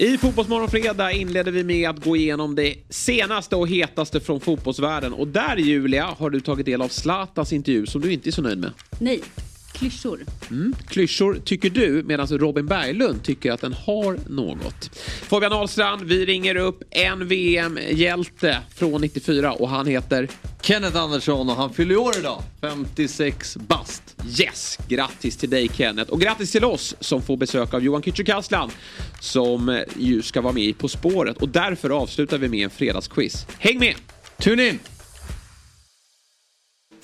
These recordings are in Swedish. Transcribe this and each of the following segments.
I Fotbollsmorgon fredag inleder vi med att gå igenom det senaste och hetaste från fotbollsvärlden. Och där Julia har du tagit del av Zlatans intervju som du inte är så nöjd med. Nej, klyschor. Mm. Klyschor tycker du medan Robin Berglund tycker att den har något. Fabian Ahlstrand, vi ringer upp en VM-hjälte från 94 och han heter Kenneth Andersson och han fyller år idag. 56 bast. Yes! Grattis till dig Kenneth och grattis till oss som får besök av Johan Kücükaslan som ju ska vara med På spåret och därför avslutar vi med en fredagsquiz. Häng med! Tune in!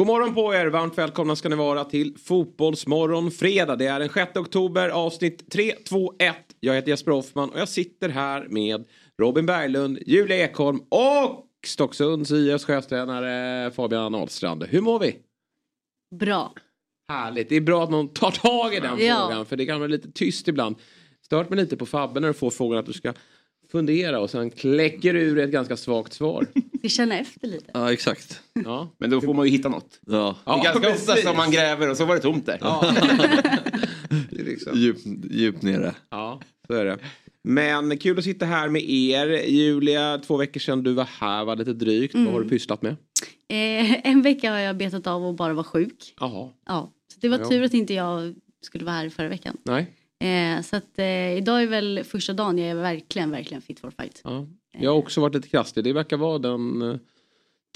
God morgon på er! Varmt välkomna ska ni vara till Fotbollsmorgon fredag. Det är den 6 oktober, avsnitt 3, 2, 1. Jag heter Jesper Hoffman och jag sitter här med Robin Berglund, Julia Ekholm och Stocksunds IFs chefstränare Fabian Ahlstrand. Hur mår vi? Bra. Härligt. Det är bra att någon tar tag i den Ja. frågan för det kan vara lite tyst ibland. Stört mig lite på Fabbe när du får frågan att du ska fundera och sen kläcker ur ett ganska svagt svar. Vi känner efter lite. Ja, exakt. Ja. Men då får man ju hitta något. Ja. Det är ganska ofta som man gräver och så var det tomt där. Ja. det liksom. Djupt djup nere. Ja, så är det. Men kul att sitta här med er. Julia, två veckor sedan du var här var lite drygt. Vad har du pysslat med? Eh, en vecka har jag betat av och bara vara sjuk. Jaha, Ja, så det var Ja. tur att inte jag skulle vara här förra veckan. nej. Eh, så att eh, idag är väl första dagen jag är verkligen, verkligen fit for fight. Ja. Jag har också varit lite krasslig. Det verkar vara den eh,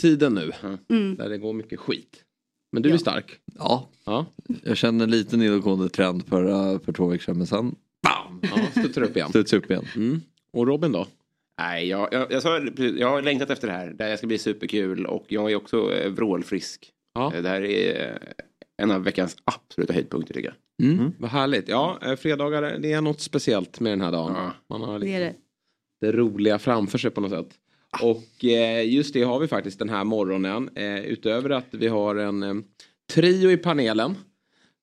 tiden nu. Mm. Där det går mycket skit. Men du Ja. är stark. Ja, Ja, jag kände en liten nedåtgående trend för, för två veckor sedan men sen bam! ja studsar upp igen. Studs upp igen. Mm. Och Robin då? Nej, jag, jag, jag, sa, jag har längtat efter det här. Det här ska bli superkul och jag är också eh, vrålfrisk. Ja. Eh, Det här är eh, en av veckans absoluta höjdpunkter tycker jag. Mm. Vad härligt. Ja, eh, fredagar, det är något speciellt med den här dagen. Ja. Man har Det är liksom det. det roliga framför sig på något sätt. Och eh, just det har vi faktiskt den här morgonen. Eh, utöver att vi har en eh, trio i panelen.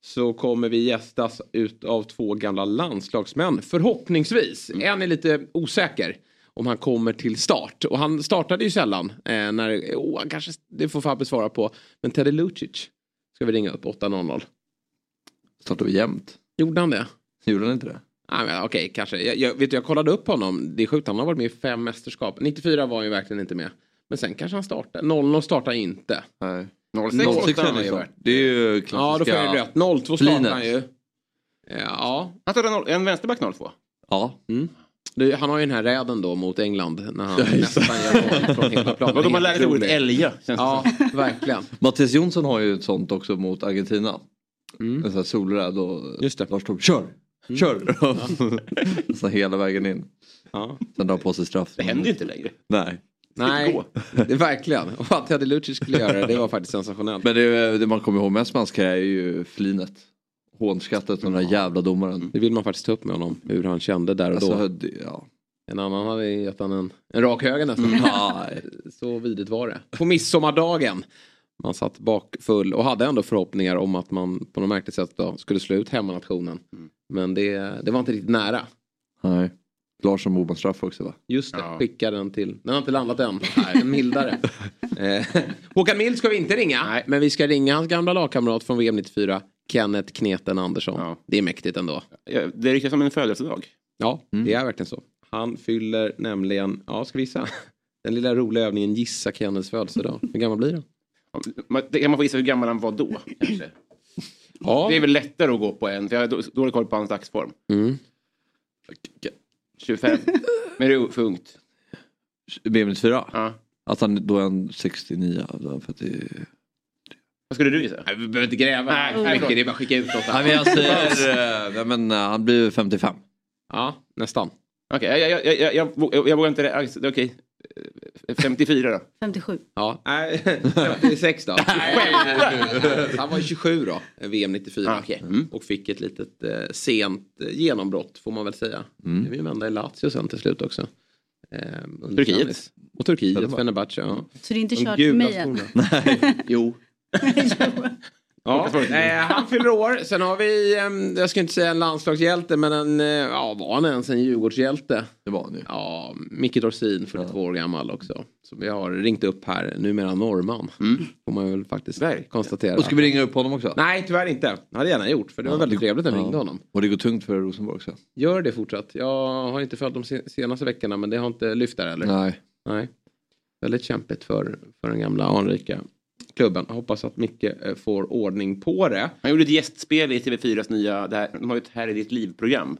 Så kommer vi gästas ut av två gamla landslagsmän. Förhoppningsvis. En är lite osäker. Om han kommer till start. Och han startade ju sällan. Eh, när, oh, kanske, det får Fabbe svara på. Men Teddy Lucic. Ska vi ringa upp 8.00. Startade vi jämnt. Gjorde han det? Gjorde han inte det? Nej, men Okej, kanske. Jag, jag, vet du, jag kollade upp honom. Det är sjukt, han har varit med i fem mästerskap. 94 var han ju verkligen inte med. Men sen kanske han startar. 00 startar inte. Nej. 06 06 måste han ju varit. Det är ju Ja, klassiska... då får jag rätt. 02 startar Flinet. han ju. Ja, Han startade noll- en vänsterback 02. Ja. det, han har ju den här räden då mot England. När han nästan gör mål från hela planen. Vadå man lärde sig ordet älga. Ja, verkligen. Mattias Jonsson har ju ett sånt också mot Argentina. Mm. En sån här solräd och Just det. Lars Tobbe, kör! Kör! så hela vägen in. Ja. Sen drar på sig straff. Det händer ju inte längre. Nej. Nej, det är verkligen. Och att Teddy Lucic skulle göra det, det var faktiskt sensationellt. Men det, det man kommer ihåg mest med hans karriär är ju flinet. Hånskrattet och den där jävla domaren. Det vill man faktiskt ta upp med honom, hur han kände där och då. Alltså, det, ja. En annan hade gett han en, en rak höger nästan. Nej. Så vidrigt var det. På midsommardagen. Man satt bakfull och hade ändå förhoppningar om att man på något märkligt sätt då skulle slå ut hemmanationen. Men det, det var inte riktigt nära. Nej. Larsson Boman straff också va? Just det, Ja. skicka den till. Den har inte landat än. Nej, en mildare. eh, Håkan Mild ska vi inte ringa. Nej. Men vi ska ringa hans gamla lagkamrat från VM 94. Kenneth Kneten Andersson. Ja. Det är mäktigt ändå. Det riktigt som en födelsedag. Ja, det är verkligen så. Han fyller nämligen, ja ska vi gissa? Den lilla roliga övningen gissa Kenneths födelsedag. Hur gammal blir han? Det kan man få gissa hur gammal han var då. Kanske. Ja. Det är väl lättare att gå på en, för jag har då- dålig koll på hans dagsform. Mm. 25. Men det är för ungt. BM94? Ja. Att han då är en 69. då, För att det... Vad skulle du gissa? Nej, vi behöver inte gräva. Nej, mycket, det är bara att skicka ut något. Nej men jag säger, eh, men, eh, han blir 55. Ja, nästan. Okej, jag, jag, jag, jag, jag, vå- jag vågar inte... det. Alltså, Okej. Eh, 54 då. 57. Ja, nej, 56 då. Han var ju 27 då, VM 94. Ah, okej. Mm. Och fick ett litet eh, sent eh, genombrott får man väl säga. Mm. Det vill vända i Lazio sen till slut också. Eh, under Turkiet. Och Turkiet, Fenerbahce. Ja. Så det är inte kört för mig än. skorna. Jo, Ja, eh, han fyller år. Sen har vi, eh, jag ska inte säga en landslagshjälte, men en, eh, ja var han ens en Djurgårdshjälte? Det var han ju. Ja, Micke Dorsin, 42 år gammal också. Som vi har ringt upp här, numera norrman. Får man väl faktiskt konstatera. Och ska vi ringa upp honom också? Nej, tyvärr inte. Det hade jag gärna gjort, för det var väldigt trevligt när vi ringde honom. Och det går tungt för Rosenborg också. Gör det fortsatt. Jag har inte följt de se- senaste veckorna, men det har inte lyft där eller? Nej. Nej. Väldigt kämpigt för, för den gamla anrika klubben. Jag hoppas att Micke eh, får ordning på det. Han gjorde ett gästspel i TV4s nya, det här, de har ju ett Här är ditt liv-program.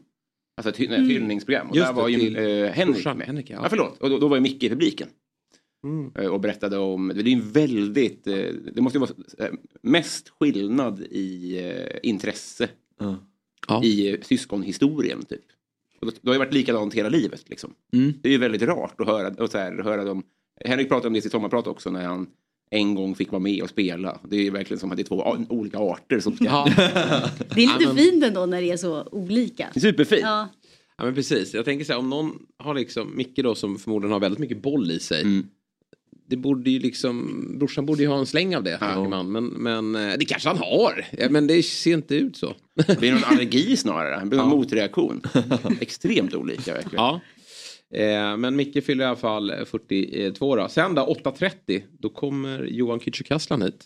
Alltså ett Mm. hyllningsprogram. Och Just där det, var ju till eh, Henrik brorsan med. Henrik, ja. ja. förlåt. Och då, då var ju Micke i publiken. Mm. Eh, Och berättade om, det är ju en väldigt, eh, det måste ju vara mest skillnad i intresse Ja. i syskonhistorien typ. Och det, det har ju varit likadant hela livet liksom. Mm. Det är ju väldigt rart att höra, och så här, höra dem. Henrik pratade om det i sitt sommarprat också när han en gång fick vara med och spela. Det är ju verkligen som att det är två olika arter som ska... Ja. Det är lite Ja, fint ändå när det är så olika. Superfint. Ja, ja men precis. Jag tänker så här om någon har liksom, Micke då som förmodligen har väldigt mycket boll i sig. Mm. Det borde ju liksom, brorsan borde ju ha en släng av det tänker man. Men, men eh, det kanske han har. Ja, men det ser inte ut så. Det blir någon allergi snarare, det blir någon motreaktion. Extremt olika verkligen. Ja. Eh, men Micke fyller i alla fall 42 då. Sen då 8.30 då kommer Johan Kücükaslan hit.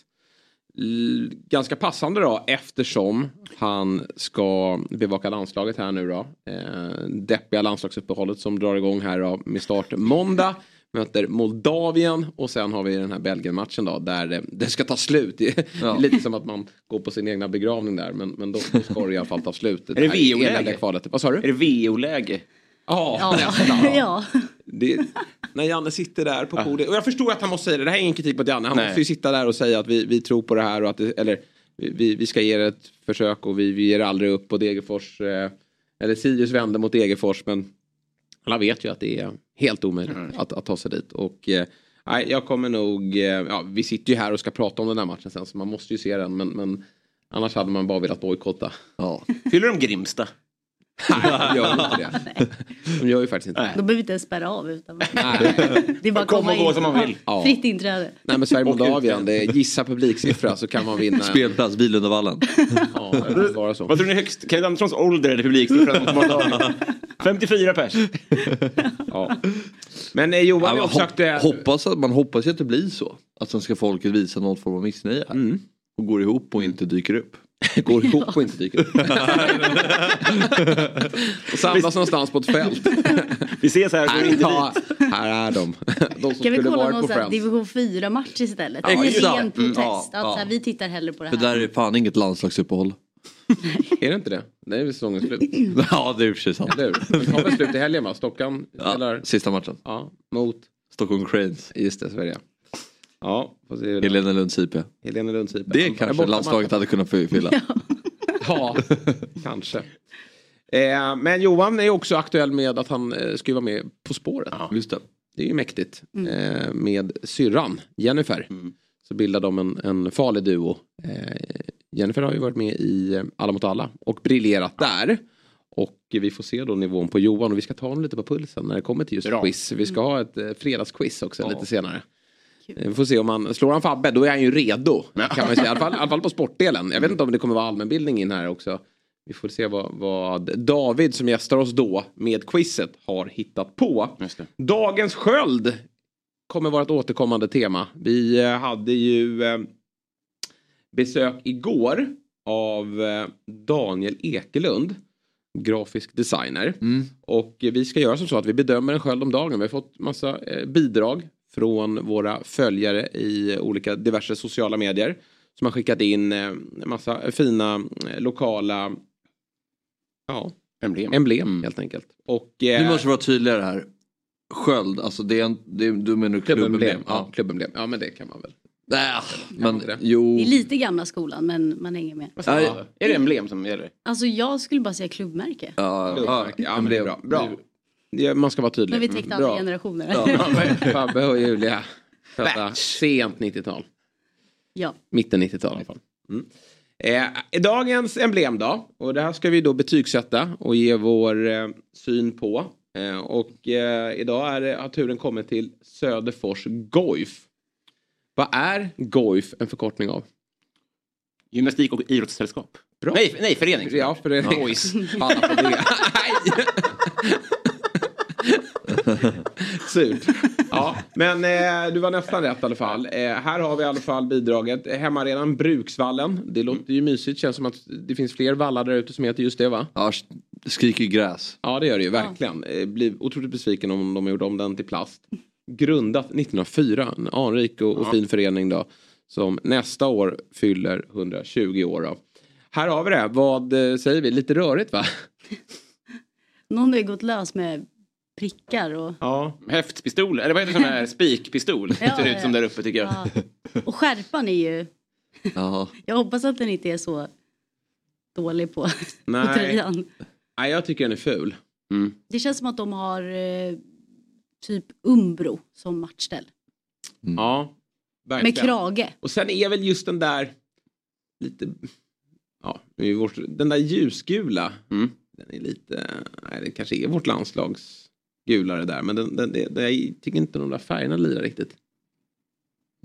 L- ganska passande då eftersom han ska bevaka landslaget här nu då. Eh, deppiga landslagsuppehållet som drar igång här då med start måndag. Möter Moldavien och sen har vi den här Belgien-matchen då där det, det ska ta slut. Det Ja. lite som att man går på sin egna begravning där men, men då, då ska det i alla fall ta slut. Är det VO-läge? Vad sa du? Är det VO-läge? Ja, ja, nästan. ja. Det, när Janne sitter där på podiet. Och jag förstår att han måste säga det. Det här är ingen kritik mot Janne. Han Nej. måste ju sitta där och säga att vi, vi tror på det här. Och att det, eller vi, vi ska ge det ett försök och vi, vi ger aldrig upp. Och Degerfors, eh, eller Sirius vände mot Degerfors. Men alla vet ju att det är helt omöjligt att, att ta sig dit. Och eh, nej, jag kommer nog... Eh, ja, vi sitter ju här och ska prata om den här matchen sen. Så man måste ju se den. Men, men annars hade man bara velat bojkotta. Ja. Fyller de Grimsta? Nej, de gör ju inte det. De gör ju faktiskt inte det. De behöver inte ens spärra av utan det är bara att Kom komma och gå in. som man vill. Ja. Fritt inträde. Nej men Sverige Och Moldavien, ut. det är gissa publiksiffra så kan man vinna. Spelplats Bilundavallen. Ja, det vara så. Vad tror ni är högst? Kenneth Anderssons ålder eller publiksiffra mot Moldavien? 54 pers. Ja. Men eh, Johan Ja, också hop, aktuell. hoppas att, man hoppas ju att det blir så. Att svenska folket visar någon form av missnöje här. Mm. Och går ihop och inte dyker upp. Går ihop och inte dyker upp. och samlas någonstans på ett fält. Vi ses här, går här, inte ja, dit. här är de. De som Kan vi kolla någon på division 4 match istället? Ja, det. ren Mm, protest. ja, ja. Här, vi tittar hellre på det För här. där är fan inget landslagsuppehåll. Är det inte det? Det är väl säsongens slut. ja det är i och för sig sant. Vi har väl slut i helgen va? Stockan spelar sista matchen. ja, mot... Stockholm Cranes. Just det, det. Ja, Helena Lunds IP. Helena Lunds IP. Det Ja, kanske landslaget hade kunnat fylla. Ja, kanske. Eh, men Johan är också aktuell med att han eh, ska vara med På spåret. Just det. Det är ju mäktigt. Eh, med syrran Jennifer. Så bildar de en, en farlig duo. Eh, Jennifer har ju varit med i eh, Alla mot alla och briljerat där. Och vi får se då nivån på Johan och vi ska ta honom lite på pulsen när det kommer till just Bra. quiz. Vi ska ha ett eh, fredagsquiz också Ja. lite senare. Vi får se om han slår han Fabbe, då är han ju redo. Kan man säga. I alla fall, i alla fall på sportdelen. Jag vet inte om det kommer vara allmänbildning in här också. Vi får se vad, vad David som gästar oss då med quizet har hittat på. Just det. Dagens sköld kommer vara ett återkommande tema. Vi eh, hade ju eh, besök igår av eh, Daniel Ekelund, grafisk designer. Och eh, vi ska göra som så att vi bedömer en sköld om dagen. Vi har fått massa bidrag från våra följare i olika diverse sociala medier. Som har skickat in eh, en massa fina eh, lokala ja, Emblem. emblem helt enkelt. Och, eh, Nu måste vi vara tydligare här. Sköld, alltså det är en, det är, du menar klubbemblem. klubbemblem? Ja, klubbemblem. Ja, men det kan man väl. Nej, men det? jo. Det är lite gamla skolan men man hänger med. Nej. du? Är det emblem som gäller? Alltså jag skulle bara säga klubbmärke. Ja, ja, Ja, men det är bra. bra. Ja, man ska vara tydlig. Men vi täckte Bra. alla generationer. Ja, Fabbe och Julia. Födda sent 90-tal. ja. Mitten 90-tal i alla fall. Mm. Eh, dagens emblem då. Och det här ska vi då betygsätta och ge vår eh, syn på. Eh, och eh, idag är det, har turen kommit till Söderfors Goif. Vad är Goif en förkortning av? Gymnastik och idrottssällskap. Bra. Nej, nej, förening. Ja, för det Boys. Alla på det. Nej. Surt. Ja, men eh, du var nästan rätt i alla fall. Eh, här har vi i alla fall bidraget. Hemmaarenan Bruksvallen. Det låter ju mysigt. Känns som att det finns fler vallar där ute som heter just det va? Ja, skriker gräs. Ja det gör det ju verkligen. Eh, blir otroligt besviken om de gjorde om den till plast. Grundat 1904. En anrik och, och fin förening då. Som nästa år fyller 120 år då. Här har vi det. Vad eh, säger vi? Lite rörigt va? Någon har ju gått lös med prickar och, Ja. Häftpistol, eller vad heter sån här spikpistol? Ja, ser ut ja. som där uppe tycker jag. ja. och skärpan är ju, Jaha. jag hoppas att den inte är så dålig på, på Nej. tröjan. Nej, jag tycker den är ful. Mm. Det känns som att de har eh, typ Umbro som matchställ. Ja, verkligen. Med krage. Och sen är väl just den där lite, ja, den där ljusgula. Mm. Den är lite, nej det kanske är vårt landslags gulare där. Men den, den, det, det, jag tycker inte de där färgerna lirar riktigt.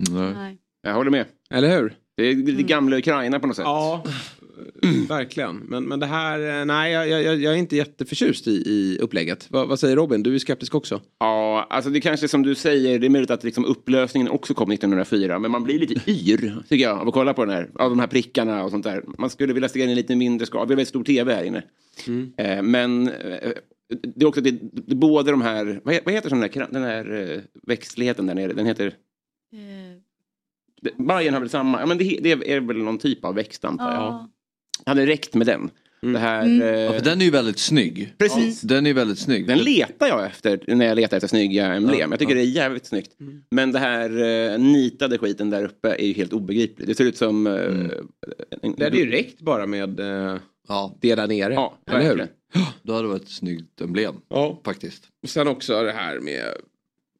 Nej. Nej. Jag håller med. Eller hur? Det är lite gamla Ukraina på något sätt. Ja, verkligen. Men, men det här, eh, nej jag, jag, jag är inte jätteförtjust i, i upplägget. Vad, vad säger Robin? Du är skeptisk också. Ja, alltså det kanske som du säger, det är möjligt att liksom upplösningen också kom 1904. Men man blir lite yr, tycker jag, av att kolla på den här. Av de här prickarna och sånt där. Man skulle vilja se den i lite mindre skala. Vi har väldigt stor tv här inne. Eh, men eh, det är också det, det, båda de här, vad, vad heter sån där, den här eh, växtligheten där nere? Den heter, Eh, Bajen har väl samma, ja men det, det är väl någon typ av växt antar jag. ja. Hade räckt med den. Det här, Mm. eh, Ja, för den är ju väldigt snygg. Precis. Den är väldigt snygg. Den letar jag efter när jag letar efter snygga emblem. Ja, jag tycker ja. det är jävligt snyggt. Men det här eh, nitade skiten där uppe är ju helt obegripligt. Det ser ut som... Eh, en, Det hade ju räckt bara med eh, Ja, det där nere. Ja, eller hur? då hade det varit ett snyggt emblem. Ja. Faktiskt. Och sen också det här med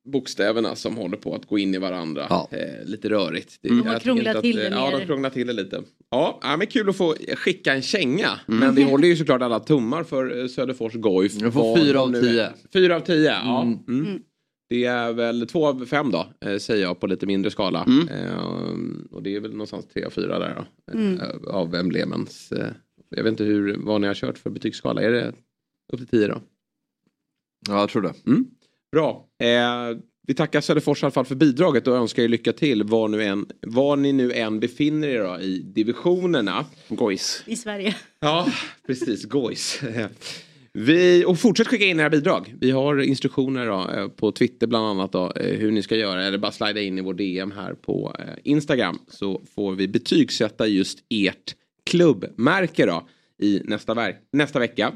bokstäverna som håller på att gå in i varandra. Ja. Eh, lite rörigt. Det, De krånglat inte att, till det Ja, de krånglar till det lite. Ja, ja, men kul att få skicka en känga. Men vi håller ju såklart alla tummar för eh, Söderfors Goif. Jag får fyra de av tio. Fyra av tio, ja. Mm. Mm. Mm. Det är väl två av fem då, eh, säger jag på lite mindre skala. Mm. Eh, och det är väl någonstans tre av fyra där då. Mm. Eh, av emblemens. Jag vet inte hur, vad ni har kört för betygsskala. Är det upp till tio då? Ja, jag tror det. Bra. Eh, vi tackar Söderfors i alla fall för bidraget och önskar er lycka till var, nu än, var ni nu än befinner er då, i divisionerna. Gojs. I Sverige. Ja, precis. Gojs. Vi, och fortsätt skicka in era bidrag. Vi har instruktioner då, eh, på Twitter bland annat då, eh, hur ni ska göra. Eller bara slida in i vår DM här på eh, Instagram. Så får vi betygsätta just ert klubbmärke då i nästa, nästa vecka.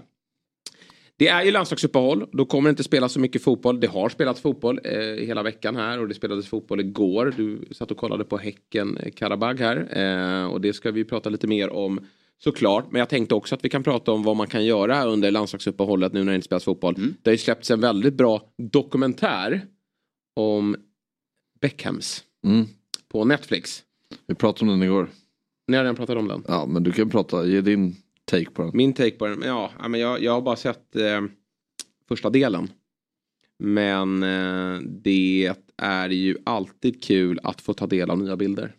Det är ju landslagsuppehåll. Då kommer det inte spela så mycket fotboll. Det har spelats fotboll eh, hela veckan här och det spelades fotboll igår. Du satt och kollade på Häcken eh, Karabag här. Eh, och det ska vi prata lite mer om såklart. Men jag tänkte också att vi kan prata om vad man kan göra under landslagsuppehållet nu när det inte spelas fotboll. Det har ju släppts en väldigt bra dokumentär om Beckhams Mm. på Netflix. Vi pratade om den igår. Ni har redan pratat om den. Ja, men du kan prata, ge din take på den. Min take på den, ja, men jag, jag har bara sett eh, första delen. Men eh, det är ju alltid kul att få ta del av nya bilder.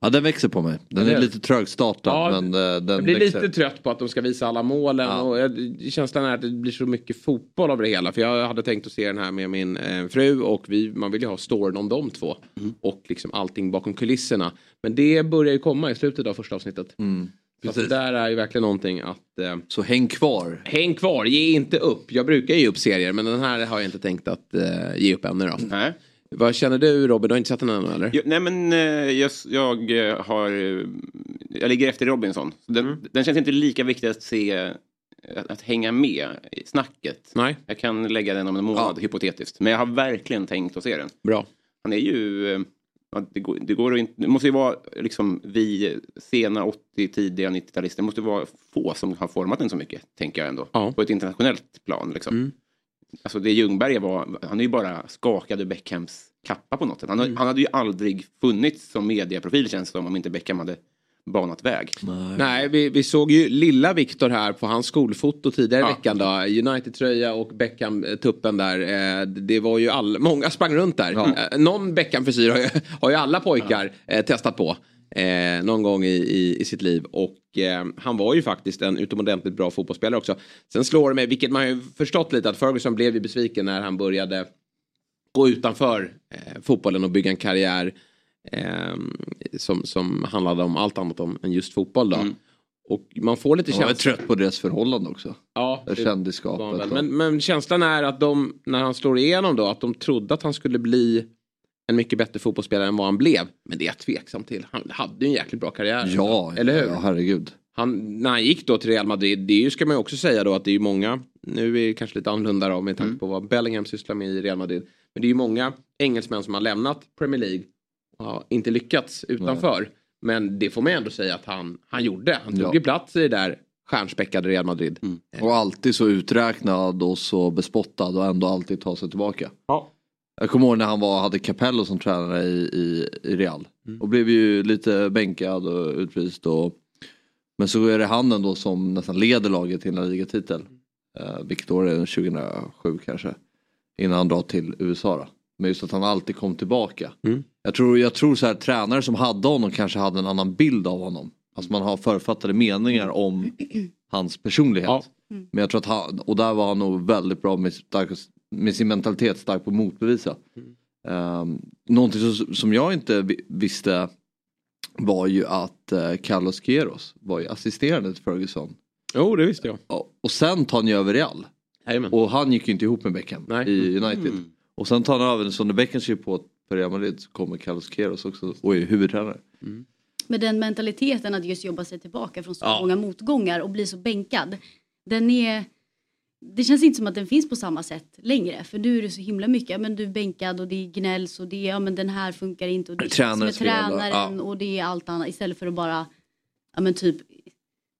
Ja, den växer på mig. Den är lite trögstartad Ja, men eh, den Jag blir växer. lite trött på att de ska visa alla målen Ja. och jag, känslan är att det blir så mycket fotboll av det hela. För jag hade tänkt att se den här med min eh, fru och vi, man vill ju ha storyn om de två. Mm. Och liksom allting bakom kulisserna. Men det börjar ju komma i slutet av första avsnittet. Mm. Precis. det där är ju verkligen någonting att eh, Så häng kvar. Häng kvar, ge inte upp. Jag brukar ge upp serier men den här har jag inte tänkt att eh, ge upp ännu då. Nej. Vad känner du Robin? Du har inte sett den ännu eller? Jo, nej men eh, jag, jag eh, har... eh, Jag ligger efter Robinson. Den, den känns inte lika viktig att se, att, att hänga med i snacket. Nej, Jag kan lägga den om en månad hypotetiskt. Men jag har verkligen tänkt att se den. bra. Han är ju... ja, Det, går, det, går inte, det måste ju vara liksom vi sena 80, tidiga 90-talister. Det måste vara få som har format den så mycket, tänker jag ändå. Ja. På ett internationellt plan. Liksom. Mm. Alltså det Ljungberg var, han är ju bara skakad ur Beckhams kappa på något sätt. Han, Mm. han hade ju aldrig funnits som medieprofil känns det som om inte Beckham hade banat väg. Nej, vi, vi såg ju lilla Viktor här på hans skolfoto tidigare i Ja. veckan då. United-tröja och Beckham-tuppen där. Eh, det var ju all, många sprang runt där. Eh, någon Beckham-frisyr har, ju- har ju alla pojkar eh, testat på. Eh, någon gång i, i, i sitt liv. Och eh, han var ju faktiskt en utomordentligt bra fotbollsspelare också. Sen slår det mig, vilket man ju förstått lite, att Ferguson blev ju besviken när han började gå utanför eh, fotbollen och bygga en karriär eh, som, som handlade om allt annat om, än just fotboll då. Mm. Och man får lite Jag var känsla. trött på deras förhållande också. Ja, Det kändisskapet. men, men känslan är att de, när han slår igenom då, att de trodde att han skulle bli en mycket bättre fotbollsspelare än vad han blev. Men det är jag tveksam till. Han hade ju en jäkligt bra karriär. Ja, Eller hur? ja, herregud. Han, när han gick då till Real Madrid, det är ju, ska man ju också säga då att det är ju många, nu är det kanske lite annorlunda då med tanke Mm. på vad Bellingham sysslar med i Real Madrid. Men det är ju många engelsmän som har lämnat Premier League har inte lyckats utanför. Men det får man ändå säga att han, han gjorde. Han tog Ja. ju plats i det där stjärnspäckade Real Madrid. Och alltid så uträknad och så bespottad och ändå alltid ta sig tillbaka. Ja. Jag kommer ihåg när han var, hade Capello som tränare i, i, i Real. Och blev ju lite bänkad och utvist. Och, men så är det han ändå som nästan leder laget till en ligatitel. Uh, vilket år är det? 2007 kanske. Innan han drar till USA då. Men just att han alltid kom tillbaka. Mm. Jag tror, jag tror så här tränare som hade honom kanske hade en annan bild av honom. Alltså man har författade meningar om hans personlighet. Ja. Men jag tror att han, och där var han nog väldigt bra med, stark, med sin mentalitet stark på att motbevisa. Um, någonting som, som jag inte vi- visste var ju att uh, Carlos Queiroz var ju assisterande till Ferguson. Jo, det visste jag. Och, och sen tar han ju över Real. Jajamän. Och han gick ju inte ihop med Beckham Nej. i United. Och sen tar han över, Beckham skriver på för Real Madrid så kommer Carlos Queiroz också och är huvudtränare. Men den mentaliteten att just jobba sig tillbaka från så Ja. många motgångar och bli så bänkad. Den är... Det känns inte som att den finns på samma sätt längre. För nu är det så himla mycket. Men du är bänkad och det gnälls och det är, ja men den här funkar inte. Och det är Tränaren göra, tränaren ja. och det är allt annat. Istället för att bara, ja men typ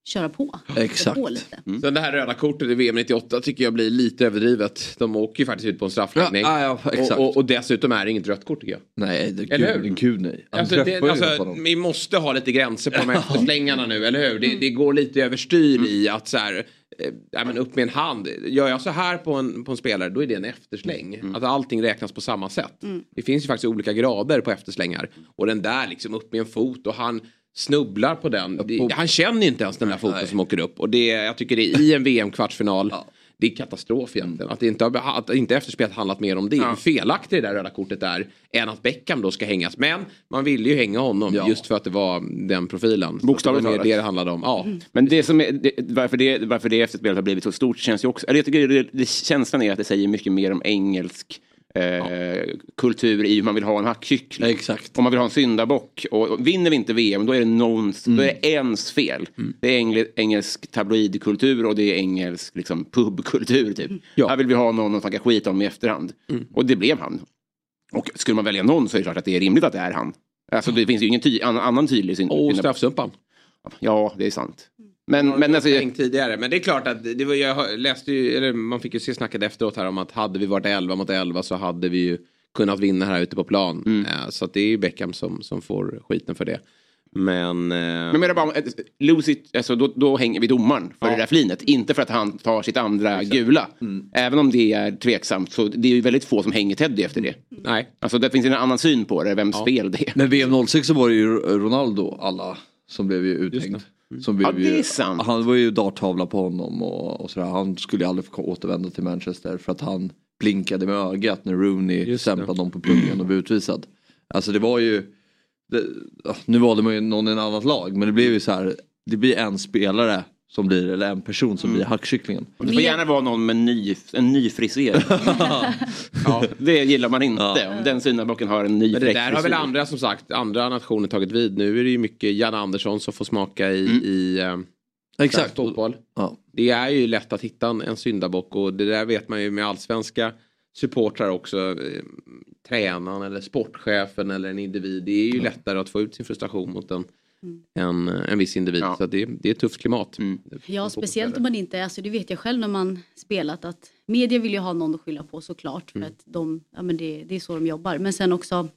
köra på. Exakt. På lite. Sen det här röda kortet i VM 98 tycker jag blir lite överdrivet. De åker ju faktiskt ut på en straffläggning. Ja, ja, exakt. och, och, och dessutom är det inget rött kort tycker jag. Nej, det, Eller gud, hur? gud nej. Alltså, det, alltså, vi måste ha lite gränser på de här efterslängarna nu, eller hur? Det, det går lite överstyr i att så här, ja, men upp med en hand. Gör jag så här på en, på en spelare, då är det en eftersläng. Att allting räknas på samma sätt. Det finns ju faktiskt olika grader på efterslängar. Och den där liksom upp med en fot och han snubblar på den. Det, han känner inte ens den där foten som åker upp. Och det, jag tycker det är i en VM-kvartsfinal. Det är katastrof egentligen. Att, det inte att inte efterspelet handlat mer om det. Hur felaktigt det där röda kortet är. Än att Beckham då ska hängas. Men man ville ju hänga honom Ja. just för att det var den profilen. Bokstavligt det talat. det det handlade om. Ja. Men det som är, det, varför, det, varför det efterspelet har blivit så stort känns ju också... Eller jag tycker det, det, känslan är att det säger mycket mer om engelsk eh, kultur i hur man vill ha en hackkyckling. Exakt. Om man vill ha en syndabock. Och, och vinner vi inte VM då är det någons, då är det ens fel. Det är engel, engelsk tabloidkultur och det är engelsk liksom, pubkultur typ. Ja. Här vill vi ha någon att snacka skit om i efterhand. Och det blev han. Och skulle man välja någon så är det klart att det är rimligt att det är han. Alltså det finns ju ingen ty, annan, tydlig syn. Och syndabock. straffsumpan. Ja, det är sant. Men, men alltså, Tänkt tidigare. Men det är klart att det var, jag läste ju, eller man fick ju se snacket efteråt här om att hade vi varit 11 mot 11 så hade vi ju kunnat vinna här ute på plan. Eh, Så att det är ju Beckham som, som får skiten för det. Men... eh, Men jag menar bara, lose it, alltså, då, då hänger vi domaren för Ja. det där flinet. Inte för att han tar sitt andra gula. Även om det är tveksamt så det är ju väldigt få som hänger Teddy efter det. nej. Alltså det finns en annan syn på det, vems fel det är. Men VM 06 så var det ju Ronaldo alla som blev ju uthängd. Som blev Ja, det är sant. Han var ju darttavla på honom och, och sådär. Han skulle ju aldrig få återvända till Manchester för att han blinkade med ögat när Rooney stämplade någon på pungen och blev utvisad. Alltså det var ju, det, nu valde man ju någon i ett annat lag men det blev ju så här, det blir en spelare som blir, eller en person som blir hackkycklingen. Det får gärna vara någon med ny, en ny frisyr. ja, det gillar man inte. Om den syndabocken har en ny Men där har väl andra som sagt, andra nationer tagit vid. Nu är det ju mycket Jan Andersson som får smaka i, i eh, Exakt. fotboll. Ja. Det är ju lätt att hitta en, en syndabock och det där vet man ju med allsvenska supportrar också. Eh, tränaren eller sportchefen eller en individ. Det är ju lättare att få ut sin frustration mot en, en, en viss individ. Ja. Så att det, det är ett tufft klimat. Ja, speciellt om man inte, alltså det vet jag själv när man spelat att media vill ju ha någon att skylla på såklart för att de, ja men det, det är så de jobbar. Men sen också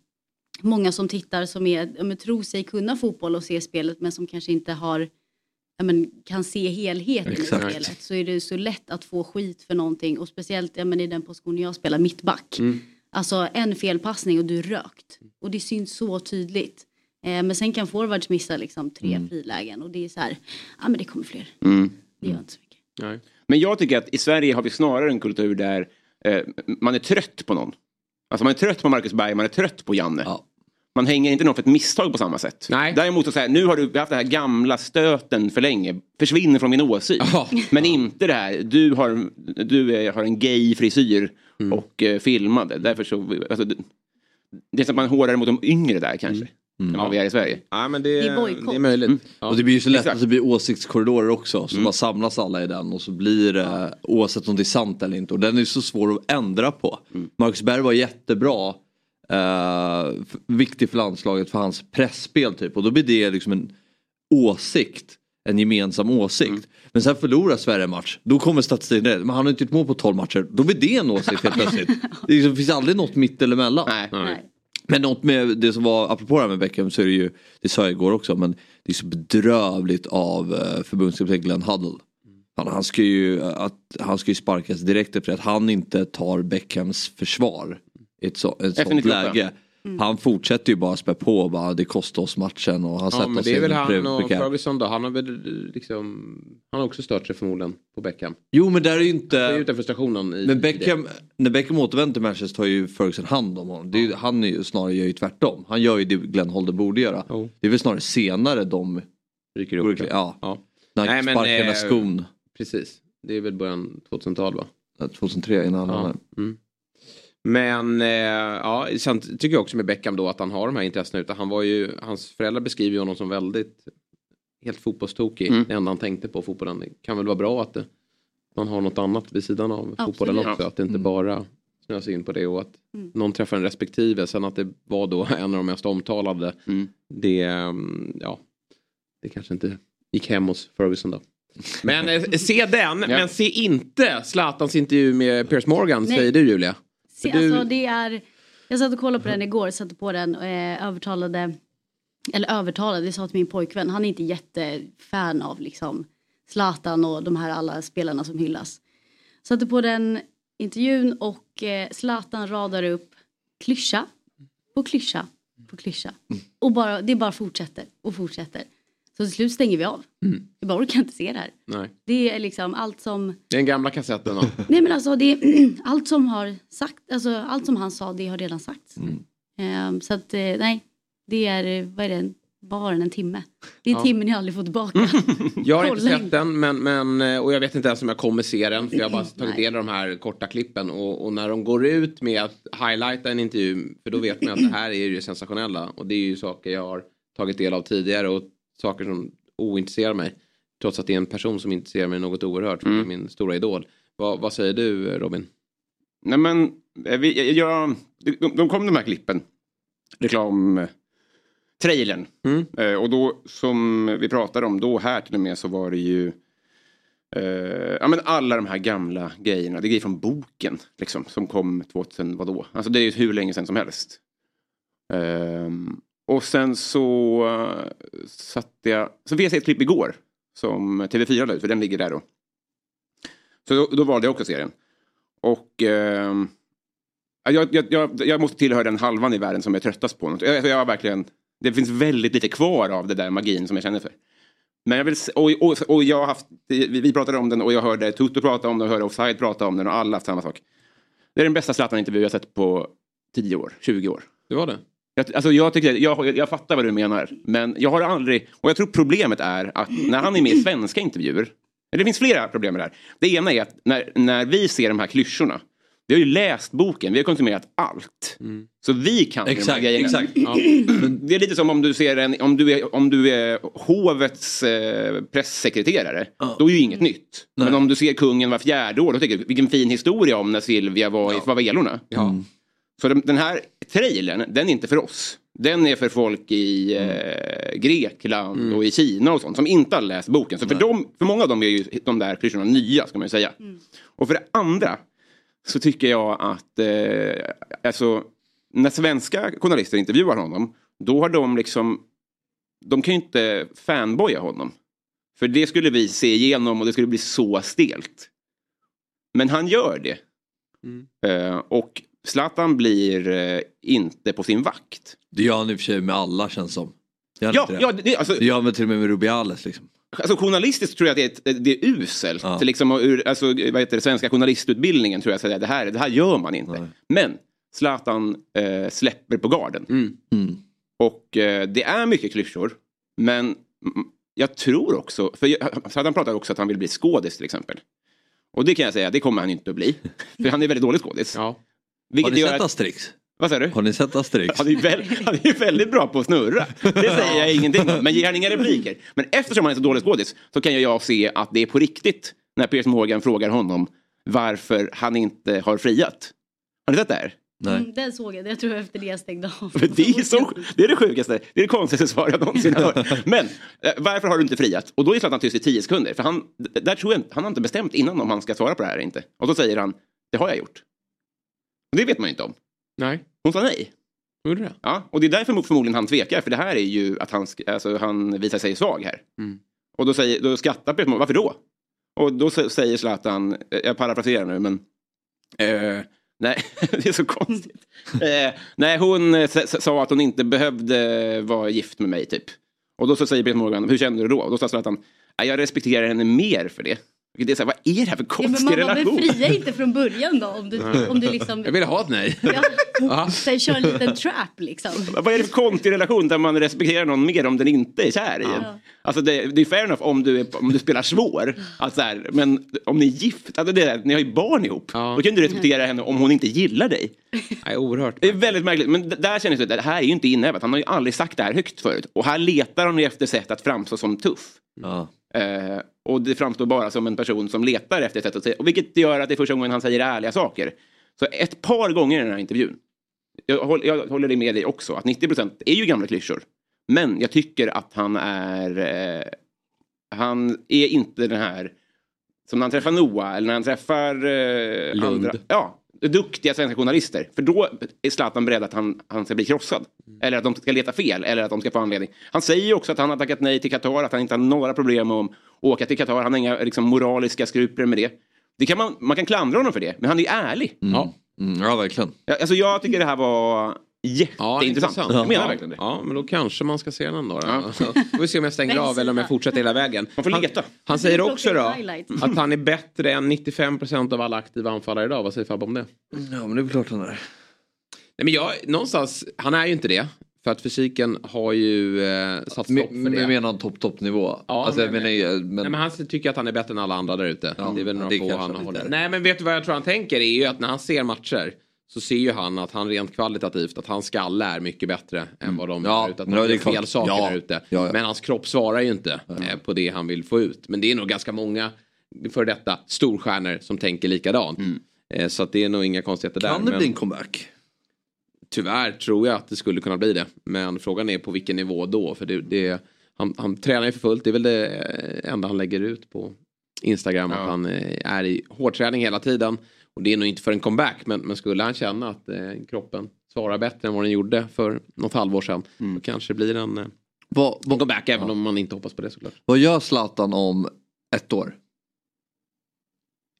många som tittar som är, ja, men, tror sig kunna fotboll och se spelet men som kanske inte har, ja men kan se helheten Exakt. i spelet. Så är det så lätt att få skit för någonting och speciellt ja, men, i den positionen jag spelar, mittback. Alltså en felpassning och du är rökt. Och det syns så tydligt. Eh, men sen kan forwards missa liksom tre frilägen och det är så här, ja men det kommer fler. Mm. Det gör inte så mycket. Nej. Men jag tycker att i Sverige har vi snarare en kultur där eh, man är trött på någon. Alltså man är trött på Marcus Berg, man är trött på Janne. Ja. Man hänger inte någon för ett misstag på samma sätt. Nej. Däremot så säga, nu har du vi har haft den här gamla stöten för länge. Försvinner från min åsyn. Ja. Men inte det här, du har, du är, har en gay frisyr Mm. och eh, filmade. Därför så, alltså, det, det är som att man är hårdare mot de yngre där kanske. Mm. Än vad vi är i Sverige. Ja, men det, Det är det är möjligt. Ja. Och det blir ju så lätt Exakt. att det blir åsiktskorridorer också. Så bara samlas alla i den och så blir det oavsett om det är sant eller inte. Och den är så svår att ändra på. Marcus Berg var jättebra. Eh, viktig för landslaget för hans pressspel typ. Och då blir det liksom en åsikt. En gemensam åsikt. Men sen förlorar Sverige match. Då kommer statistiken rätt. Men han har inte gjort mål på 12 matcher. Då blir det en åsikt helt plötsligt. Det liksom- finns aldrig något mitt eller emellan. Nej. Nej. Men något med det som var, apropå det här med Beckham så är det ju, det sa jag igår också, men det är så bedrövligt av uh, förbundskapten Glenn Huddle. Han, han, ska ju, att, han ska ju sparkas direkt efter att han inte tar Beckhams försvar i ett, så, ett sånt Definitivt, ja. läge. Han fortsätter ju bara spä på och bara det kostar oss matchen och han Ja, men det är väl han och. Ferguson då. Han har väl liksom, han har också stört sig förmodligen på Beckham. Jo men där är ju Det är inte... ute frustrationen i Men i Beckham, när Beckham återvänder till Manchester tar ju Ferguson hand om honom. Det är, han är ju, snarare gör ju tvärtom. Han gör ju det Glenn Holder borde göra. Jo. Det är väl snarare senare de. Ryker upp. det- ja. ja. När Nej, men, sparkar där eh, skon. Precis. Det är väl början 2000-tal va? 2003 innan Ja. han... Mm. Men eh, ja, sen tycker jag också med Beckham då att han har de här intressena. Utan han var ju, hans föräldrar beskriver ju honom som väldigt helt fotbollstokig. Mm. Det enda han tänkte på fotbollen. Det kan väl vara bra att det, man har något annat vid sidan av Absolut. fotbollen också. Att det inte Mm. bara snöar sig in på det och att Mm. någon träffar en respektive. Sen att det var då en av de mest omtalade. Mm. Det, mm, ja, det kanske inte gick hem hos Ferguson då. Men eh, se den, men se inte Zlatans intervju med Piers Morgan, Nej. säger du Julia. Se, För du- alltså, det är, jag satt och kollade på den igår, satte på den och eh, övertalade, eller övertalade, det sa till min pojkvän, han är inte jättefan av liksom Zlatan och de här alla spelarna som hyllas. Satte på den intervjun och eh, Zlatan radar upp klyscha på klyscha på klyscha. Och bara, det bara fortsätter och fortsätter. Så till slut stänger vi av. Vi bara orkar inte se det här. Nej. Det är liksom allt som Det är den gamla kassetten. då. Nej men alltså det är allt som har sagt, alltså allt som han sa det har redan sagts. Mm. Ehm, så att eh, nej, det är, eh, vad är det, bara en timme. Det är Ja. timmen jag aldrig får tillbaka. Jag har inte sett den men, men, eh, och jag vet inte ens om jag kommer se den. För jag har bara tagit del av de här korta klippen. Och, och när de går ut med att highlighta en intervju. För då vet man att det här är ju sensationella. Och det är ju saker jag har tagit del av tidigare. Och saker som ointresserar mig. Trots att det är en person som intresserar mig något oerhört. Mm. min stora idol. Vad, vad säger du Robin? Nej men, eh, vi, jag, de, de kom de här klippen. Reklam... eh, Trailern. Mm. Eh, och då som vi pratade om då här till och med så var det ju eh, ja, men alla de här gamla grejerna. Det är grejer från boken liksom, som kom 2000, vadå? Alltså det är ju hur länge sedan som helst. Ehm, och sen så uh, satte jag, så fick jag se ett klipp igår som TV4 la ut, för den ligger där då. Så då, då valde jag också serien. Och ehm, jag, jag, jag, jag måste tillhöra den halvan i världen som är tröttast på något. Jag, jag har verkligen, det finns väldigt lite kvar av det där magin som jag känner för. Men jag vill, se- och, och, och jag har haft, vi, vi pratade om den och jag hörde Toto prata om den och hörde Offside prata om den och alla har haft samma sak. Det är den bästa Zlatan-intervju jag sett på 10 år, 20 år. Det var det? Jag, alltså jag, tycker, jag, jag fattar vad du menar, men jag har aldrig... Och jag tror problemet är att när han är med i svenska intervjuer, det finns flera problem med det här. Det ena är att när, när vi ser de här klyschorna, vi har ju läst boken, vi har konsumerat allt. Så vi kan ju de här Exakt, grejerna. exakt. Ja. Det är lite som om du ser en, om du är, om du är hovets eh, pressekreterare. Då är ju inget nytt. Nej. Men om du ser kungen var fjärde år, då tänker du vilken fin historia om när Silvia var i Favelorna. Ja. Så den här trailern, den är inte för oss. Den är för folk i eh, Grekland och i Kina och sånt som inte har läst boken. Så för, dem, för många av dem är ju de där klyschorna nya, ska man ju säga. Och för det andra så tycker jag att eh, alltså, när svenska journalister intervjuar honom, då har de liksom, de kan ju inte fanboya honom. För det skulle vi se igenom och det skulle bli så stelt. Men han gör det. Eh, och Zlatan blir eh, inte på sin vakt. Det gör han i och för sig med alla känns som. Gör Ja, det? ja det, alltså, Det gör han väl till och med med Rubiales liksom. Alltså journalistiskt tror jag att det är, ett, det är uselt. Ja. Liksom, ur, alltså, vad heter det, svenska journalistutbildningen tror jag att det här, det här gör man inte. Nej. Men Zlatan eh, släpper på garden. Mm. Och eh, det är mycket klyschor. Men mm, jag tror också, för Zlatan pratar också att han vill bli skådis till exempel. Och det kan jag säga, det kommer han inte att bli. För han är väldigt dålig skådis. Ja. Har Vilket ni gör sett att, Asterix? vad säger du? Har ni sett Asterix? Han är, väl, han är väldigt bra på att snurra. Det säger jag ingenting om. Men ger han inga repliker. Men eftersom han är så dålig skådis så kan jag se att det är på riktigt när Piers Morgan frågar honom varför han inte har friat. Har ni sett det här? Nej. Mm, den såg jag, jag tror efter det jag stängde av. Det är, så, det är det sjukaste, det är det konstigaste svar jag någonsin har hört. Men eh, varför har du inte friat? Och då är Zlatan tyst i tio sekunder. För han, där tror jag, han har inte bestämt innan om han ska svara på det här eller inte. Och då säger han, det har jag gjort. Det vet man ju inte om. Nej, Hon sa nej. gjorde det? Ja, och det är därför förmodligen han tvekar. För det här är ju att han, alltså, han visar sig svag här. Mm. Och då, säger, då skrattar Peter Morgan, varför då? Och då säger Zlatan, eh, jag parafraserar nu men eh, Nej, det är så konstigt. Eh, nej, hon eh, sa att hon inte behövde vara gift med mig typ. Och då så säger Peter Morgan, hur kände du då? Och då sa Zlatan, "Nej, jag respekterar henne mer för det. Det är så här, vad är det här för Ja, men konstig man relation? befriar inte från början då om du, om du liksom Jag ville ha ett nej. ja, sen kör en liten trap liksom. Vad är det för konstig relation där man respekterar någon mer om den inte är kär i en? Ja. Alltså det, det är fair enough om du, är, om du spelar svår. Alltså så här, men om ni är gift, alltså det, ni har ju barn ihop. Ja. Då kan du respektera henne om hon inte gillar dig. Nej, oerhört. Det är väldigt märkligt. Men där känner jag att det här är ju inte inövat. Han har ju aldrig sagt det här högt förut. Och här letar han ju efter sätt att framstå som tuff. Ja. Eh, och det framstår bara som en person som letar efter ett sätt att säga. Och vilket gör att det är första gången han säger ärliga saker. Så ett par gånger i den här intervjun. Jag, håller- jag håller med dig också. Att 90% är ju gamla klyschor. Men jag tycker att han är... Eh, han är inte den här... Som när han träffar Noah eller när han träffar eh, Lund. andra. Ja, duktiga svenska journalister. För då är Zlatan beredd att han, han ska bli krossad. Eller att de ska leta fel eller att de ska få anledning. Han säger ju också att han har tackat nej till Qatar, att han inte har några problem med att åka till Qatar. Han har inga liksom, moraliska skrupler med det. det kan man, man kan klandra honom för det, men han är ärlig. Ja. Mm, ja, verkligen. Alltså, jag tycker det här var Ja, jätteintressant. jag menar verkligen det. Ja, men då kanske man ska se den då. då. Ja. Får vi se om jag stänger av eller om jag fortsätter hela vägen. Man får han, leta. han säger också då att han är bättre än 95% av alla aktiva anfallare idag. Vad säger Fabbe om det? Ja, men det är väl klart han är. Nej, men jag, någonstans, han är ju inte det. För att fysiken har ju eh, satt stopp för Men det. jag menar topp toppnivå. Ja, alltså, men- ju- men, Nej, men han tycker att han är bättre än alla andra där ute. Ja, det är väl några det få han håller. Nej men vet du vad jag tror han tänker? är ju att när han ser matcher så ser ju han att han rent kvalitativt att hans skalle är mycket bättre än vad de Ja, är ute. Att är gör fel saker Ja. där ute. Ja. Men hans kropp svarar ju inte eh, på det han vill få ut. Men det är nog ganska många för detta storstjärnor som tänker likadant. Eh, så att det är nog inga konstigheter där. kan det men bli en comeback? Tyvärr tror jag att det skulle kunna bli det. Men frågan är på vilken nivå då. För det, det, han, han tränar ju för fullt. Det är väl det eh, enda han lägger ut på Instagram. Att han eh, är i hårdträning hela tiden. Och det är nog inte för en comeback. Men, men skulle han känna att eh, kroppen svarar bättre än vad den gjorde för något halvår sedan. Då kanske det blir en, eh, Vad, en comeback. Även om man inte hoppas på det såklart. vad gör Zlatan om ett år?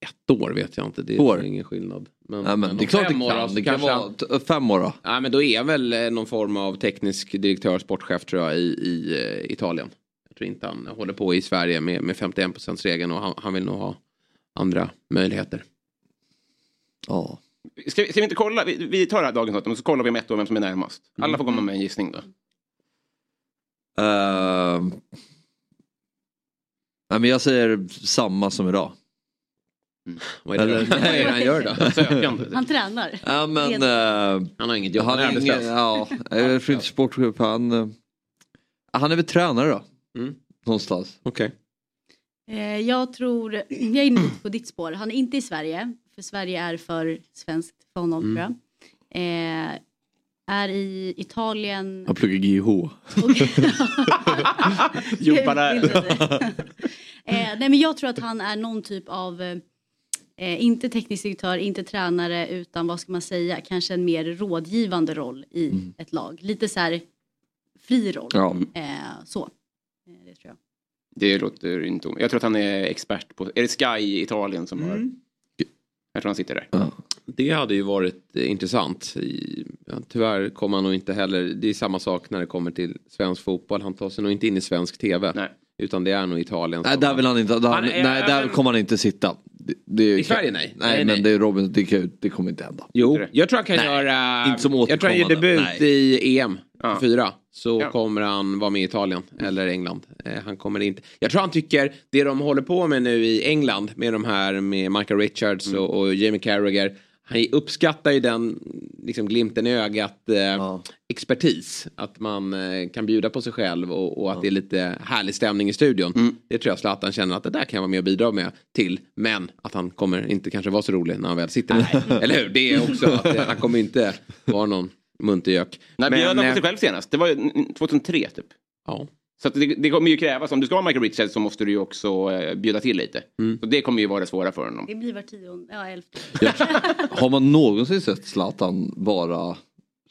Ett år vet jag inte. Det är År? ingen skillnad. Men, Nej, men det är klart det fem år, kan. så Det kan vara fem år då. Ja, men då är han väl eh, någon form av teknisk direktör, sportchef tror jag i, i eh, Italien. Jag tror inte han håller på i Sverige med, med 51% regeln och han, han vill nog ha andra möjligheter. Ja. Ska, vi- ska vi inte kolla, vi, vi tar det här dagens datum och så kollar vi om ett år vem som är närmast. Alla får komma med en gissning då. Ehm. nej, men jag säger samma som idag. Vad är det, Eller- det han gör då? Sökande. Han tränar. Ja, men, eh, Han har inget jobb, han är är ingen, ja, jag tror inte sportchef. Han, eh, han är väl tränare då. Mm. Någonstans. Okej. Eh, jag tror, jag är inne på ditt spår. Han är inte i Sverige, för Sverige är för svenskt för honom tror jag. Eh, är i Italien. Han pluggar GH. Jobbar där. eh, nej men jag tror att han är någon typ av, eh, inte teknisk direktör, inte tränare, utan vad ska man säga, kanske en mer rådgivande roll i ett lag. Lite så här fri roll. Ja. Eh, så. Eh, det tror jag. Det låter inte om- Jag tror att han är expert på, är det Sky i Italien som har... Jag tror han sitter där. Ja. Det hade ju varit eh, intressant. Tyvärr kommer han nog inte heller. Det är samma sak när det kommer till svensk fotboll. Han tar sig nog inte in i svensk tv. Nej. Utan det är nog Italien. Nej där vill han inte, där, Han nej där kommer han inte sitta. Det, det, I Sverige, nej. Nej, Nej, men nej. det är Robin, det, kan- det kommer inte hända. Jo, jag tror han kan Nej, göra... inte som jag tror han gör debut Nej. i EM Ja. 24. Så Ja. kommer han vara med i Italien eller England. Eh, han kommer inte... Jag tror han tycker det de håller på med nu i England med de här med Michael Richards Mm. och, och Jamie Carragher. Han uppskattar ju den liksom, glimten i ögat eh, Ja. expertis. Att man eh, kan bjuda på sig själv och, och att det är lite härlig stämning i studion. Mm. Det tror jag Zlatan känner att det där kan jag vara med och bidra med till. Men att han kommer inte kanske vara så rolig när han väl sitter där. Eller hur? Det är också att eh, han kommer inte vara någon muntergök. När bjöd han på eh, sig själv senast? Det var ju 2003 typ. ja. Så att det, det kommer ju krävas, om du ska ha Michael Richards så måste du ju också eh, bjuda till lite. Mm. Så det kommer ju vara det svåra för honom. Det blir var tionde, ja elfte. Har man någonsin sett Zlatan vara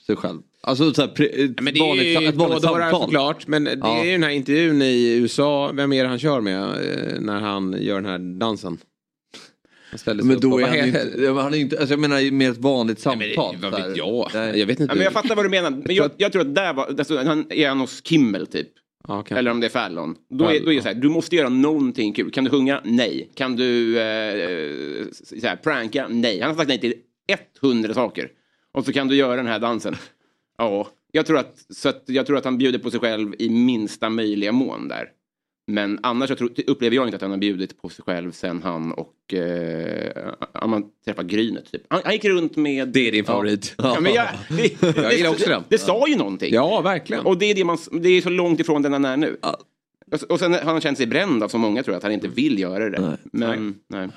sig själv? Alltså så här, pre, ett, Men det är vanligt, ju ett vanligt samtal. såklart. Men det Ja. är ju den här intervjun i USA. Vem är det han kör med eh, när han gör den här dansen? Men då är han heter- inte, han är inte, alltså jag menar mer ett vanligt Nej, men samtal. det, vad vet jag? Nej. Jag vet inte. Ja, men jag fattar vad du menar. Men jag, jag tror att där var, alltså, han är han hos Kimmel typ. Kanske. Eller om det är Fallon. Då är, då är det så här, du måste göra någonting kul. Kan du sjunga? Nej. Kan du eh, så här, pranka? Nej. Han har sagt nej till 100 saker. Och så kan du göra den här dansen. Ja, jag tror att, så att, jag tror att han bjuder på sig själv i minsta möjliga mån där. Men annars jag tror, upplever jag inte att han har bjudit på sig själv sen han och eh, man träffar Grynet. Typ. Han, han gick runt med... Det är din favorit. Ja, men jag, det, Jag gillar också det, den. det sa ju någonting. Ja, verkligen. Och det är, det, man, det är så långt ifrån den han är nu. Och, och sen har han känt sig bränd av så många tror jag att han inte vill göra det. Nej. Men, nej.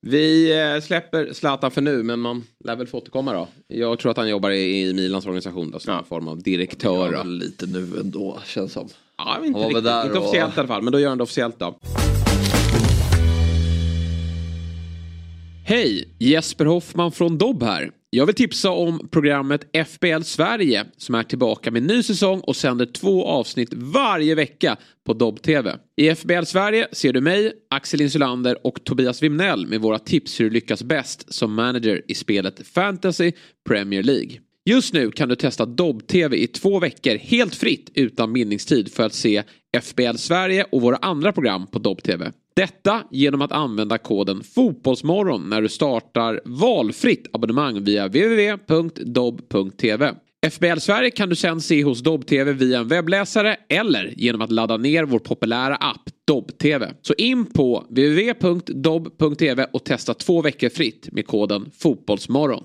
Vi eh, släpper Zlatan för nu, men man lär väl få återkomma då. Jag tror att han jobbar i, i Milans organisation då, som Ja. en form av direktör. Ja, lite nu ändå känns som. Ja, inte, Han var riktigt, där inte och- officiellt i alla fall, men då gör han det officiellt då. Hej! Jesper Hoffman från Dobb här. Jag vill tipsa om programmet FBL Sverige som är tillbaka med ny säsong och sänder två avsnitt varje vecka på Dobb TV. I FBL Sverige ser du mig, Axel Insulander och Tobias Wimnell med våra tips hur du lyckas bäst som manager i spelet Fantasy Premier League. Just nu kan du testa Dobb-TV i två veckor helt fritt utan bindningstid för att se FBL Sverige och våra andra program på Dobb-TV. Detta genom att använda koden Fotbollsmorgon när du startar valfritt abonnemang via www.dobb.tv. FBL Sverige kan du sedan se hos Dobb-TV via en webbläsare eller genom att ladda ner vår populära app Dobb-TV. Så in på www.dobb.tv och testa två veckor fritt med koden Fotbollsmorgon.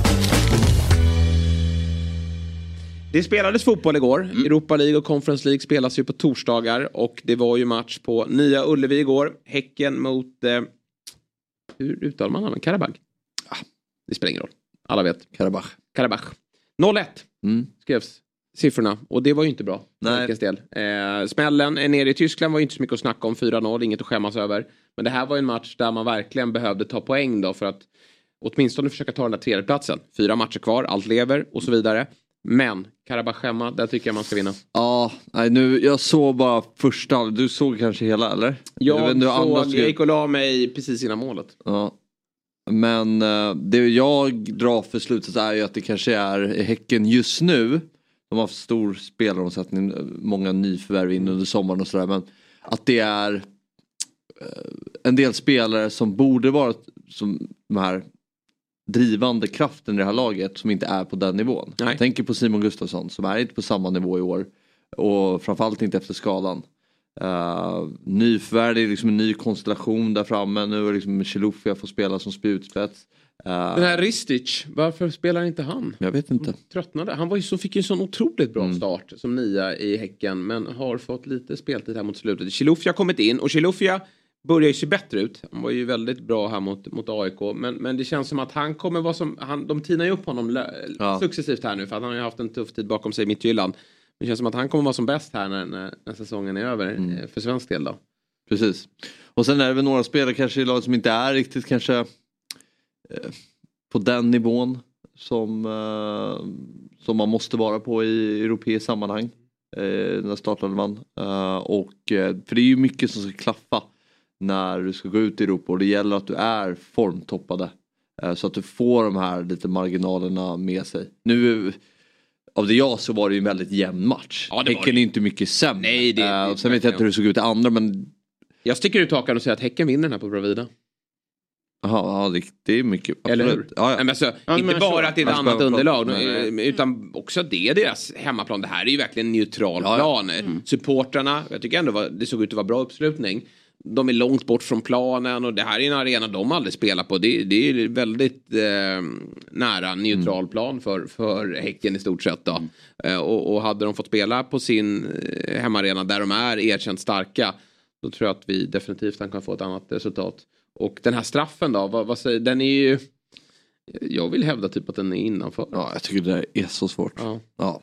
Det spelades fotboll igår. Europa League och Conference League spelas ju på torsdagar. Och det var ju match på Nya Ullevi igår. Häcken mot... Eh, hur uttalar man namnet? Karabag? Ah, det spelar ingen roll. Alla vet. Karabach. Karabach. 0-1 Mm. skrevs siffrorna. Och det var ju inte bra. Nej. Del. Eh, smällen nere i Tyskland var ju inte så mycket att snacka om. 4-0, inget att skämmas över. Men det här var ju en match där man verkligen behövde ta poäng då för att åtminstone försöka ta den där tredjeplatsen. Fyra matcher kvar, allt lever och så vidare. Men Karabach där tycker jag man ska vinna. Ja, nej, nu, jag såg bara första Du såg kanske hela eller? Jag, andra såg, jag gick och la mig precis innan målet. Ja. Men eh, det jag drar för slutet är ju att det kanske är Häcken just nu. De har haft stor spelaromsättning, många nyförvärv in under sommaren och sådär. Men att det är eh, en del spelare som borde vara som de här drivande kraften i det här laget som inte är på den nivån. Nej. Jag tänker på Simon Gustafsson som är inte på samma nivå i år. Och framförallt inte efter skadan. Uh, nyförvärv, det är liksom en ny konstellation där framme. Nu är liksom Chilufya får spela som spjutspets. Uh, Den här Ristic, varför spelar inte han? jag vet inte. Tröttnade. Han var ju så, fick ju en sån otroligt bra Mm. start som nia i Häcken men har fått lite speltid här mot slutet. Chilufya har kommit in och Chilufya börjar ju se bättre ut. Han var ju väldigt bra här mot, mot AIK. Men, men det känns som att han kommer vara som, han, de tinar ju upp honom Ja. successivt här nu för att han har ju haft en tuff tid bakom sig i Midtjylland. Det känns som att han kommer vara som bäst här när, när, när säsongen är över Mm. eh, för svensk del då. Precis. Och sen är det väl några spelare kanske i laget som inte är riktigt kanske eh, på den nivån som, eh, som man måste vara på i europeiskt sammanhang. Eh, när startade man. Och, för det är ju mycket som ska klaffa när du ska gå ut i Europa och det gäller att du är formtoppade. Eh, så att du får de här lite marginalerna med sig. Nu av det jag så var det ju en väldigt jämn match. Ja, Häcken är inte mycket sämre. Nej, det- Eh, det- och sen vet jag inte hur det såg ut i andra men Jag sticker ut hakan och säger att Häcken vinner den här på Bravida. Jaha, ja, det, det är mycket. Eller absolut. hur? Ja, Nej, ja. men alltså, Ja, inte men bara att det är ett annat underlag nej, eh, utan också att det är deras hemmaplan. Det här är ju verkligen en neutral Ja, ja. Mm. plan. Supportrarna, jag tycker ändå var, det såg ut att vara bra uppslutning. De är långt bort från planen och det här är en arena de aldrig spelar på. Det, det är väldigt eh, nära neutral Mm. plan för, för Häcken i stort sett. Då. Eh, och, och hade de fått spela på sin eh, hemmaarena där de är erkänt starka då tror jag att vi definitivt kan få ett annat resultat. Och den här straffen då, vad, vad säger, den är ju... Jag vill hävda typ att den är innanför. ja, jag tycker det är så svårt. Ja. Ja.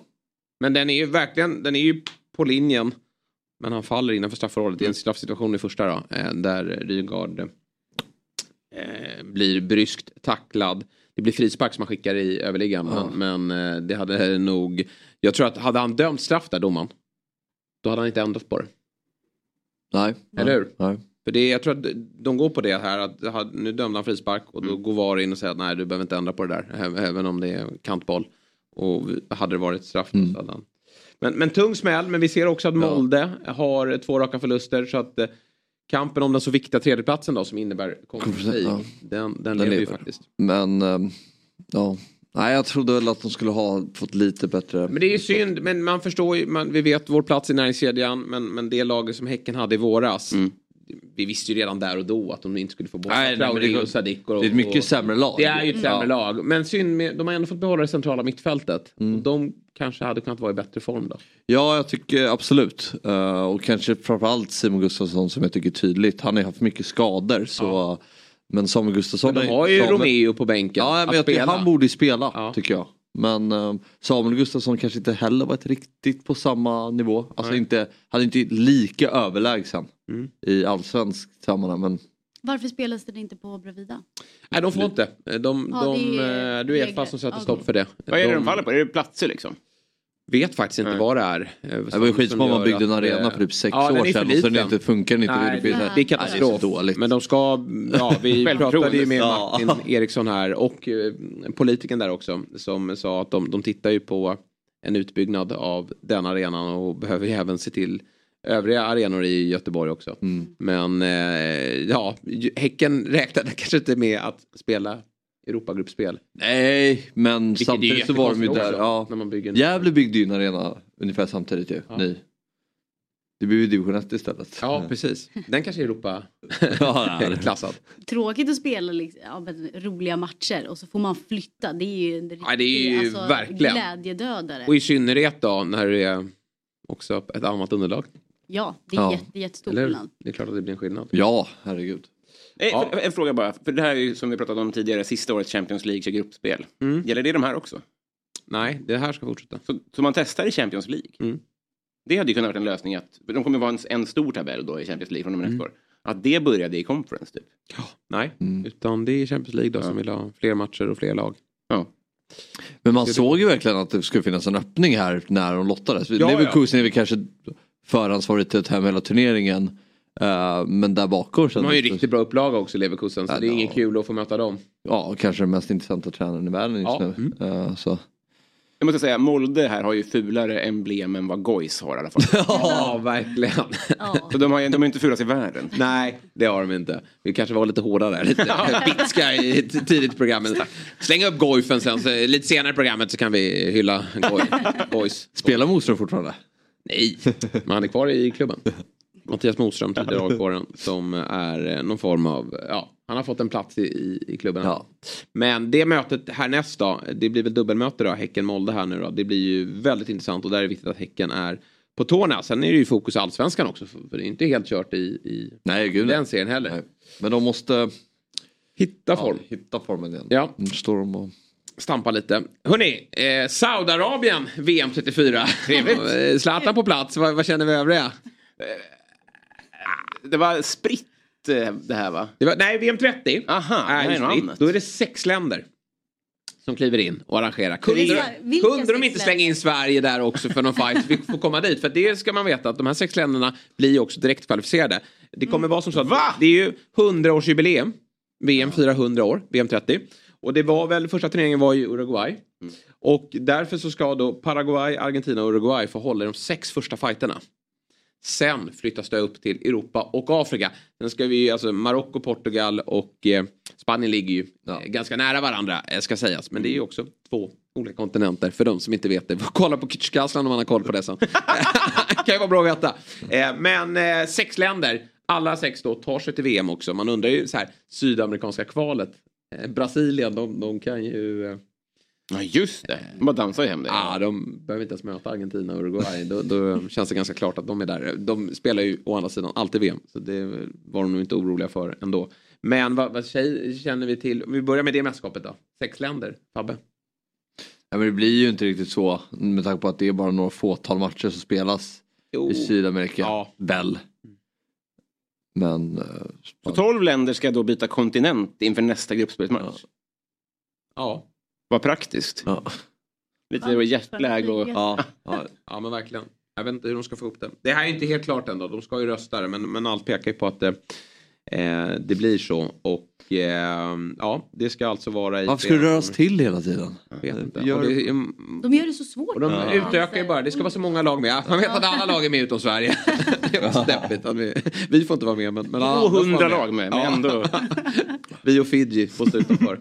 Men den är ju verkligen, den är ju på linjen. Men han faller innanför straffområdet i en straffsituation i första då. eh, Där Rygaard eh, blir bryskt tacklad. Det blir frispark som han skickar i överliggaren. Ja. Men, men eh, det hade nog... Jag tror att hade han dömt straff där domaren. Då hade han inte ändrat på det. Nej. Eller hur? Nej. För det, jag tror att de går på det här att nu dömde han frispark och Mm. då går VAR in och säger att nej du behöver inte ändra på det där. Även om det är kantboll. Och hade det varit straff Mm. så hade han. Men, men tung smäll, men vi ser också att Molde har två raka förluster så att eh, kampen om den så viktiga tredjeplatsen då som innebär Conference Ja. League, den, den, lever ju faktiskt. Men ehm, ja. Nej, jag trodde väl att de skulle ha fått lite bättre. Men det är ju synd, men man förstår ju, man, vi vet vår plats i näringskedjan, men, men det laget som Häcken hade i våras. Vi visste ju redan där och då att de inte skulle få men Traoré det- och Sadik. Och, Det är ett mycket och, sämre lag. Det är ju ett sämre Ja. lag. Men synd, med, de har ändå fått behålla det centrala mittfältet. Mm. Och de kanske hade kunnat vara i bättre form då. Ja, jag tycker absolut. Eh, och kanske framförallt Simon Gustafsson som jag tycker är tydligt. Han har ju haft mycket skador. Så, Men Samuel Gustafsson... Men de har ju Samuel- Romeo på bänken Ja, att men jag tycker spela. han borde ju spela Ja. tycker jag. Men eh, Samuel Gustafsson kanske inte heller varit riktigt på samma nivå. Alltså Nej. inte, han är inte lika överlägsen Mm. i allsvenskt sammanhang. Men Varför spelas den inte på Bravida? Nej, de får inte. De, Ja, de, det är eh, du är regler. som sätter Okej. stopp för det. Vad är det de faller på? Är det platser liksom? vet faktiskt inte Nej. vad det är. eh, det var ju som skitsmart man byggde en arena eh, för typ sex ja, år sedan och sen inte funkar den inte. Nej, det, det är Ja, katastrof. det är så dåligt. Men de ska, ja vi pratade ju med Ja. Martin Eriksson här och eh, politikern där också som sa att de, de tittar ju på en utbyggnad av den arenan och behöver ju även se till övriga arenor i Göteborg också. Mm. Men eh, ja, Häcken räknade kanske inte med att spela Europagruppspel. Nej, men Vilket samtidigt så var de ju där. också, Ja. när man bygger en- Gävle byggde ju en arena ungefär samtidigt ju. Ja. Ni. Det blev ju division 1 istället. Ja, precis. Den kanske är Europa Ja, det är det. klassad. Tråkigt att spela liksom, ja, roliga matcher och så får man flytta. Det är ju en Ja, det är ju riktig, verkligen. glädjedödare. Och i synnerhet då när det är också ett annat underlag. Ja, det är Ja. jätte, jättestor Eller skillnad. Det är klart att det blir en skillnad. Ja, herregud. Nej, Ja. En fråga bara, för det här är ju som vi pratade om tidigare, sista årets Champions League gruppspel. Mm. Gäller det de här också? Nej, det här ska fortsätta. Så, så man testar i Champions League? Mm. Det hade ju kunnat vara en lösning att, de kommer vara en, en stor tabell då i Champions League från och med Mm. nästa år. Att det började i conference typ. Nej, Mm. utan det är Champions League då Ja. som vill ha fler matcher och fler lag. Ja. Men man Det- såg ju verkligen att det skulle finnas en öppning här när de lottades. Ja, Leverkusen är väl kanske ta hem hela turneringen. eh, men där bakom De har ju riktigt bra upplaga också Leverkusen så Ja, det är ja. ingen kul att få möta dem. Ja, kanske den mest intressanta tränaren i världen just Ja. nu. Mm. Eh, så. Jag måste säga, Molde här har ju fulare emblem än vad Gois har i alla fall. Ja, verkligen. Ja. så de har ju de är inte fulast i världen. Nej, det har de inte. Vi kanske var lite hårda där, lite bitska i tidigt program. Men Släng upp Goifen sen, så lite senare i programmet så kan vi hylla Goi- Gois. Spelar Moström fortfarande? Nej, men han är kvar i klubben. Mattias Moström, tidigare AIK-aren, som är eh, någon form av, ja, han har fått en plats i, i, i klubben. Ja. Men det mötet härnäst då, det blir väl dubbelmöte då, Häcken-Molde här nu då. Det blir ju väldigt intressant och där är det viktigt att Häcken är på tårna. Sen är det ju fokus allsvenskan också. För det är inte helt kört i, i Nej, gud den serien heller. Nej. Men de måste Hitta form. Ja, hitta formen igen. Ja. Nu står de och... Stampa lite. Hörni, eh, Saudiarabien VM 34. Trevligt. Eh, Zlatan på plats, vad, vad känner vi övriga? Det var spritt eh, det här va? Det var, nej, VM 30. Aha, är spritt. annat. Då är det sex länder som kliver in och arrangerar. Kunde, Vilka- de- vilka kunde de inte slänga in Sverige där också för någon fight? Vi får komma dit. För det ska man veta att de här sex länderna blir också direkt kvalificerade. Det kommer vara som så att Va? det är ju 100-årsjubileum. VM firar 100 år, VM 30. Och det var väl, första turneringen var ju Uruguay. Och därför så ska då Paraguay, Argentina och Uruguay få hålla de sex första fighterna. Sen flyttas det upp till Europa och Afrika. Sen ska vi, alltså Marocko, Portugal och eh, Spanien ligger ju eh, ganska nära varandra eh, ska sägas. Men det är ju också två olika kontinenter för de som inte vet det. Kolla på Kücükaslan om man har koll på det sen. kan ju vara bra att veta. Eh, men eh, sex länder, alla sex då tar sig till VM också. Man undrar ju så här, sydamerikanska kvalet. Eh, Brasilien, de, de kan ju... Eh, Ja just det, de bara dansar ju hem det. Ja, de behöver inte ens möta Argentina och Uruguay. då, då känns det ganska klart att de är där. De spelar ju å andra sidan alltid VM. Så det var de nog inte oroliga för ändå. Men vad, vad tjej- känner vi till? Vi börjar med det mästerskapet då. Sex länder. Fabbe? Ja, men det blir ju inte riktigt så med tanke på att det är bara några fåtal matcher som spelas Jo. i Sydamerika. Ja. Väl. Men... eh, Så 12 länder ska då byta kontinent inför nästa gruppspelsmatch. Ja. Vad praktiskt. ja. Lite jetlag och... Ja, ja. Ja men verkligen. Jag vet inte hur de ska få ihop det. Det här är inte helt klart ändå. De ska ju rösta det, men, men allt pekar ju på att det, eh, det blir så. Och eh, ja, det ska alltså vara i... Varför ska det röras till hela tiden? Jag vet inte. Gör- det, De gör det så svårt. Och de Ja. utökar ju bara, det ska vara så många lag med. Man vet att alla lag är med utom Sverige. det var så deppigt. att Vi, vi får inte vara med men, men alla andra får 200 vara lag med, men Ja. ändå. vi och Fiji får stå utanför.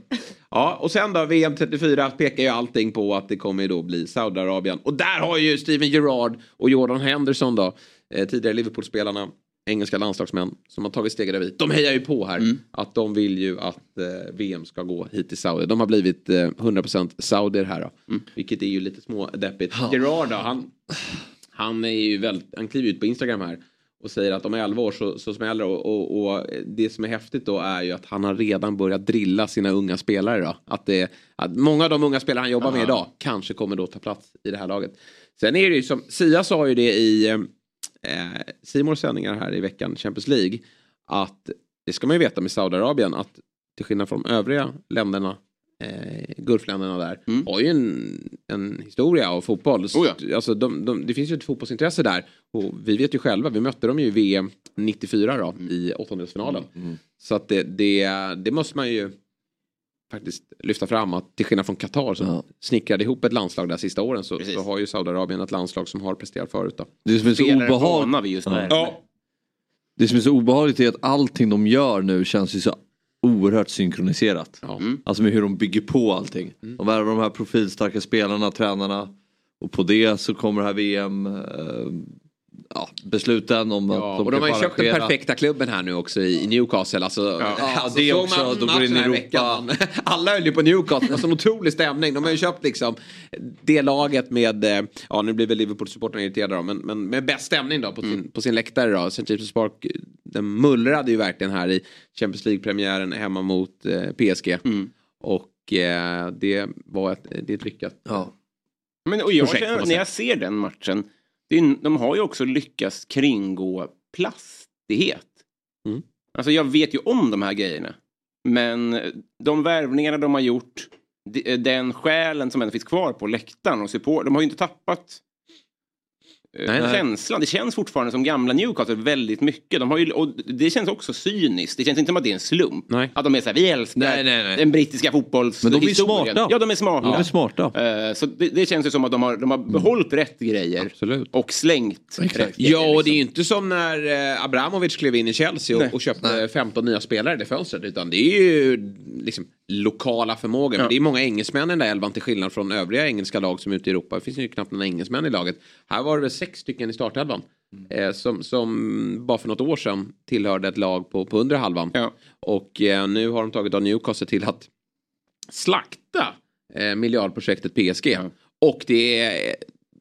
Ja, och sen då VM 34 pekar ju allting på att det kommer ju då bli Saudiarabien. Och där har ju Steven Gerrard och Jordan Henderson då, eh, tidigare Liverpool-spelarna, engelska landslagsmän som har tagit steget dit. De hejar ju på här att de vill ju att eh, VM ska gå hit till Saudi. De har blivit eh, 100% saudier här då. Vilket är ju lite smådeppigt. Gerrard då, han, han är ju väldigt, han kliver ut på Instagram här och säger att om 11 år så, så smäller det. Och, och, och det som är häftigt då är ju att han har redan börjat drilla sina unga spelare då. Att, det, att många av de unga spelare han jobbar med idag kanske kommer då ta plats i det här laget. Sen är det ju som, Sia sa ju det i eh, Simons sändningar här i veckan, Champions League. Att det ska man ju veta med Saudiarabien att till skillnad från de övriga länderna eh, Gulfländerna där har ju en, en historia av fotboll. Oh ja. alltså, de, de, det finns ju ett fotbollsintresse där. Och vi vet ju själva, vi mötte dem ju i VM 94 då, i åttondelsfinalen. Så att det, det, det måste man ju faktiskt lyfta fram att till skillnad från Qatar som Ja. snickrade ihop ett landslag där sista åren så, så har ju Saudiarabien ett landslag som har presterat förut. Då. Det som är så obehagligt. vana vi just nu. Ja. Det som är så obehagligt är att allting de gör nu känns ju så oerhört synkroniserat. Ja. Mm. Alltså med hur de bygger på allting. Mm. De värvar de här profilstarka spelarna, tränarna. Och på det så kommer det här VM, eh, ja, besluten om Ja, att de och de har ju köpt den perfekta klubben här nu också i, Newcastle. Alltså, Ja, alltså, det såg också. De går in i Europa. Alla höll ju på Newcastle. Alltså, en otrolig stämning. De har ju köpt liksom det laget med, eh, ja nu blir väl Liverpool-supportrarna irriterade då, men, men med bäst stämning då på sin, Mm. på sin läktare då. St. James' Park, den mullrade ju verkligen här i Champions League-premiären hemma mot eh, PSG. Mm. Och eh, det var ett, det är ett lyckat Ja. Men, och jag Projekt, känner, när jag ser den matchen, är, de har ju också lyckats kringgå plastighet. Mm. Alltså jag vet ju om de här grejerna. Men de värvningarna de har gjort, de- den själen som ändå finns kvar på läktaren och support, de har ju inte tappat Nej, nej. känslan. Det känns fortfarande som gamla Newcastle väldigt mycket. De har ju, och det känns också cyniskt. Det känns inte som att det är en slump. Nej. Att de är så här, vi älskar Nej, nej, den brittiska fotbollshistorien. Men de är smarta. Ja, de är smarta. De är smarta. Eh, Så det, det känns ju som att de har, de har behållit rätt grejer Absolut. och slängt rätt grejer. Ja, och det är ju liksom. inte som när eh, Abramovic klev in i Chelsea och, och köpte 15 nya spelare i det fönstret. Utan det är ju liksom lokala förmågor. Ja. det är många engelsmän i den där elvan till skillnad från övriga engelska lag som är ute i Europa. Det finns ju knappt några engelsmän i laget. Här var det väl sex stycken i startelvan. Eh, som, som bara för något år sedan tillhörde ett lag på, på undre halvan. Ja. Och eh, nu har de tagit av Newcastle till att slakta eh, miljardprojektet PSG. Och det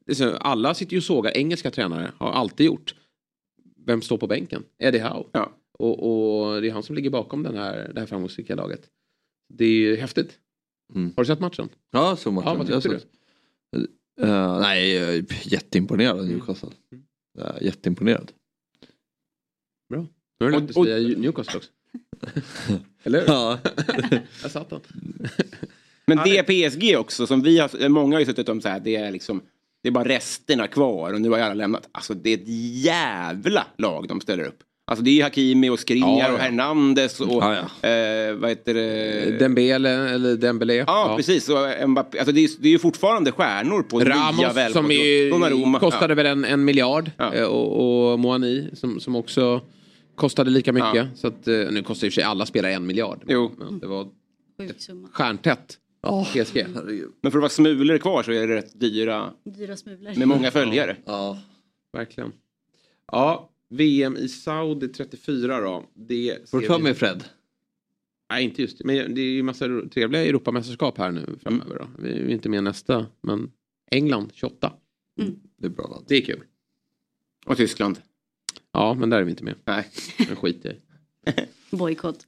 är så, alla sitter ju och sågar engelska tränare, har alltid gjort. Vem står på bänken? Eddie Howe. Ja. Och, och det är han som ligger bakom den här, det här framgångsrika laget. Det är ju häftigt. Mm. Har du sett matchen? Ja, så matchen. Ja, vad Jag tyckte såg- Eh, nej, jag är jätteimponerad av Newcastle. Mm. Jag är jätteimponerad. Nu har du dig och- säga Newcastle också. Eller hur? Ja. Där satt han. Men det- PSG också, som vi har, många har ju suttit om så här, det är liksom, det är bara resterna kvar och nu har alla lämnat. Alltså det är ett jävla lag de ställer upp. Alltså det är Hakimi och Skriniar Ja, ja. och Hernandez och Ja, Eh, vad heter det? Dembele eller Dembele. Ja, precis. Och Mbappé. Alltså det, är, det är ju fortfarande stjärnor på nya Ramos som ju Donnarumma, kostade ja. väl en, en miljard. Ja. Eh, Och, och Moani som, som också kostade lika mycket. Ja. Så att, eh, nu kostar i och för sig alla spelare en miljard. Jo. Men det var stjärntätt. PSG. Herregud. Men för att vara smulor kvar så är det rätt dyra Dyra smulor. med många följare. Ja. Verkligen. Ja, VM i Saudi 34 då. Det Får du ta med Fred? Nej, inte just det. Men det är ju massa trevliga Europamästerskap här nu framöver. Då. Vi är ju inte med nästa, men England 28. Det är bra land. Det är kul. Och Tyskland. Ja, men där är vi inte med. Nej. Den skiter jag i. Bojkott.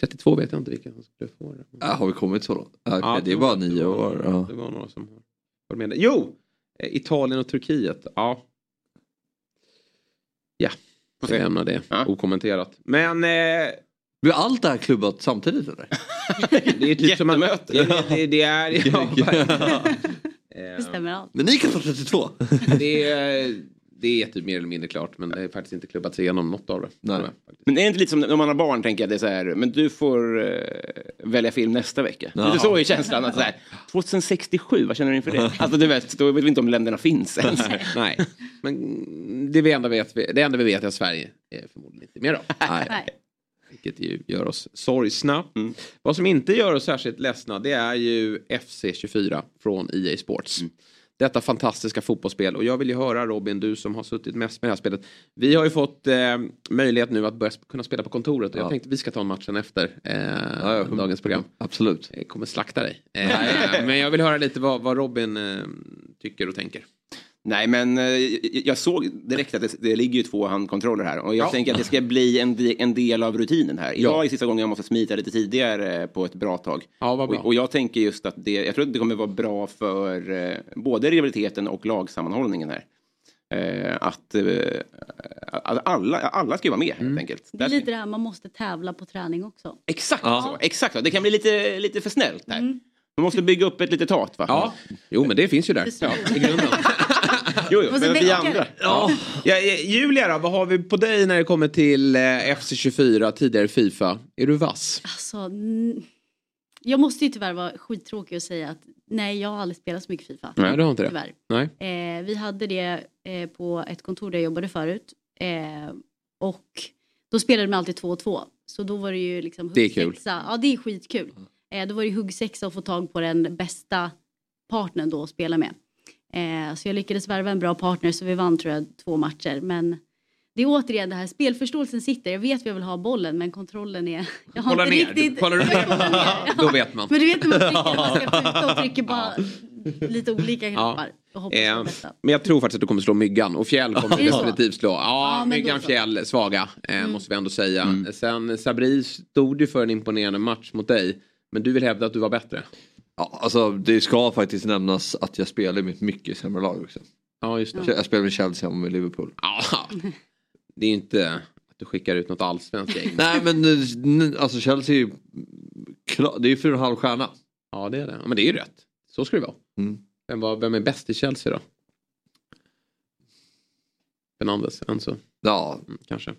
32 vet jag inte vilka som skulle få det. Ja, har vi kommit så långt? Okej, Ja, det är bara nio år. Ja. Det var några som har varit med. Jo! Eh, Italien och Turkiet. Ja. Ja, vi lämnar det Ja. okommenterat. Men eh, Blir allt det här klubbat samtidigt eller? det är typ som att... Det, det, det är... Ja, verkligen. Det Eh, stämmer allt. Men ni kan ta 32. det, är, det är typ mer eller mindre klart men det är faktiskt inte klubbat sig igenom något av det. Nej. Men är det inte lite som när man har barn tänker jag det är så här, men du får eh, välja film nästa vecka. Ja. Lite så är känslan. Att så här, 2067, vad känner du inför det? Alltså du vet, då vet vi inte om länderna finns ens. Nej, men det, vi enda vet, det enda vi vet är att Sverige är förmodligen inte med då. Nej. Vilket ju gör oss sorgsna. Vad som inte gör oss särskilt ledsna det är ju FC24 från EA Sports. Detta fantastiska fotbollsspel och jag vill ju höra Robin, du som har suttit mest med det här spelet. Vi har ju fått eh, möjlighet nu att börja kunna spela på kontoret och jag Ja. tänkte vi ska ta matchen efter eh, Ja, ja. dagens program. Absolut. Jag kommer slakta dig. Eh, men jag vill höra lite vad, vad Robin eh, tycker och tänker. Nej men eh, jag såg direkt att det, det ligger ju två handkontroller här och jag Ja. tänker att det ska bli en, en del av rutinen här. Idag Ja. är sista gången jag måste smita lite tidigare på ett bra tag. Ja, vad bra. Och, och jag tänker just att det, jag tror att det kommer vara bra för eh, både rivaliteten och lagsammanhållningen här. Eh, att, eh, att alla, alla ska ju vara med Mm. helt enkelt. Det är lite det här, man måste tävla på träning också. Exakt Ja. så, exakt så. Det kan bli lite, lite för snällt här. Mm. Man måste bygga upp ett litet hat va? Ja, jo men det finns ju där. Ja, i grunden. Jo, jo, men vi andra. Ja. Ja, eh, Julia då, vad har vi på dig när det kommer till eh, FC24, tidigare Fifa? Är du vass? Alltså, jag måste ju tyvärr vara skittråkig och säga att nej, jag har aldrig spelat så mycket Fifa. Nej, du har inte det. Tyvärr. Nej. Eh, vi hade det eh, på ett kontor där jag jobbade förut. Eh, och då spelade man alltid två och två. Så då var det ju liksom Det är kul. huggsexa. Ja, det är skitkul. Eh, då var det huggsexa att få tag på den bästa partnern då att spela med. Eh, så jag lyckades värva en bra partner så vi vann tror jag två matcher. Men det är återigen det här, spelförståelsen sitter. Jag vet att jag vill ha bollen men kontrollen är... Jag har Kolla inte ner. riktigt... Kollar du kollar ner. ner? Då vet man. Men du vet när man trycker när man ska skjuta och trycker bara lite olika knappar. På Eh, men jag tror faktiskt att du kommer slå Myggan och Fjäll kommer så? definitivt slå. Ja, Ja, Myggan. Fjäll svaga eh, måste vi ändå säga. Sen Sabri stod ju för en imponerande match mot dig. Men du vill hävda att du var bättre? Ja, alltså, det ska faktiskt nämnas att jag spelar med ett mycket sämre lag också. Ja, just det. Jag spelar med Chelsea och med Liverpool. Ja, det är inte att du skickar ut något allsvenskt gäng. Nej men eh, alltså Chelsea är ju klar, det är ju fyra och en halv stjärna. Ja, det är det. Ja, men det är ju rätt. Så ska det vara. Mm. Vem, var, vem är bäst i Chelsea då? Fernandes, Enzo, Ja, mm, kanske.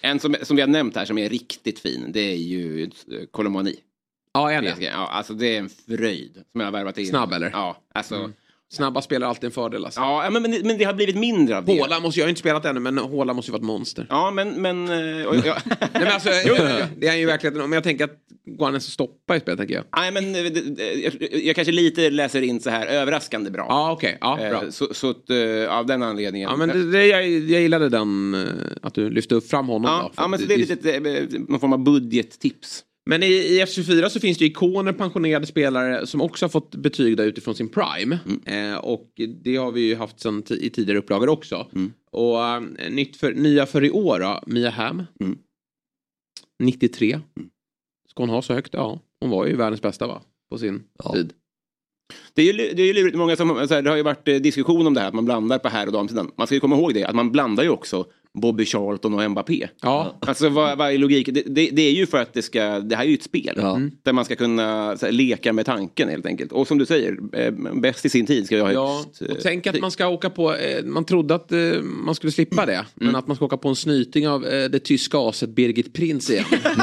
En som, som vi har nämnt här som är riktigt fin, det är ju eh, Colomani. Ja, en PSG. Ja, alltså det är en fröjd som jag har värvat in. Snabb, eller? Ja, alltså. Mm. Snabba spelar alltid en fördel alltså. Ja, men, men, det- men det har blivit mindre av det. Håla måste, jag har inte spelat ännu, men Håla måste ju vara ett monster. Ja, men... men eh, och, ja. Nej, men alltså, det är ju verkligen, men jag tänker att går han ens att stoppa i spelet tänker jag. Nej, men eh, det- det- jag, jag kanske lite läser in så här överraskande bra. Ja, okej. Ja, bra. Eh, Så, så att, av den anledningen. Ja, men det, jag, jag gillade den, att du lyfte upp fram honom. ja, då, ja, men det är lite någon form av budgettips. Men i, i F24 så finns det ikoner, pensionerade spelare som också har fått betyg där utifrån sin prime. Mm. Eh, och det har vi ju haft sen i tidigare upplagor också. Mm. Och eh, nytt för, nya för i år då, Mia Hamm. Mm. 93. Ska hon ha så högt? Ja, hon var ju världens bästa va? På sin Ja. tid. Det är ju, det är ju lurigt, många som, här, det har ju varit eh, diskussion om det här att man blandar på här och damsidan. Man ska ju komma ihåg det, att man blandar ju också Bobby Charlton och Mbappé. Ja. Alltså vad, vad är logiken? Det, det, det är ju för att det ska, det här är ju ett spel. Ja. Där man ska kunna så här, leka med tanken helt enkelt. Och som du säger, eh, bäst i sin tid ska ju ha Ja, högst. eh, och tänk att man ska åka på, eh, man trodde att eh, man skulle slippa det. Men att man ska åka på en snyting av eh, det tyska aset Birgit Prinz igen.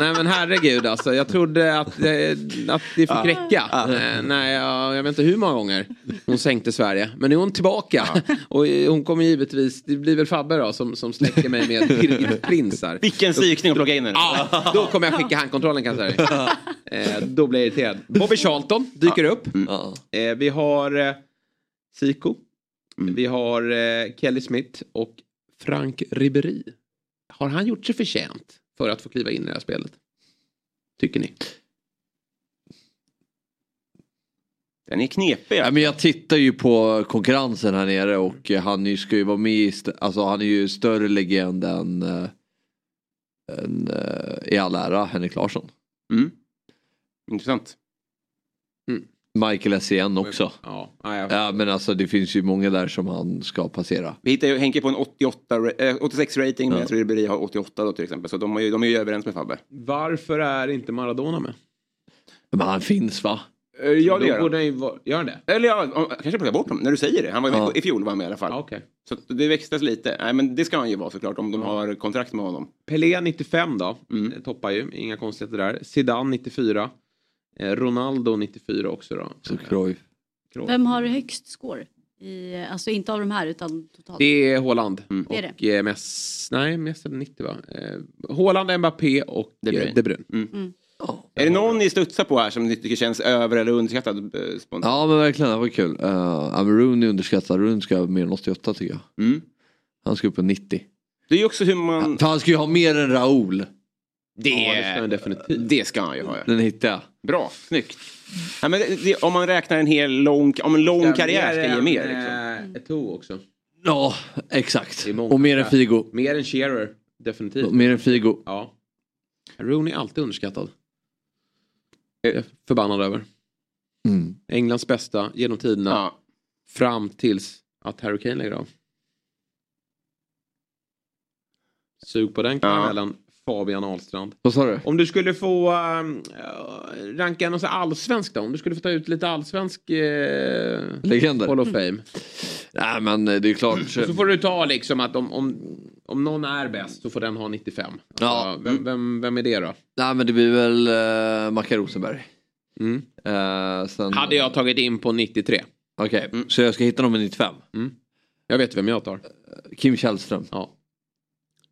Nej men herregud alltså, jag trodde att, eh, att det fick räcka. Eh, nej, jag, jag vet inte hur många gånger hon sänkte Sverige. Men nu är hon tillbaka. Och eh, hon kommer givetvis, det blir väl Fabbe då som, som släcker mig med Birgit Prinz här. Vilken psykning att plocka in henne. Ja, då kommer jag skicka handkontrollen kan jag säga. Eh, då blir jag irriterad. Bobby Charlton dyker upp. Ja. Eh, vi har eh, Siko. Vi har eh, Kelly Smith och Frank Ribéry. Har han gjort sig förtjänt för att få kliva in i det här spelet? Tycker ni? Den är knepig. Ja, men jag tittar ju på konkurrensen här nere och eh, han ska ju vara med i, alltså han är ju större legend än, äh, än äh, i all ära Henrik Larsson. Mm. Intressant. Michael Essien också. Ja, ja, Ja men alltså det finns ju många där som han ska passera. Vi hittar ju Henke på en 88, ra- eh, 86 rating, men Ja. jag tror Ribéry har 88 då till exempel. Så de, är ju, de är ju överens med Fabbe. Varför är inte Maradona med? Men han finns va? Eh, Ja, det Då gör han. ju Gör han det? Eller ja, kanske plocka bort honom när du säger det. Han var ju med Ja. i fjol var han med i alla fall. Ja, okej. Så det växlas lite. Nej men det ska han ju vara såklart om de har kontrakt med honom. Pelé 95 då. Mm. Eh, Toppar ju, inga konstigheter där. Zidane 94. Eh, Ronaldo 94 också då. Så Cruyff. Cruyff. Vem har högst score? I, alltså inte av de här utan totalt. Det är Haaland. Mm. Det är Och eh, Mess... Nej, Messi hade 90 va? Eh, Haaland, Mbappé och De Bruyne. Bruyne. De Bruyne. Mm. Är det någon ni studsar på här som ni tycker känns över eller underskattad eh, spontant? Ja men verkligen, det var kul. Uh, ja, men Rooney underskattad, Rooney ska ha mer än 88 tycker jag. Mm. Han ska upp på 90. Det är ju också hur man... För han ska ju ha mer än Raoul. Det, Ja, det ska han definitivt. det ska han ju ha. ja. Den hittar jag. Bra, snyggt. Ja, men det, det, om man räknar en hel lång, om en lång karriär ska ge mer. Liksom. Liksom. Eto'o också. Ja, exakt. Och mer än Figo. Mer än Shearer. Definitivt. Mer än Figo. Ja. Rooney är alltid underskattad. Är förbannad över. Mm. Englands bästa genom tiderna. Ja. Fram tills att Harry Kane lägger av. Sug på den karamellen. Fabian Ahlstrand. Vad sa du? Om du skulle få um, ranka någon allsvensk då? Om du skulle få ta ut lite allsvensk uh, Legender? Hall of Fame. Nej men eh, det är klart. Och så får du ta liksom att om, om, om någon är bäst så får den ha 95. Alltså, Ja. vem, vem, vem är det då? Nej men det blir väl uh, Mackan Rosenberg. Mm. Eh, sen... Hade jag tagit in på 93. Okej, så jag ska hitta någon med 95. Jag vet vem jag tar. Kim Källström. Ja.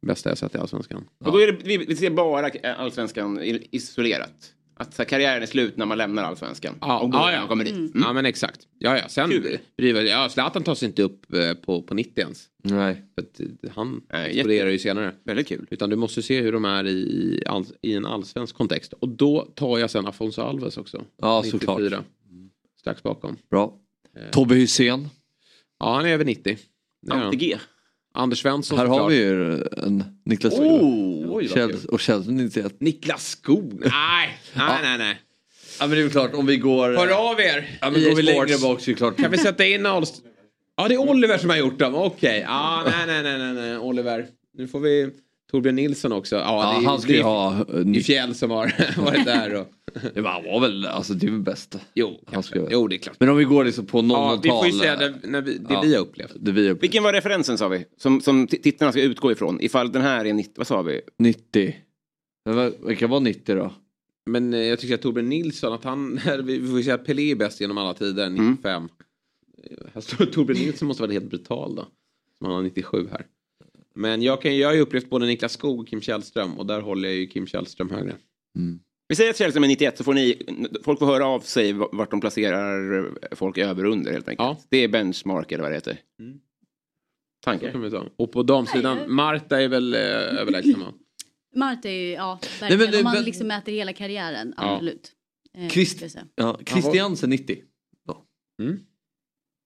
Bästa jag sett i Allsvenskan. Och då är det, vi, vi ser bara eh, allsvenskan isolerat. Att så här, karriären är slut när man lämnar allsvenskan. Ja, och då ja, ja. kommer dit. Mm. Ja men exakt. Ja ja, sen Kul. ja, Zlatan tar sig inte upp eh, på, på 90 ens. Nej. För att, eh, han Nej, exploderar ju senare. Väldigt kul. Utan du måste se hur de är i, i, all, i en allsvensk kontext. Och då tar jag sen Afonso Alves också. Ja såklart. 94. Strax bakom. Bra. Tobbe Hysén. Ja han är över 90. Det är han. Ante G. Anders Svensson Här har vi ju en Niklas Oh! Oj, kul. och Källström 91. Niklas Skog. Nej, nej, nej, nej. Ja men det är väl klart om vi går... Hör av er. Ja men går vi längre bak så är det klart. Kan vi sätta in Ahlst... Ja, det är Oliver som har gjort dem. Okej. Ja, nej, nej, nej, nej, nej, Oliver. Nu får vi Torbjörn Nilsson också. Ja, Ja, det han ska det ju ha... Det är Fjäll som har varit där. Och... Ja, men han var väl, alltså det är väl bäst. Jo, Han ska- jo, det är klart. Men om vi går liksom på Ja, vi får ju 00-tal. säga det, när vi, det Ja. vi har upplevt. Det vi har Vilken var referensen sa vi? Som, som tittarna ska utgå ifrån. Ifall den här är 90, vad sa vi? 90. Men vad- Vilka var 90 då? Men eh, jag tycker att Torbjörn Nilsson, att han, vi vi får säga att Pelé är bäst genom alla tider, 95. Eh, Här står Torbjörn Nilsson måste vara helt brutal då. Som han har 97 här. Men jag, kan, jag har ju upplevt både Niklas Skog och Kim Källström och där håller jag ju Kim Källström högre. Vi säger att Källström är 91 så får ni, folk får höra av sig vart de placerar folk över och under helt enkelt. Ja. Det är benchmark eller vad det heter. Så Tankar? Och på damsidan, Marta är väl eh, överlägsen va? Mart är ju, ja, verkligen. men Om man men- liksom mäter hela karriären, Ja. absolut. Eh, Christ-. Ja, Christiansen 90.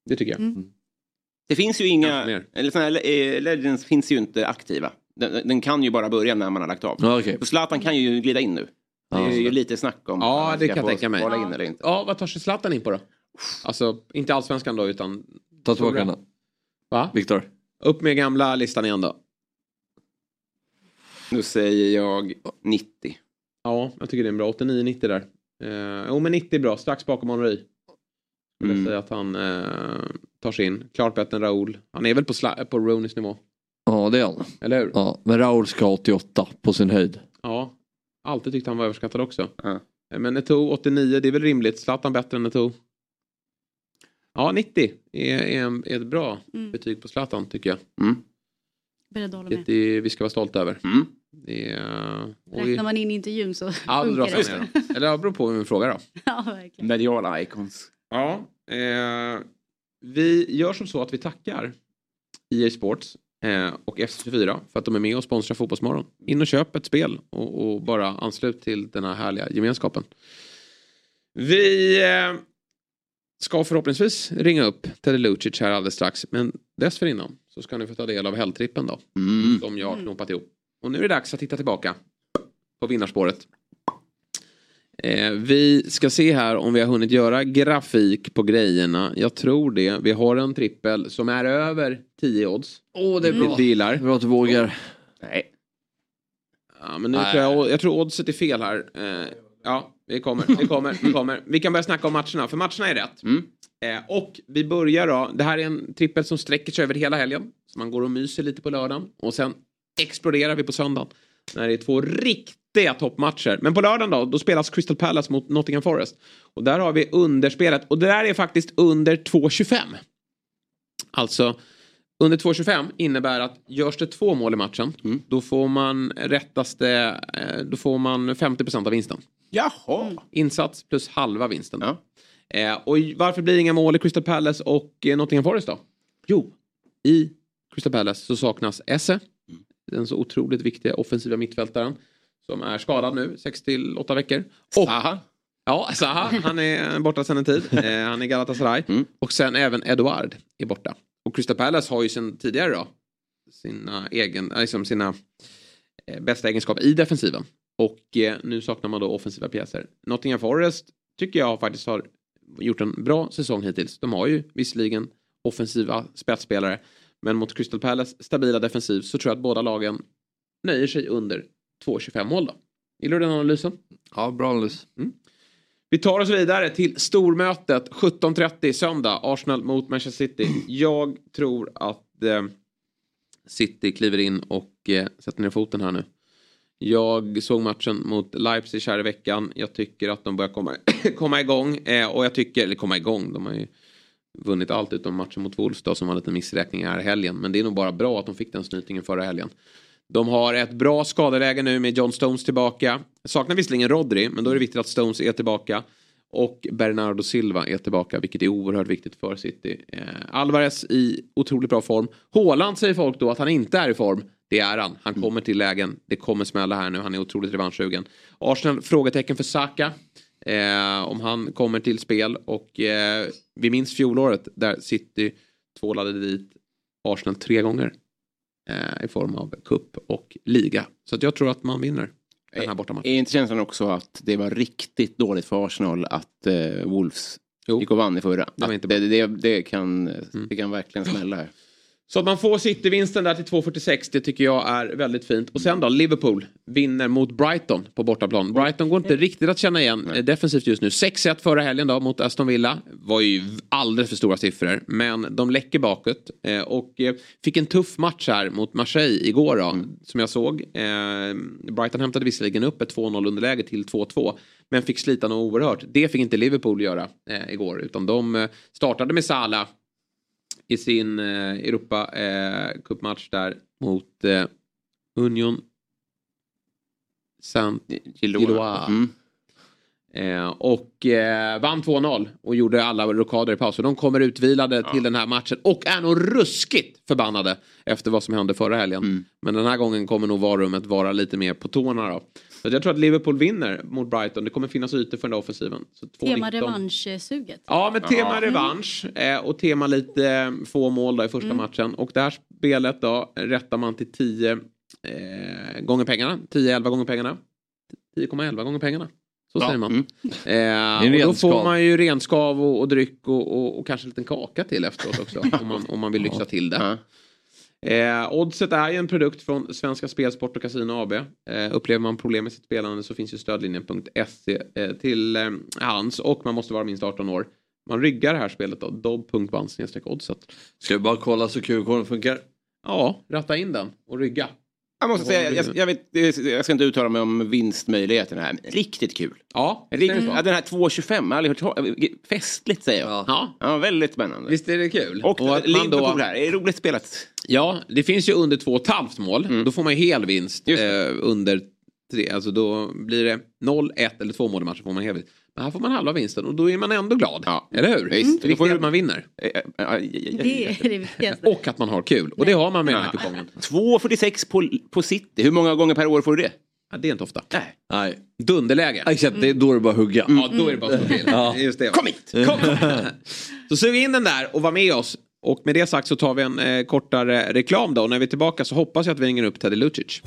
Det tycker jag. Mm. Det finns ju inga, eller såna här eh, Legends finns ju inte aktiva. Den, den kan ju bara börja när man har lagt av. Ja, okej. Så Zlatan kan ju glida in nu. Det är ju så. lite snack om Ja, det kan jag tänka mig. in eller inte. Ja, vad tar sig Zlatan in på då? Alltså, inte allsvenskan då, utan... Ta tillbaka den. Va? Viktor. Upp med gamla listan igen då. Nu säger jag 90. Ja, jag tycker det är en bra 89-90 där. Eh, jo, men 90 är bra. Strax bakom Henry. Skulle Mm. säga att han eh, tar sig in. Klart bättre än Raoul. Han är väl på, på Rooney's nivå. Ja, det är han. Eller hur? Ja, men Raul ska ha 88 på sin höjd. Ja. Alltid tyckte han var överskattad också. Ja. Eh, Men Eto'o 89, det är väl rimligt. Zlatan bättre än Eto'o. Ja, 90 är, är, en, är ett bra Mm. betyg på Zlatan tycker jag. Mm. Beredd att hålla med. Det är, vi ska vara stolta över. Mm. Det är, och Räknar man in intervjun så Ja, då funkar dras han ner då. Eller det beror på vem vi frågar då. Ja, verkligen. Mediala icons. Ja, eh, vi gör som så att vi tackar EA Sports eh, och FC24 för att de är med och sponsrar Fotbollsmorgon. In och köp ett spel och, och bara anslut till den här härliga gemenskapen. Vi eh, ska förhoppningsvis ringa upp Teddy Lucic här alldeles strax. Men dessförinnan så ska ni få ta del av helgtrippen då. Mm. Som jag har knopat ihop. Och nu är det dags att titta tillbaka på vinnarspåret. Eh, vi ska se här om vi har hunnit göra grafik på grejerna. Jag tror det. Vi har en trippel som är över 10 odds. Åh, det är bra. Du gillar. Bra att du vågar. Nej. Ja, men nu Nej. tror jag, jag tror oddset är fel här. Eh, ja, vi kommer, vi kommer, vi kommer. Vi kan börja snacka om matcherna, för matcherna är rätt. Mm. Eh, och vi börjar då, det här är en trippel som sträcker sig över hela helgen. Så man går och myser lite på lördagen. Och sen exploderar vi på söndagen. När det är två riktiga toppmatcher. Men på lördagen då, då spelas Crystal Palace mot Nottingham Forest. Och där har vi underspelet. Och det där är faktiskt under 2.25. Alltså, under 2.25 innebär att görs det två mål i matchen, Mm. då får man rättaste, eh, då får man 50% av vinsten. Jaha. Insats plus halva vinsten. Ja. Eh, och varför blir det inga mål i Crystal Palace och eh, Nottingham Forest då? Jo, i Crystal Palace så saknas Esse. Den så otroligt viktiga offensiva mittfältaren. Som är skadad nu, 6 till 8 veckor. Och, Aha. ja, Zaha, han är borta sedan en tid. Eh, han är Galatasaray. Mm. Och sen även Eduard är borta. Och Crystal Palace har ju sen tidigare då sina, egen, äh, liksom sina eh, bästa egenskaper i defensiven. Och eh, nu saknar man då offensiva pjäser. Nottingham Forest tycker jag faktiskt har gjort en bra säsong hittills. De har ju visserligen offensiva spetsspelare. Men mot Crystal Palace stabila defensiv så tror jag att båda lagen nöjer sig under 2,25 mål då. Gillar du den analysen? Ja, bra analys. Vi tar oss vidare till stormötet 17.30 söndag. Arsenal mot Manchester City. Jag tror att eh, City kliver in och eh, sätter ner foten här nu. Jag såg matchen mot Leipzig här i veckan. Jag tycker att de börjar komma, komma igång. Eh, och jag tycker, eller komma igång, de har ju vunnit allt utom matchen mot Wolves då, som var lite missräkning här i helgen. Men det är nog bara bra att de fick den snytningen förra helgen. De har ett bra skadeläge nu med John Stones tillbaka. Saknar visserligen Rodri, men då är det viktigt att Stones är tillbaka. Och Bernardo Silva är tillbaka, vilket är oerhört viktigt för City. Eh, Alvarez i otroligt bra form. Haaland säger folk då att han inte är i form. Det är han. Han kommer till lägen. Det kommer smälla här nu. Han är otroligt revanschsugen. Arsenal, frågetecken för Saka. Eh, om han kommer till spel. Och eh, vi minns fjolåret där City tvålade dit Arsenal tre gånger. Eh, I form av cup och liga. Så att jag tror att man vinner den här bortamatchen. Är inte känslan också att det var riktigt dåligt för Arsenal att eh, Wolves Jo. gick och vann i förra? Det det, det, det, kan, det kan verkligen smälla här. Så att man får City-vinsten där till 2,46 det tycker jag är väldigt fint. Och sen då, Liverpool vinner mot Brighton på bortaplan. Brighton går inte riktigt att känna igen eh, defensivt just nu. 6-1 förra helgen då mot Aston Villa. Var ju alldeles för stora siffror. Men de läcker bakåt. Eh, och eh, fick en tuff match här mot Marseille igår då. Som jag såg. Brighton hämtade visserligen upp ett 2-0 underläge till 2-2. Men fick slita något oerhört. Det fick inte Liverpool göra igår. Utan de startade med Salah i sin eh, Europa eh, cupmatch där mot eh, Union Saint-Gilloire. Mm. Eh, och eh, vann 2-0 och gjorde alla rockader i paus. Så de kommer utvilade till den här matchen och är nog ruskigt förbannade efter vad som hände förra helgen. Mm. Men den här gången kommer nog varummet vara lite mer på tårna då. Så jag tror att Liverpool vinner mot Brighton. Det kommer finnas ytor för den där offensiven. Så 2-19. Tema revanschsuget. Ja, men tema revansch eh, och tema lite eh, få mål då i första matchen. Och det här spelet då rättar man till 10 eh, gånger pengarna. 10-11 gånger pengarna. 10,11 gånger pengarna. Så säger man. Eh, en och då får man ju renskav och, och dryck och, och, och kanske en liten kaka till efteråt också. om, man, om man vill lyxa till det. Eh, Oddset är ju en produkt från Svenska Spel, Sport och Casino AB. Eh, upplever man problem med sitt spelande så finns ju stödlinjen.se eh, till eh, hands och man måste vara minst 18 år. Man ryggar det här spelet då, dobb.band oddset. Ska vi bara kolla så QR-koden funkar? Ja, ratta in den och rygga. Jag måste säga, jag, jag, vet, jag ska inte uttala mig om vinstmöjligheterna här. Riktigt kul. Ja, Riktigt, ja, den här 2.25, jag har aldrig hört Festligt säger jag. Ja. Ja, väldigt spännande. Visst är det kul? Och, att man Liverpool här, är roligt spelat. Ja, det finns ju under två och ett halvt mål. Då får man ju hel vinst eh, under tre. Alltså då blir det 0, 1 eller 2 mål i matchen får man hel vinst. Här får man halva vinsten och då är man ändå glad. Ja. Eller hur? Visst. Det viktiga är att man vinner. Eh, eh, eh, Det är det viktigaste. Och att man har kul. Och det har man med den här kupongen. 2.46 på, på City, hur många gånger per år får du det? Ja, det är inte ofta. Nej. Nej. Dunderläge. Exakt, det är då det bara hugga. Ja, då är det bara att slå till. Ja. Just det. Kom hit! Kom, kom. Så sug in den där och var med oss. Och med det sagt så tar vi en eh, kortare reklam då. Och när vi är tillbaka så hoppas jag att vi ringer upp Teddy Lucic.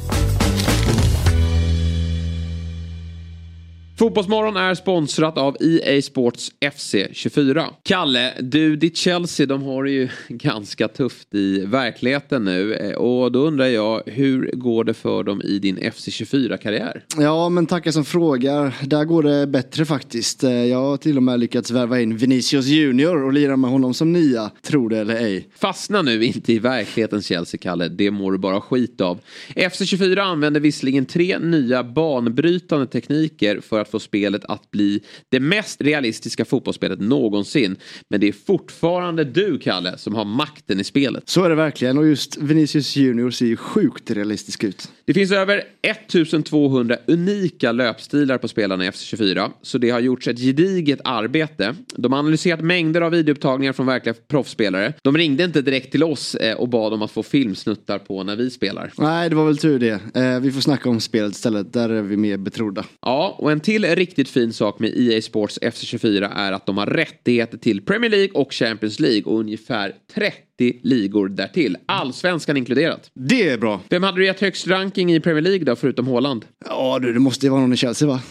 Fotbollsmorgon är sponsrat av EA Sports FC24. Kalle, du, ditt Chelsea, de har det ju ganska tufft i verkligheten nu. Eh, Och då undrar jag, hur går det för dem i din FC24-karriär? Ja, men tackar som frågar. Där går det bättre faktiskt. Eh, Jag har till och med lyckats värva in Vinicius Junior och lira med honom som nia, tro det eller ej. Fastna nu inte i verklighetens Chelsea, Kalle. Det mår du bara skit av. FC24 använder visserligen tre nya banbrytande tekniker för att få spelet att bli det mest realistiska fotbollsspelet någonsin. Men det är fortfarande du, Kalle, som har makten i spelet. Så är det verkligen och just Vinicius Junior ser ju sjukt realistisk ut. Det finns över 1200 unika löpstilar på spelarna i FC24, så det har gjorts ett gediget arbete. De har analyserat mängder av videoupptagningar från verkliga proffsspelare. De ringde inte direkt till oss eh, och bad om att få filmsnuttar på när vi spelar. Nej, det var väl tur det. Eh, Vi får snacka om spelet istället, där är vi mer betrodda. Ja, och en till riktigt fin sak med EA Sports FC24 är att de har rättigheter till Premier League och Champions League och ungefär 30 ligor därtill. Allsvenskan inkluderat. Det är bra. Vem hade du gett högst ranking i Premier League då, förutom Haaland? Ja du, det måste ju vara någon i Chelsea va?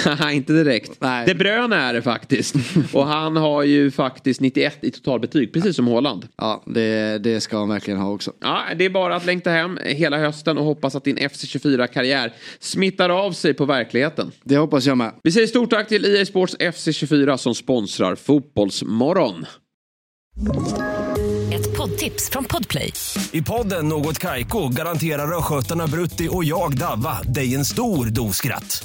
Inte direkt. Nej. De Bruyne är det faktiskt. och han har ju faktiskt 91 i totalbetyg, precis som Haaland. Ja, det, det ska han verkligen ha också. Ja, det är bara att längta hem hela hösten och hoppas att din FC24-karriär smittar av sig på verkligheten. Det hoppas jag med. Vi säger stort tack till EA Sports FC24 som sponsrar Fotbollsmorgon. Ett poddtips från Podplay. I podden Något Kaiko garanterar östgötarna Brutti och jag, Davva, dig en stor dos skratt.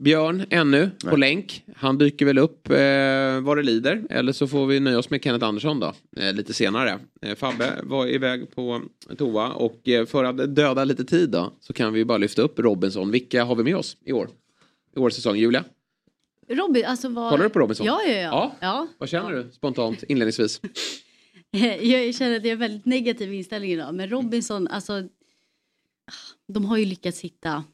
Björn, ännu på länk. Han dyker väl upp eh, vad det lider. Eller så får vi nöja oss med Kenneth Andersson då, eh, lite senare. Eh, Fabbe var iväg på toa och eh, för att döda lite tid då så kan vi bara lyfta upp Robinson. Vilka har vi med oss i år? I årets säsong, Julia? Robin, alltså vad... Kollar du på Robinson? Ja, ja, ja. Ja. ja. Vad känner du spontant inledningsvis? Jag känner att jag har väldigt negativ inställning idag. Men Robinson, alltså. De har ju lyckats hitta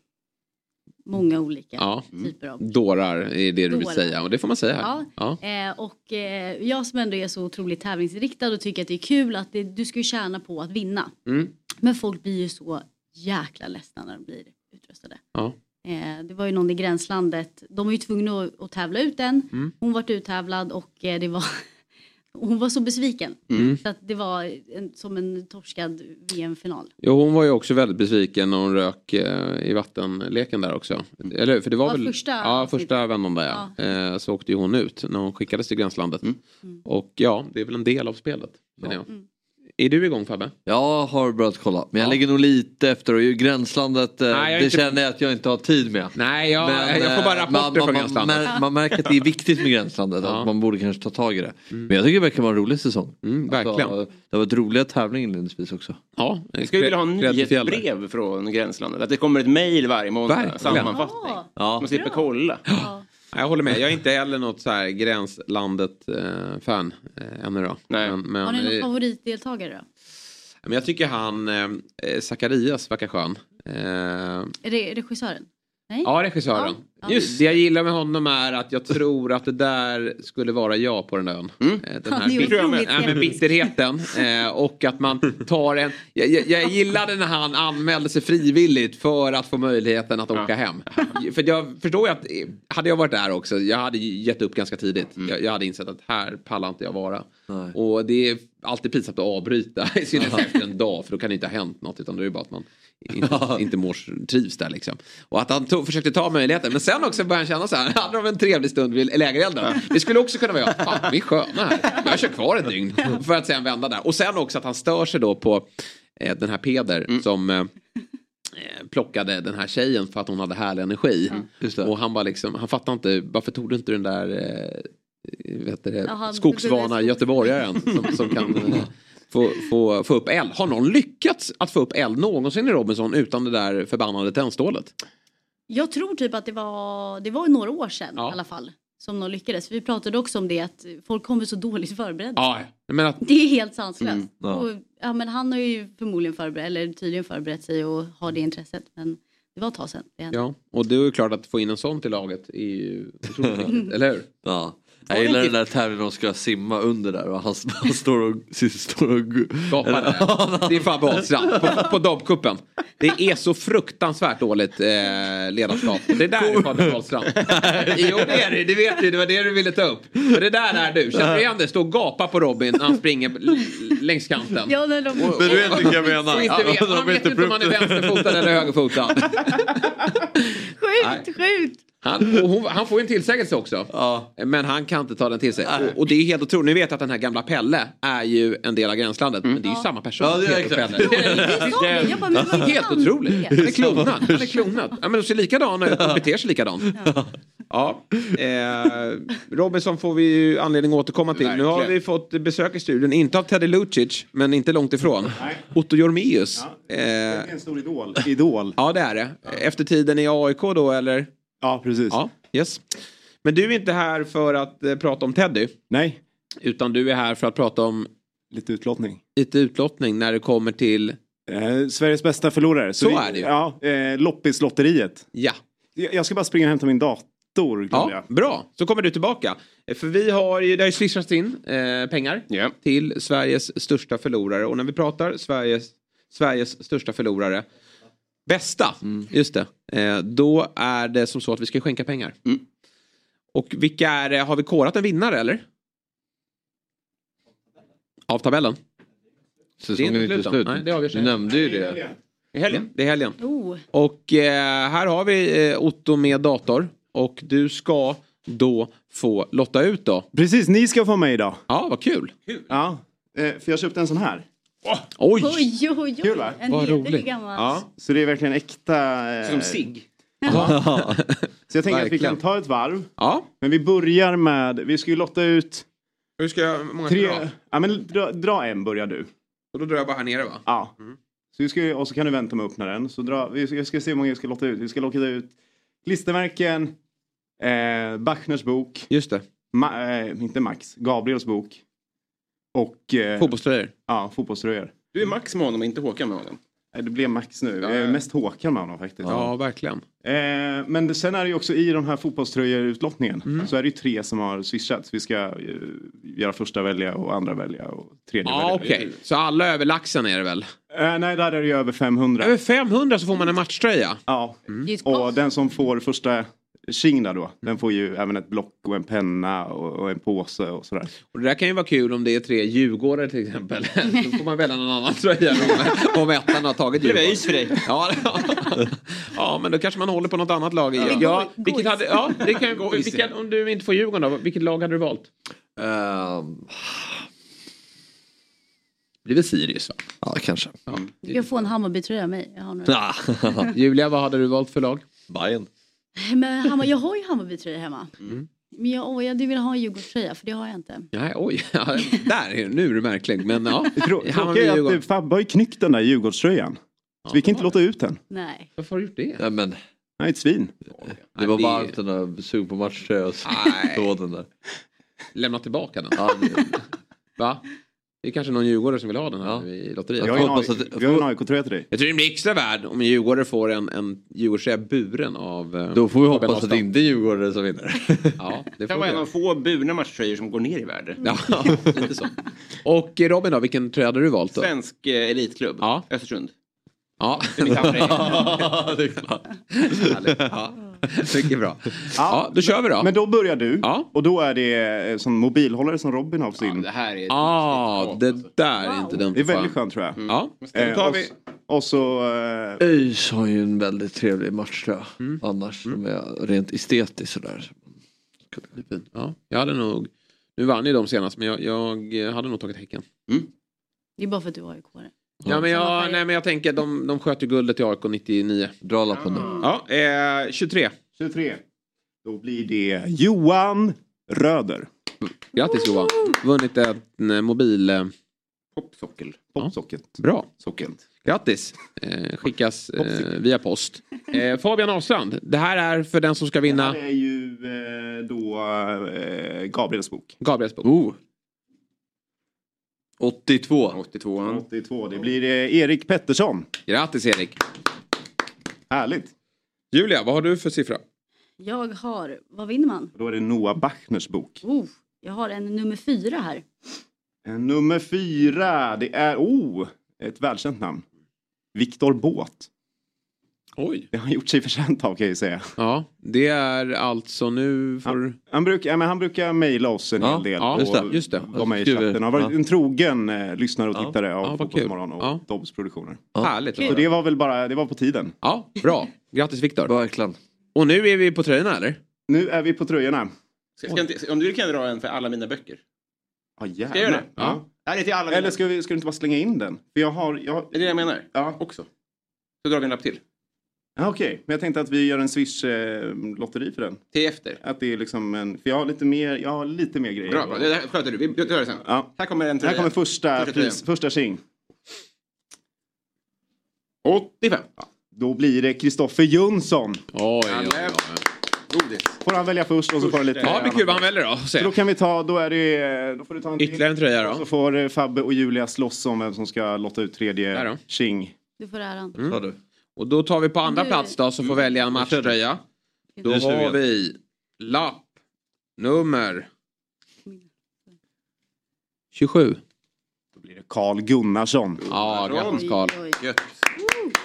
många olika Ja. typer av Dårar är det du vill säga och det får man säga här. Ja, Ja. Eh, och eh, jag som ändå är så otroligt tävlingsinriktad och tycker att det är kul att det, du ska ju tjäna på att vinna. Mm. Men folk blir ju så jäkla ledsna när de blir utröstade. Ja. Eh, det var ju någon i gränslandet, de var ju tvungna att, att tävla ut en. Mm. Hon vart uttävlad och det var, hon var så besviken. Mm. Så att det var en, som en torskad VM-final. Jo, hon var ju också väldigt besviken när hon rök eh, i vattenleken där också. Eller? För det var Ja, väl första ja, första vändan där ja. Eh, så åkte ju hon ut när hon skickades till gränslandet. Mm. Och ja, det är väl en del av spelet. jag. Mm. Är du igång Fabbe? Jag har börjat kolla, men jag ligger nog lite efter och gränslandet, eh, Nej, det inte- känner jag att jag inte har tid med. Nej, jag, Men, jag får bara eh, rapporter man, från man, gränslandet. Man, man märker att det är viktigt med gränslandet, Ja. att man borde kanske ta tag i det. Men jag tycker det verkar vara en rolig säsong. Mm, verkligen. Alltså, det har varit roliga tävlingar inledningsvis också. Ja, Jag skulle vilja ha en nyhetsbrev från Gränslandet. Att det kommer ett mejl varje månad. Verkligen. Sammanfattning. Ja. Man slipper kolla. Ja, Jag håller med, jag är inte heller något så här gränslandet-fan eh, ännu då. Nej. Men, men, Har ni någon eh, favoritdeltagare då? men jag tycker han, eh, Zacharias verkar skön. Eh, Är det regissören? Nej? Ja, regissören. Ja. Just det jag gillar med honom är att jag tror att det där skulle vara jag på den ön. Mm. Eh, Den här bitterheten. Eh, och att man tar en... Jag, jag, jag gillade när han anmälde sig frivilligt för att få möjligheten att åka hem. För jag förstår ju att eh, hade jag varit där också, jag hade gett upp ganska tidigt. Jag, jag hade insett att här pallar inte jag vara. Nej. Och det är alltid pinsamt att avbryta, i synnerhet efter en dag, för då kan det inte ha hänt något, utan då är det bara att man inte, inte mår, trivs där liksom. Och att han tog, försökte ta möjligheten, men sen också började han känna så här, hade de en trevlig stund vid lägerelden. Det skulle också kunna vara jag, fan vi är sköna här, jag kör kvar ett dygn. För att sen vända där. Och sen också att han stör sig då på eh, den här Peder som eh, eh, plockade den här tjejen för att hon hade härlig energi. Det. Och han bara liksom, han fattar inte, varför tog du inte den där eh, vet det, Ja, han- skogsvana göteborgaren som, som kan eh, få, få, få upp eld. Har någon lyckats att få upp eld någonsin i Robinson utan det där förbannade tändstålet? Jag tror typ att det var, det var några år sedan Ja. i alla fall. Som de lyckades. Vi pratade också om det att folk kommer så dåligt förberedda. Ja, men att, Det är helt sanslöst. Mm, ja. Och, ja, men han har ju förmodligen förberett, eller tydligen förberett sig och har det intresset. Men det var ett tag sedan. Det ja, och det är ju klart att få in en sån till laget är ju otroligt viktigt, eller hur? Ja. Jag gillar den där tävlingen de ska simma under där och han, han står och... Står och Gapar där. Det är Fabbe Ahlstrand på, på Dobbcupen. Det är så fruktansvärt dåligt eh, ledarskap. Det där är Fabbe Ahlstrand. Jo det är det, det vet du. Det var det du ville ta upp. För det där är du. Känner du igen det? Stå och gapa på Robin när han springer längs kanten. Ja, när de... Men du vet vilka jag menar. Och inte vet, han vet inte om han är vänsterfotad eller högerfotad. Sjukt, sjukt! Han, och hon, han får ju en tillsägelse också. Ja. Men han kan inte ta den till sig. Och, och det är helt otroligt. Ni vet att den här gamla Pelle är ju en del av gränslandet. Men det är ju samma person. Ja, det är Peter. Pelle. Det sa vi. Jag bara, men vad Helt otroligt. det? Han är klonad. Han är klonad. Ja, men de ser likadana ut och beter sig likadant. Ja. Eh, Robinson får vi ju anledning att återkomma till. Nu har vi fått besök i studion, inte av Teddy Lucic, men inte långt ifrån. Otto Jormeus. Eh, En stor idol. idol. ja, det är det. Efter tiden i AIK då, eller? Ja, precis. Ja, yes. Men du är inte här för att eh, prata om Teddy, Nej, utan du är här för att prata om lite utlottning. lite utlottning när det kommer till, Eh, Sveriges bästa förlorare. Så är det ju. Ja, eh, Loppislotteriet. ja. Jag jag ska bara springa och hämta min dator. glömde Ja, jag. bra. Så kommer du tillbaka. Eh, För vi har ju, det har ju swishats in eh, pengar Ja. till Sveriges största förlorare. Och när vi pratar Sveriges, Sveriges största förlorare, bästa, just det, eh, då är det som så att vi ska skänka pengar. Mm. Och vilka är det, har vi korat en vinnare eller? Av tabellen? Säsongen är inte slut slut. Nej, det avgörs Du nämnde ju det. I helgen. Det är helgen. Oh, Och eh, här har vi eh, Otto med dator. Och du ska då få lotta ut då. Precis, ni ska få med idag. Ja, vad kul. Ja, eh, för jag köpte en sån här. Oj! oj, oj, oj. Kul, va? En Vad roligt. gammal. Ja. Så det är verkligen äkta. Eh, Som sig. Så jag tänker att vi kan ta ett varv. ja. Men vi börjar med, vi ska ju lotta ut Hur ska jag, många tre. dra? Ja men dra, dra en börjar du. Och då drar jag bara här nere va? Ja. Mm. Så vi ska, och så kan du vänta med att öppna den. Så dra, vi ska, ska se hur många vi ska lotta ut. Vi ska lotta ut klistermärken, eh, Bachners bok, Just det. Ma, eh, inte Max, Gabriels bok. Och eh, Fotbollströjor. ja, fotbollströjor. Du är Max med honom och inte Håkan med honom. Det blev Max nu. Ja, Jag är ja. mest Håkan med honom faktiskt. Ja, verkligen. Eh, men det, sen är det ju också i de här fotbollströjorutlottningen Mm. så är det ju tre som har swishats. Vi ska eh, göra första välja och andra välja och tredje Ja, välja. okej. Så alla över laxen är det väl? Eh, nej, där är det ju över 500. Över 500 så får man en matchtröja. Ja, Mm. Och den som får första Där då. Den får ju även ett block och en penna och, och en påse och sådär. Och det där kan ju vara kul om det är tre djurgårdare till exempel. Då får man välja någon annan tröja om, om ettan har tagit Det Djurgården. ys för dig. Ja, ja, men då kanske man håller på något annat lag. Ja, ja, vilket hade, ja det kan. Vilket, om du inte får Djurgården då, vilket lag hade du valt? Ehm, Det blir väl Sirius va? ja, kanske. Du kan få en Hammarbytröja av mig. Jag har. Julia, vad hade du valt för lag? Bayern. Men Hammar, jag har ju Hammarbytröja hemma. Mm. Men jag, åh, jag velat ha en Djurgårdströja för det har jag inte. Nej, oj, ja, där, är- nu är du märklig. Men ja, Det trå- Hammarby, tråkiga är att Djurgården. eh, Fabbe har ju knyckt den där Djurgårdströjan. Så vi kan inte låta ut den. Nej. Varför har du gjort det? Nej, men är ett svin. det var varmt den där sug på matchtröja och så Nej. stod den där. Lämna tillbaka den. Ja, det- Va? Det är kanske någon djurgårdare som vill ha den här Ja. i lotteriet. vi har ju en AIK-tröja till dig. Jag tror det blir extra värd om en djurgårdare får en, en djurgårdströja buren av eh, Då får vi hoppas att det inte är Djurgårdare som vinner. Ja, det Det kan vara en av få burna matchtröjor som går ner i värde. Ja, lite så. Och eh, Robin då, vilken tröja hade du valt då? Svensk eh, elitklubb. Ja. Östersund. Ja, Det är klart. Ja. Mycket bra. Ja, då kör vi då. Men då börjar du. Ja. Och då är det eh, som mobilhållare som Robin har på Ja, sin. det här är... ah, det där är inte dumt. Det är väldigt skönt tror jag. Ja, Då Eh, tar vi... och så... Eh, ÖIS har ju en väldigt trevlig matchtröja. Annars som är rent estetiskt sådär. ja, jag hade nog... Nu vann ju de senast, men jag, jag hade nog tagit Häcken. Det är bara för att du har AIK. Ja, men jag, nej, men jag tänker, de, de sköt ju guldet i AIK 99. Dra lappen nu. Ja, eh, 23. 23. Då blir det Johan Röder. Grattis Johan. Vunnit en eh, mobil... Eh, Popsockel. Popsocket. bra. Socket. Grattis. Eh, skickas eh, via post. Eh, Fabian Ahlstrand, det här är för den som ska Det vinna här är ju eh, då eh, Gabriels bok. Gabriels bok. Oh. 82. 82. 82. Det blir eh, Erik Pettersson. Grattis Erik. Härligt. Julia, vad har du för siffra? Jag har, vad vinner man? Då är det Noah Bachners bok. Oh, jag har en nummer fyra här. Eh, Nummer fyra, det är oh, ett välkänt namn. Viktor Båt. Oj. Det har han gjort sig förtjänt av kan jag ju säga. Ja, det är alltså nu får... Han brukar, ja, men han brukar mejla oss en Ja, hel del. ja, just det, just det. Vara med i chatten. Han har varit ja. en trogen eh, lyssnare och Ja. tittare av Ja, Fotbollsmorgon och Ja. Dobbs produktioner. Härligt. Så det var väl bara, det var på tiden. Ja, bra. Grattis Viktor. Verkligen. Och nu är vi på tröjorna eller? Nu är vi på tröjorna. Ska, ska inte, om du vill kan jag dra en för alla mina böcker. Ja, Ska jag göra det? Ja. Det här är till alla mina. Eller ska, vi, ska du inte bara slänga in den? För jag har... Jag, har- Det är det jag menar. ja. Också. Så drar vi en lapp till. Ja, Okej, men jag tänkte att vi gör en Swish-lotteri för den. Till efter. Att det är liksom en... För jag har lite mer, jag har lite mer grejer. Bra, bra. Det sköter du. Vi gör det sen. Ja. Här kommer en tröja. Här kommer första, Första pris, första tjing. 85. Då blir det Kristoffer Jönsson. Oj, oj, oj. Godis. Får han välja först och så får han lite... Ja, det blir kul vad han väljer då. Så då kan vi ta, då är det, då får du ta en. Ytterligare en tröja Och då. så får Fabbe och Julia slåss om vem som ska lotta ut tredje då. tjing. Du får äran. Mm. Du? Och då tar vi på andra Nu- plats då, så får välja en matchtröja. Då har vi lapp nummer 27. Då blir det Carl Gunnarsson. Ja, grattis Karl.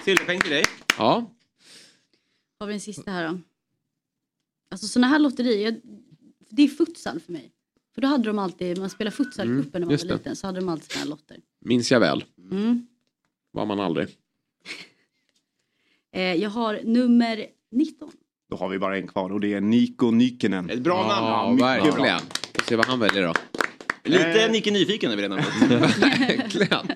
Silverpeng till dig. Ja, Har vi den sista här då? Alltså sådana här lotterier, det är futsal för mig. För då hade de alltid, man spelade futsalcupen när man var det. liten, så hade de alltid sådana här lotter. minns jag väl. Mm. Var man aldrig. Eh, jag har nummer 19. Då har vi bara en kvar och det är Niko Nykenen. Ett bra namn. Ja, mycket verkligen. Får se vad han väljer då. Lite Eh. Nicke Nyfiken är vi redan. Verkligen.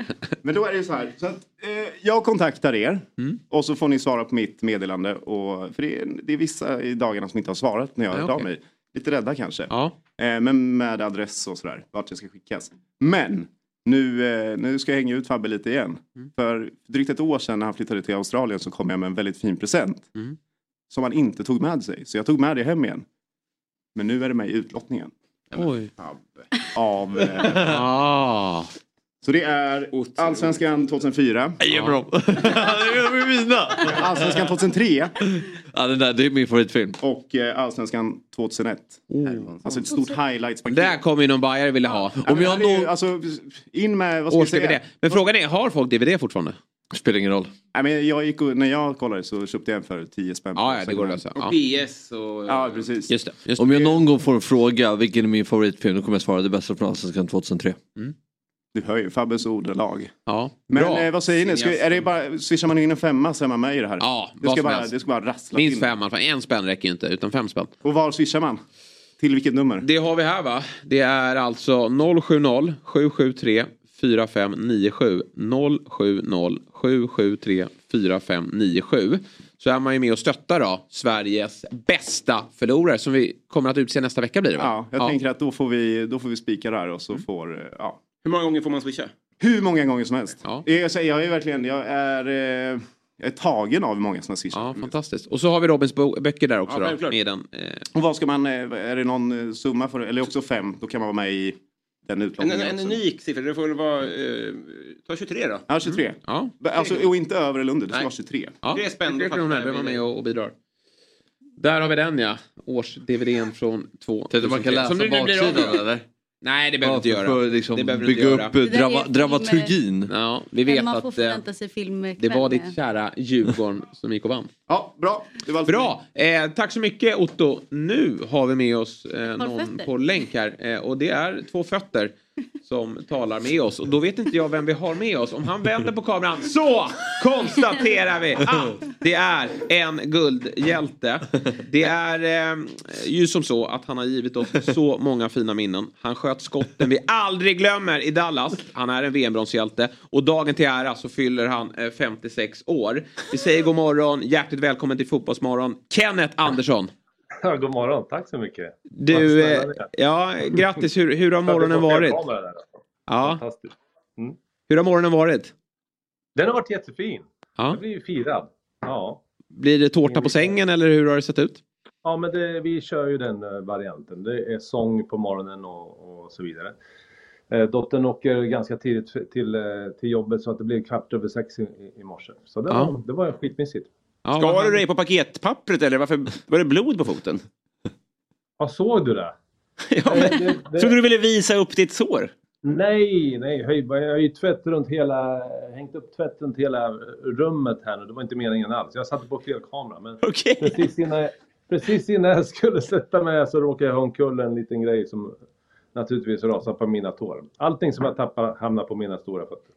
Men då är det så här. Så att, eh, jag kontaktar er Mm. och så får ni svara på mitt meddelande. Och, för det är, det är vissa i dagarna som inte har svarat när jag har hört av mig. Lite rädda kanske. Ja, Eh, men med adress och sådär. Vart det ska skickas. Men nu, eh, nu ska jag hänga ut Fabbe lite igen. Mm. För drygt ett år sedan när han flyttade till Australien så kom jag med en väldigt fin present. Mm. Som han inte tog med sig. Så jag tog med det hem igen. Men nu är det med i utlottningen. oj. Av, eh, Ah. Så det är Allsvenskan 2004. Ge mig dem. Det är mina. Allsvenskan 2003. Ja, den där, det är min favoritfilm. Och eh, Allsvenskan 2001. Alltså ett stort highlights-paket. Där kommer ju någon bajare vilja ha. Om jag nå... Alltså, in med, vad ska jag Års-DVD. säga? Men frågan är, har folk DVD fortfarande? Spelar ingen roll. Nej, men jag gick och, när jag kollade så köpte jag en för 10 spänn. Ja, ja, det går att lösa. Och Ja. PS och... Ja, precis. Just det. Just Om jag någon gång får en fråga vilken är min favoritfilm då kommer jag svara Det bästa från Allsvenskan 2003. Du hör ju Fabbes ordalag. Ja, Men bra. eh, vad säger ni? Ska, är det bara, swishar man in en femma så är man med i det här? Ja, det ska, bara, helst. det ska bara rassla Minst in. fem i alla fall. En spänn räcker inte, utan fem spänn. Och var swishar man? Till vilket nummer? Det har vi här va? Det är alltså 070 773 4597 070 773 4597 så är man ju med och stöttar då Sveriges bästa förlorare som vi kommer att utse nästa vecka blir det va? Ja, jag tänker att då får vi, då får vi spika där och så får... eh, Ja. Hur många gånger får man swisha? Hur många gånger som helst. Ja. Jag, säger, jag är verkligen, jag är, eh, jag är tagen av hur många som har swishat. Ja, fantastiskt. Och så har vi Robins bo- böcker där också Ja, då. Med den, eh, Och vad ska man, eh, är det någon eh, summa för det? Eller också fem, då kan man vara med i den En, utlottningen en, en också. unik siffra, det får väl vara... Eh, ta 23 då. Ja, 23. ja. Alltså, och inte över eller under, det ska Nej. vara 23. ja. Tre spänn, Tre då kronor, fattar då är man vi med det. och, och bidrar. Där har vi den ja. Års-DVDn från 2003. Tänkte man kan läsa Som nu blir baksidan eller? Nej, det behöver Ja, inte göra. för liksom det behöver du bygga upp drama, film, dramaturgin. Ja, vi vet man får att eh, förvänta sig filmkväll det var ditt kära Djurgården som gick och vann. Ja, bra. Det var allt Bra! Eh, tack så mycket Otto. Nu har vi med oss eh, någon fötter. på länk här eh, och det är två fötter som talar med oss och då vet inte jag vem vi har med oss. Om han vänder på kameran så konstaterar vi att det är en guldhjälte. Det är eh, ju som så att han har givit oss så många fina minnen. Han sköt skotten vi aldrig glömmer i Dallas. Han är en VM-bronshjälte och dagen till ära så fyller han eh, 56 år. Vi säger god morgon, hjärtligt välkommen till Fotbollsmorgon, Kenneth Andersson. God morgon, tack så mycket. Du, eh, ja, grattis. Hur, hur har morgonen varit? Ja, Fantastiskt. hur har morgonen varit? Den har varit jättefin. Ja. Jag blir ju firad. Ja, Blir det tårta på sängen eller hur har det sett ut? ja men det, vi kör ju den eh, varianten. Det är sång på morgonen och, och så vidare. Eh, dottern åker ganska tidigt till, eh, till jobbet så att det blir kvart över sex i- i morse. Så det, Ja. var, det var skitmysigt. Ja, Skar du dig på paketpappret eller varför var det blod på foten? Ja, såg du det? Ja, men, det, det, Trodde du ville visa upp ditt sår? Nej, nej, jag har ju tvätt runt hela, hängt upp tvätt runt hela rummet här nu. Det var inte meningen alls. Jag satte på fel kamera. Men Okej. precis, innan, jag- precis innan jag skulle sätta mig så råkade jag ha omkull en liten grej som naturligtvis rasar på mina tår. Allting som jag tappar hamnar på mina stora fötter.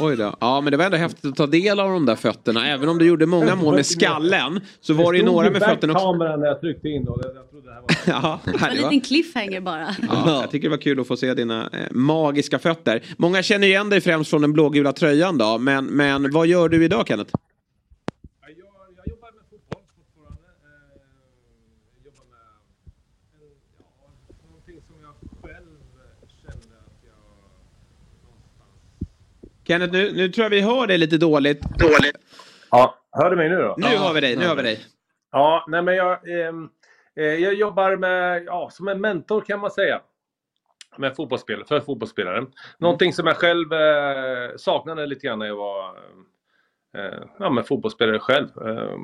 Oj då. Ja, men det var ändå häftigt att ta del av de där fötterna. Även om du gjorde många mål med skallen så var det ju några med fötterna också. backkameran när jag tryckte in och jag trodde det här var... Ja, En det var- liten cliffhanger bara. Ja, jag tycker det var kul att få se dina eh, magiska fötter. Många känner igen dig främst från den blågula tröjan då. Men, men vad gör du idag Kenneth? Jag, jag jobbar med fotboll fortfarande. Eh, jobbar med en, ja, någonting som jag själv kände att jag någonstans... Kenneth, nu, nu tror jag vi hör dig lite dåligt. Dåligt. Ja, hör du mig nu då? Nu har vi dig, nu har vi dig. Ja, nej men jag, ehm, eh, jag jobbar med, ja, som en mentor kan man säga. Med fotbollsspelare, för fotbollsspelare. Någonting som jag själv eh, saknade lite grann när jag var eh, ja, med fotbollsspelare själv. Eh,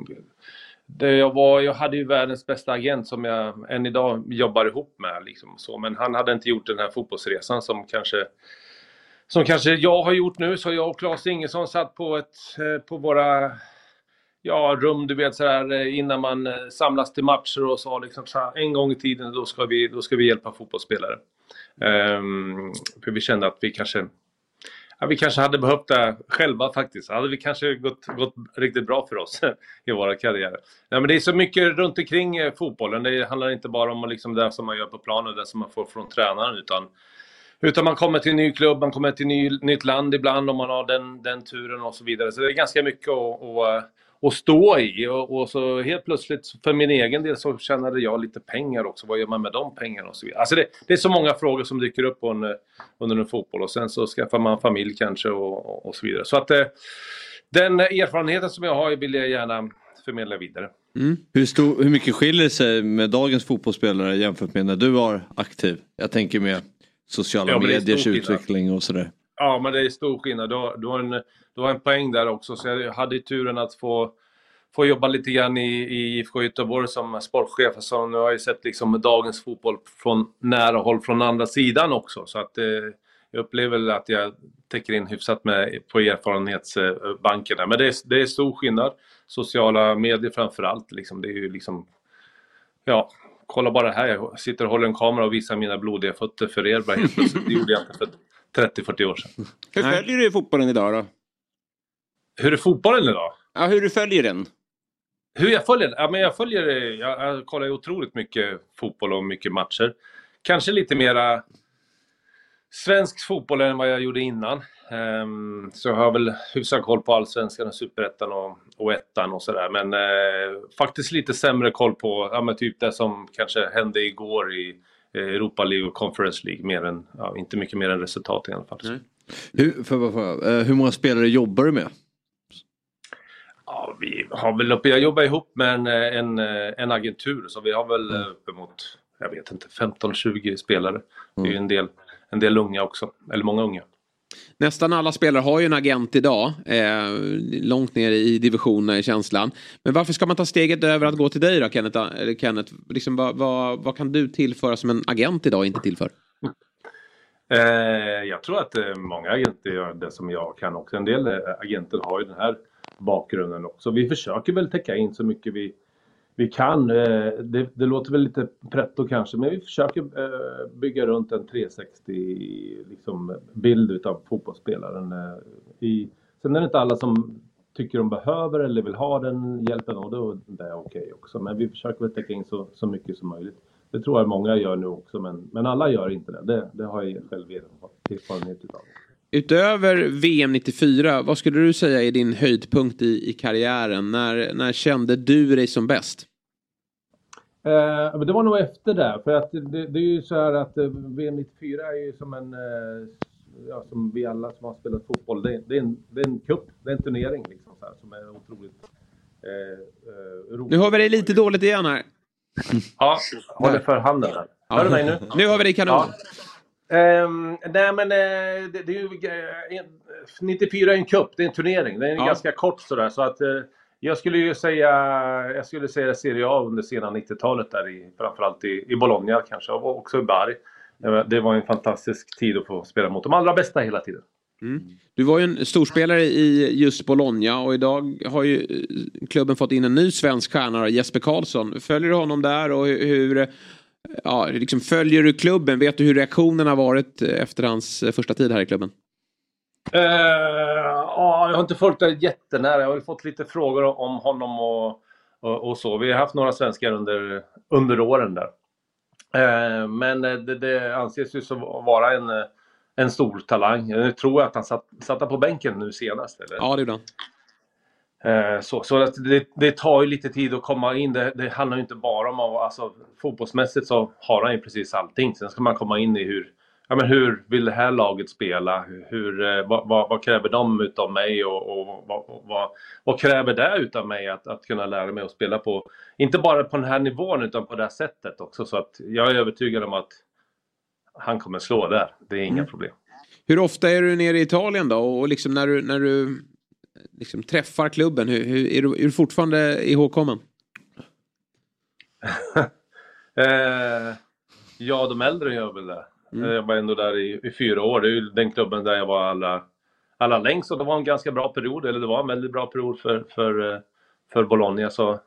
det jag, var, jag hade ju världens bästa agent som jag än idag jobbar ihop med. Liksom, så. Men han hade inte gjort den här fotbollsresan som kanske som kanske jag har gjort nu. Så jag och Claes Ingesson satt på, ett, eh, på våra ja, rum, du vet sådär eh, innan man eh, samlas till matcher och sa liksom så här, en gång i tiden då ska vi, då ska vi hjälpa fotbollsspelare. Um, för vi kände att vi kanske Ja, vi kanske hade behövt det själva faktiskt. Hade vi kanske gått, gått riktigt bra för oss i våra karriärer. Ja, men det är så mycket runt omkring fotbollen. Det handlar inte bara om liksom det som man gör på planen, det som man får från tränaren. Utan, utan man kommer till en ny klubb, man kommer till ett ny, nytt land ibland om man har den, den turen och så vidare. Så det är ganska mycket att, att, eh, att stå i. Och, och så helt plötsligt, för min egen del, så tjänade jag lite pengar också. Vad gör man med de pengarna och så vidare. Alltså det, det är så många frågor som dyker upp en, under en fotboll. Och sen så skaffar man familj kanske och, och, och så vidare. Så att eh, den erfarenheten som jag har vill jag gärna förmedla vidare. Mm. Hur, stor, hur mycket skiljer det sig med dagens fotbollsspelare jämfört med när du var aktiv? Jag tänker med sociala Ja, mediers utveckling och sådär. Ja, men det är stor skillnad. Du har, du har, en, du har en poäng där också. Så jag hade turen att få, få jobba lite grann i, i IFK Göteborg som sportchef. Så nu har jag ju sett liksom dagens fotboll från nära håll från andra sidan också. Så att eh, jag upplever att jag täcker in hyfsat med, på erfarenhetsbankerna. Men det är, det är stor skillnad. Sociala medier framför allt. Liksom, det är ju liksom... Ja, kolla bara här. Jag sitter och håller en kamera och visar mina blodiga fötter för er bara helt plötsligt. Det gjorde jag inte för 30-40 år sedan. Hur följer du fotbollen idag då? Hur är fotbollen idag? Ja, hur du följer den? Hur jag följer? Ja, men jag följer, jag, jag kollar ju otroligt mycket fotboll och mycket matcher. Kanske lite mera svensk fotboll än vad jag gjorde innan. Um, så jag har väl hyfsat koll på allsvenskan och superettan och, och ettan och sådär. Men uh, faktiskt lite sämre koll på ja, men typ det som kanske hände igår i eh, Europa League och Conference League. Mer än, ja, inte mycket mer än resultat i alla fall. Mm. Hur, för, för, för, hur många spelare jobbar du med? Ja, vi har väl uppe, jag jobbar ihop med en, en, en agentur så vi har väl mm. uppemot, jag vet inte, 15-20 spelare. Mm. Det är ju en del, en del unga också, eller många unga. Nästan alla spelare har ju en agent idag. Eh, långt ner i divisionerna i känslan. Men varför ska man ta steget över att gå till dig då Kenneth? Eller Kenneth liksom, vad, vad, vad kan du tillföra som en agent idag inte tillför? Eh, jag tror att eh, många agenter gör det som jag kan också. En del eh, agenter har ju den här bakgrunden också. Vi försöker väl täcka in så mycket vi, vi kan. Eh, det, det låter väl lite pretto kanske, men vi försöker eh, bygga runt en 360 liksom, bild utav fotbollsspelaren. Eh, I, sen är det inte alla som tycker de behöver eller vill ha den hjälpen och då det är okej okay också. Men vi försöker väl täcka in så, så mycket som möjligt. Det tror jag många gör nu också, men, men alla gör inte det. Det, det har jag själv erfarenhet utav. Utöver VM 94, vad skulle du säga är din höjdpunkt i, i karriären? När, när kände du dig som bäst? Eh, det var nog efter det, för att det, det är ju så här att eh, VM 94 är ju som en, eh, ja, som vi alla som har spelat fotboll, det, det, är, en, det är en cup, det är en turnering liksom så här, som är otroligt eh, rolig. Nu hör vi dig lite dåligt igen här. Ja, håller för handen här. Hör du mig nu? Nu hör vi dig kanon. Ja. Um, nej men uh, det, det, är ju, uh, 94 är en cup, det är en turnering. Det är ja. ganska kort sådär. Så att, uh, jag skulle ju säga, jag skulle säga Serie A under sena 90-talet där i, framförallt i, i Bologna kanske och också i Bari. Det var en fantastisk tid att få spela mot de allra bästa hela tiden. Mm. Du var ju en storspelare i just Bologna och idag har ju eh, klubben fått in en ny svensk stjärna, Jesper Karlsson. Följer du honom där och hur, ja, liksom följer du klubben? Vet du hur reaktionerna har varit eh, efter hans eh, första tid här i klubben? Uh, ja, jag har inte följt det jättenära. Jag har fått lite frågor om honom och, och, och, så. Vi har haft några svenskar under, under åren där. Uh, men det, det anses ju som vara en, en stor talang. Jag tror att han satt, satt på bänken nu senast. Eller? Ja, det gjorde han. Eh, så, så det, det, tar ju lite tid att komma in. Det, det handlar ju inte bara om alltså, fotbollsmässigt så har han ju precis allting. Sen ska man komma in i hur, ja, men hur vill det här laget spela? Hur, eh, vad, vad, vad, kräver de utav mig och, och vad, vad, vad, kräver det utav mig att, att kunna lära mig att spela på, inte bara på den här nivån utan på det här sättet också. Så att jag är övertygad om att han kommer slå där. Det är inga mm. problem. Hur ofta är du nere i Italien då? Och liksom när du, när du liksom träffar klubben, hur, hur, är, du, är du fortfarande ihågkommen? eh, ja, de äldre gör väl det. Mm. Jag var ändå där i, i, fyra år. Det är ju den klubben där jag var alla, alla längst och det var en ganska bra period, eller det var en väldigt bra period för, för, eh, för Bologna. Så,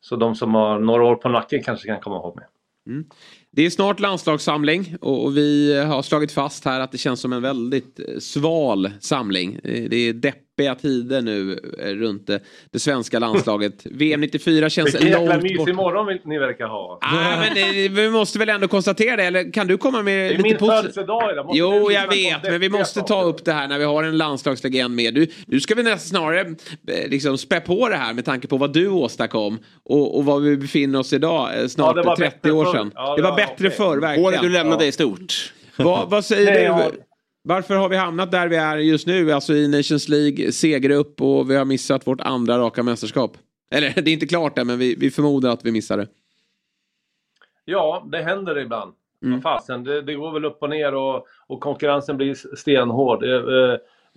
så de som har några år på nacken kanske kan komma ihåg mig. Mm. Det är snart landslagssamling och vi har slagit fast här att det känns som en väldigt eh, sval samling. Eh, det är deppiga tider nu eh, runt det, svenska landslaget. VM 94 känns långt bort. Vilken jäkla mysig morgon ni verkar ha. Ah, men det, vi måste väl ändå konstatera det, eller kan du komma med lite positivt? Det är min födelsedag idag. Jo, jag vet, men vi måste ta upp det här när vi har en landslagslegend med. Du, nu ska vi nästan snarare liksom spä på det här med tanke på vad du åstadkom och, och var vi befinner oss idag, snart ja, 30 år sedan. Ja, det, det var bättre okay. förr, verkligen. Året du lämnade ja. är stort. Va, vad säger Nej, du? Varför har vi hamnat där vi är just nu? Alltså i Nations League, segerupp och vi har missat vårt andra raka mästerskap. Eller det är inte klart än, men vi, vi förmodar att vi missar det. Ja, det händer ibland. Mm. Fasen, det, det, går väl upp och ner och, och konkurrensen blir stenhård. Eh,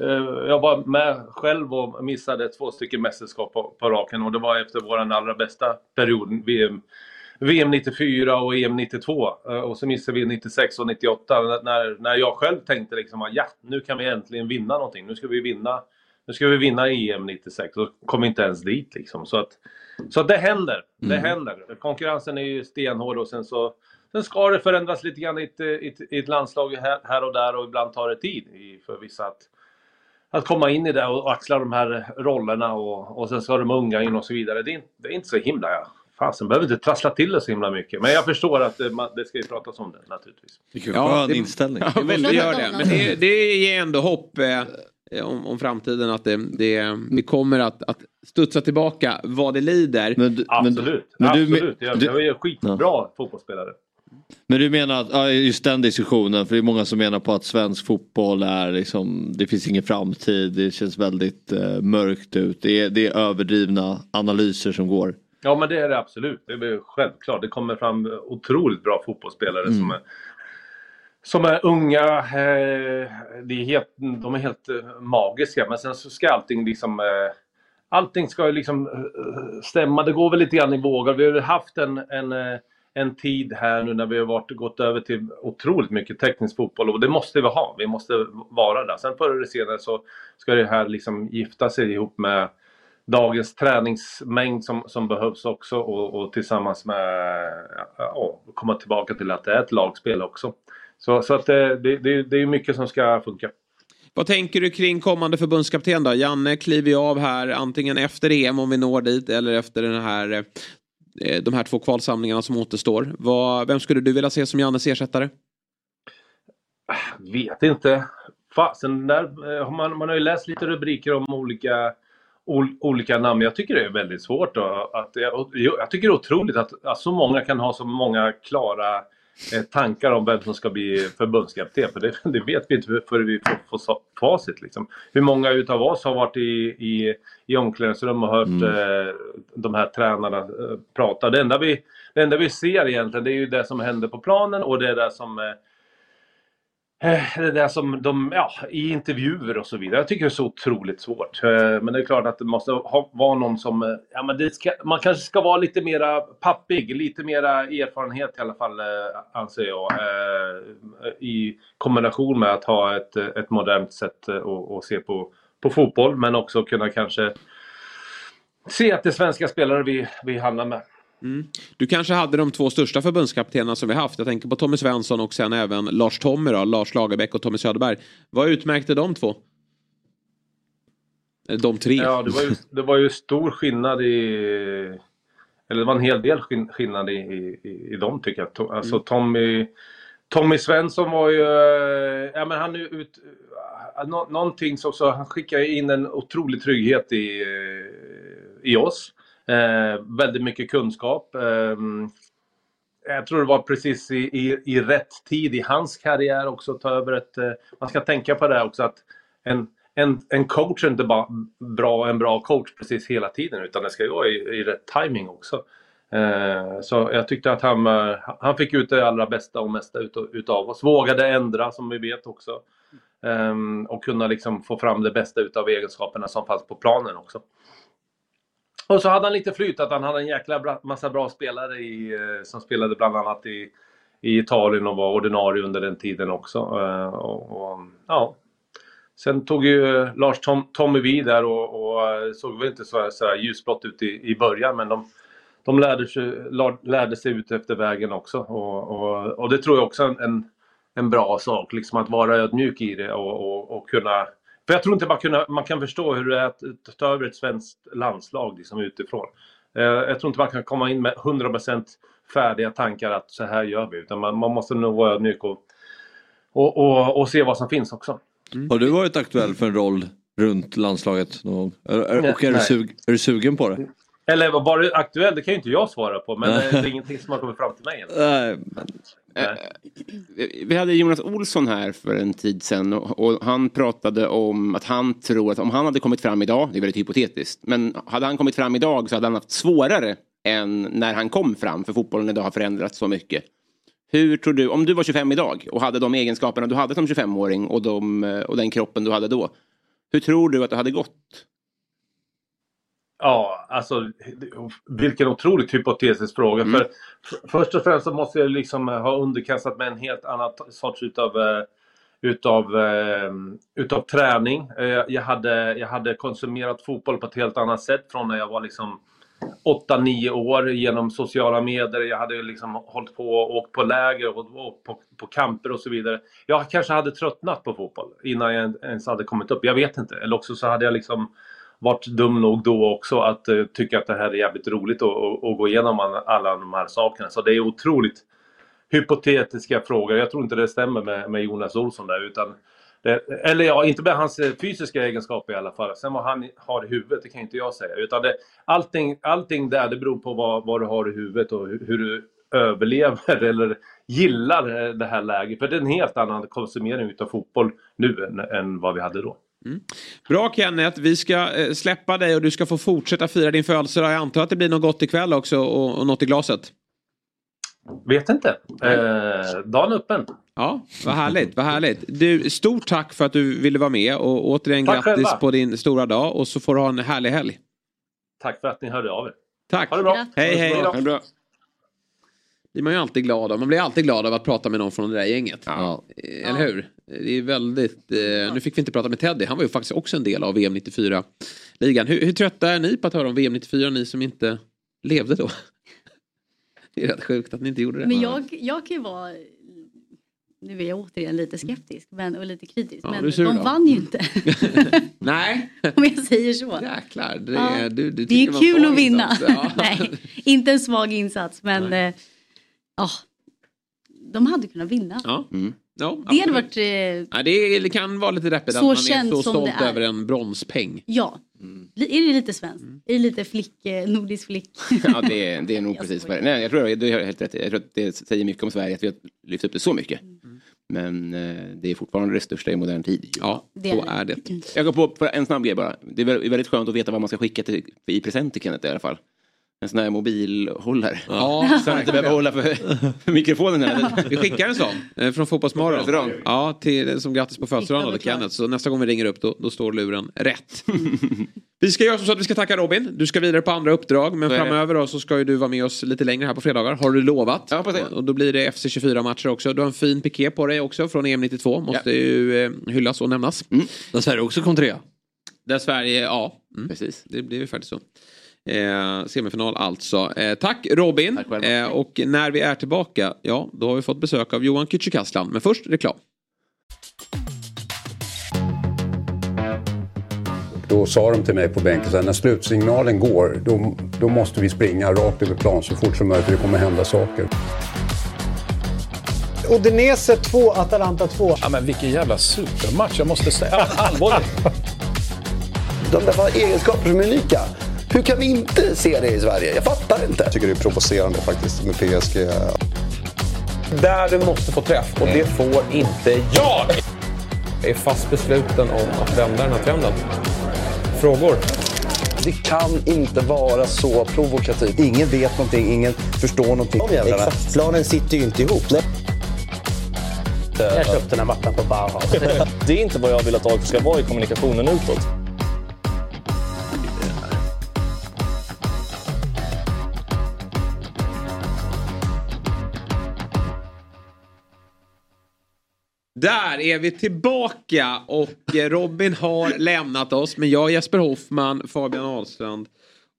eh, jag var med själv och missade två stycken mästerskap på, på raken och det var efter vår allra bästa period, VM VM 94 och EM 92 eh, och så missade vi 96 och 98 när, när jag själv tänkte liksom ja, nu kan vi äntligen vinna någonting. Nu ska vi vinna, nu ska vi vinna EM 96 och kom inte ens dit liksom. Så att, så att det händer. Det Mm. händer. Konkurrensen är ju stenhård och sen så Sen ska det förändras lite grann i ett, i ett, i ett landslag här, här och där och ibland tar det tid i, för vissa att, att komma in i det och axla de här rollerna och, och sen ska de unga in och så vidare. Det är, det är inte så himla... Ja. Fasen behöver inte trassla till det så himla mycket. Men jag förstår att det, man, det ska ju pratas om det naturligtvis. Vilken skön inställning. Ja, väldigt gör det. Men det, det ger ändå hopp eh, om, om framtiden att det, det, det kommer att, att studsa tillbaka vad det lider. Absolut. men du- Absolut. Jag, du- jag är skitbra fotbollsspelare. Men du menar att, ja, just den diskussionen, för det är många som menar på att svensk fotboll är liksom, det finns ingen framtid, det känns väldigt eh, mörkt ut. Det är, det är överdrivna analyser som går. Ja, men det är det absolut. Det är självklart. Det kommer fram otroligt bra fotbollsspelare Mm. som, är, som är unga. Eh, det är helt, de är helt eh, magiska. Men sen så ska allting liksom... Eh, allting ska ju liksom eh, stämma. Det går väl lite grann i vågor. Vi har haft en, en, eh, en tid här nu när vi har varit, gått över till otroligt mycket teknisk fotboll och det måste vi ha. Vi måste vara där. Sen förr eller senare så ska det här liksom gifta sig ihop med dagens träningsmängd som, som behövs också och, och tillsammans med ja, komma tillbaka till att det är ett lagspel också. Så, så att det, det, det, är mycket som ska funka. Vad tänker du kring kommande förbundskapten då? Janne kliver ju av här antingen efter EM om vi når dit eller efter den här, eh, de här två kvalsamlingarna som återstår. Vad, vem skulle du vilja se som Jannes ersättare? Vet inte. Fasen, där, eh, man, man har ju läst lite rubriker om olika, ol, olika namn. Jag tycker det är väldigt svårt. Då, att, jag, jag tycker det är otroligt att, att så många kan ha så många klara eh, tankar om vem som ska bli förbundskapten. För det, det vet vi inte förrän vi får, får facit. Liksom. Hur många utav oss har varit i, i, i omklädningsrum och hört eh, de här tränarna eh, prata. Det enda, vi, det enda vi ser egentligen det är ju det som händer på planen och det är det som Eh, Eh, det där som de, ja, i intervjuer och så vidare. Jag tycker det är så otroligt svårt. Eh, men det är klart att det måste ha, vara någon som, eh, ja men det ska, man kanske ska vara lite mera pappig, lite mera erfarenhet i alla fall, anser jag. I kombination med att ha ett, ett modernt sätt att att se på, på fotboll, men också kunna kanske se att det är svenska spelare vi, vi handlar med. Du kanske hade de två största förbundskaptenerna som vi haft. Jag tänker på Tommy Svensson och sen även Lars Tommy då, Lars Lagerbäck och Tommy Söderberg. Vad utmärkte de två? Eh, De tre. Ja, det var ju, det var ju stor skillnad i... Eller det var en hel del skillnad i, i, i dem tycker jag. To- Alltså Tommy, Tommy Svensson var ju... eh, Ja men han ut... Nå, någonting som så, han skickade in en otrolig trygghet i, eh, i oss. Eh, väldigt mycket kunskap. Eh, jag tror det var precis i, i, i rätt tid i hans karriär också att ta över ett... eh, Man ska tänka på det också att en, en, en coach är inte bara bra, en bra coach precis hela tiden utan det ska ju vara i, i rätt timing också. Eh, så jag tyckte att han, eh, han fick ut det allra bästa och mesta utav, oss. Vågade ändra som vi vet också. Ehm, och kunna liksom få fram det bästa utav egenskaperna som fanns på planen också. Och så hade han lite flyt att han hade en jäkla bra, massa bra spelare i, eh, som spelade bland annat i, i Italien och var ordinarie under den tiden också. Eh, och, och, ja. Sen tog ju Lars Tom, Tommy vid där och, och eh, såg väl inte så, så här ljusblått ut i, i början men de, de lärde, sig, lärde sig ut efter vägen också. Och, och, och det tror jag också är en, en, en bra sak, liksom att vara ödmjuk i det och, och, och kunna... För jag tror inte man, kunna, man kan förstå hur det är att ta över ett svenskt landslag liksom utifrån. Eh, Jag tror inte man kan komma in med 100% färdiga tankar att så här gör vi. Utan man, man måste nog vara ödmjuk och, och, och, och se vad som finns också. Har du varit aktuell för en roll runt landslaget någon gång? Är- är- Och är du, Nej. sug, är du sugen på det? Eller var det aktuellt? Det kan ju inte jag svara på. Men det är ingenting som har kommit fram till mig än. Nej, Vi hade Jonas Olsson här för en tid sedan och, och han pratade om att han tror att om han hade kommit fram idag, det är väldigt hypotetiskt, men hade han kommit fram idag så hade han haft svårare än när han kom fram, för fotbollen idag har förändrats så mycket. Hur tror du, om du var 25 idag och hade de egenskaperna du hade som 25-åring och, de, och den kroppen du hade då, hur tror du att det hade gått? Ja, alltså vilken otroligt hypotetisk fråga. Mm. För, först och främst så måste jag liksom ha underkastat mig en helt annan sorts utav, eh, utav, eh, utav träning. Eh, Jag hade, jag hade konsumerat fotboll på ett helt annat sätt från när jag var liksom 8-9 år genom sociala medier. Jag hade liksom hållit på och åkt på läger och, och på, på camper och så vidare. Jag kanske hade tröttnat på fotboll innan jag ens hade kommit upp. Jag vet inte. Eller också så hade jag liksom varit dum nog då också att eh, tycka att det här är jävligt roligt att, gå igenom alla, de här sakerna. Så det är otroligt hypotetiska frågor. Jag tror inte det stämmer med, med Jonas Olsson där. Utan det, eller ja, inte med hans eh, fysiska egenskaper i alla fall. Sen vad han har i huvudet, det kan inte jag säga. Utan det, allting, allting där, det beror på vad, vad du har i huvudet och hur, hur du överlever eller gillar eh, det här läget. För det är en helt annan konsumering utav fotboll nu än, än vad vi hade då. Bra Kenneth, vi ska eh, släppa dig och du ska få fortsätta fira din födelsedag. Jag antar att det blir något gott ikväll också och, och något i glaset. Vet inte. Eh, dagen är öppen. Ja, vad härligt, vad härligt. Du, stort tack för att du ville vara med och återigen Tack grattis själva. på din stora dag och så får du ha en härlig helg. Tack för att ni hörde av er. Tack. Ha det bra. Hej hej. Ha det bra. Blir man ju alltid glad av. Man blir alltid glad av att prata med någon från det där gänget. Ja. Eh, Eller hur? Det är väldigt... Eh, nu fick vi inte prata med Teddy. Han var ju faktiskt också en del av VM 94-ligan. Hur, hur trötta är ni på att höra om VM 94, ni som inte levde då? Det är rätt sjukt att ni inte gjorde det. Men jag, jag kan ju vara, nu är jag återigen lite skeptisk men, och lite kritisk, Ja, men de då? vann ju inte. Nej. Om jag säger så. Jäklar, det, Ja. är- du, du Det är kul att vinna. Ja. Nej, inte en svag insats men eh, ja, de hade kunnat vinna. Ja. Ja, Det hade varit, eh, Ja, det, det kan vara lite deppigt att man är så stolt det är. över en bronspeng. ja. Li- Är det lite svenskt? Är det lite flick, eh, nordisk flick? Ja, det, är- det är nog precis vad det. Nej, jag tror du har helt rätt. Jag tror att det säger mycket om Sverige att vi har lyft upp det så mycket. Men eh, det är fortfarande det största i modern tid. Ja, Det så är är det. Jag går på en snabb grej bara. Det är vä- väldigt skönt att veta vad man ska skicka till, i present till Kenneth i alla fall. En sån här mobilhållare. Ja, så han inte behöver hålla för, för mikrofonen. Eller? Vi skickar en sån eh, från Fotbollsmorgon. Ja, till, som grattis på födelsedagen till. Kenneth. Så nästa gång vi ringer upp då, då står luren rätt. vi ska göra så att vi ska tacka Robin. Du ska vidare på andra uppdrag. Men framöver då så ska ju du vara med oss lite längre här på fredagar. Har du lovat. Ja. Och då blir det FC24-matcher också. Du har en fin piké på dig också från EM92. Måste ju eh, hyllas och nämnas. Där Sverige också kom trea. Där Sverige, ja. Mm. Precis. Det blir ju faktiskt så. Eh, semifinal alltså. Eh, tack Robin. Tack själv. eh, och när vi är tillbaka, ja då har vi fått besök av Johan Kücükaslan. Men först reklam. Då sa de till mig på bänken så här, när slutsignalen går då, då måste vi springa rakt över plan så fort som möjligt för det kommer hända saker. Udinese 2, Atalanta 2. Ja, men vilken jävla supermatch, jag måste säga. Allvarligt. De där har egenskaper som är unika. Hur kan vi inte se det i Sverige? Jag fattar inte. Jag tycker det är provocerande faktiskt med PSG. Där du måste få träff och det får inte jag. Jag är fast besluten om att vända den här trenden. Frågor? Det kan inte vara så provokativt. Ingen vet någonting, ingen förstår någonting. Exakt. Planen sitter ju inte ihop. Nej. Jag köpte den här mattan på Bauhaus. Det är inte vad jag vill att AIK ska vara i kommunikationen utåt. Där är vi tillbaka och Robin har lämnat oss. Men jag, Jesper Hoffman, Fabian Ahlstrand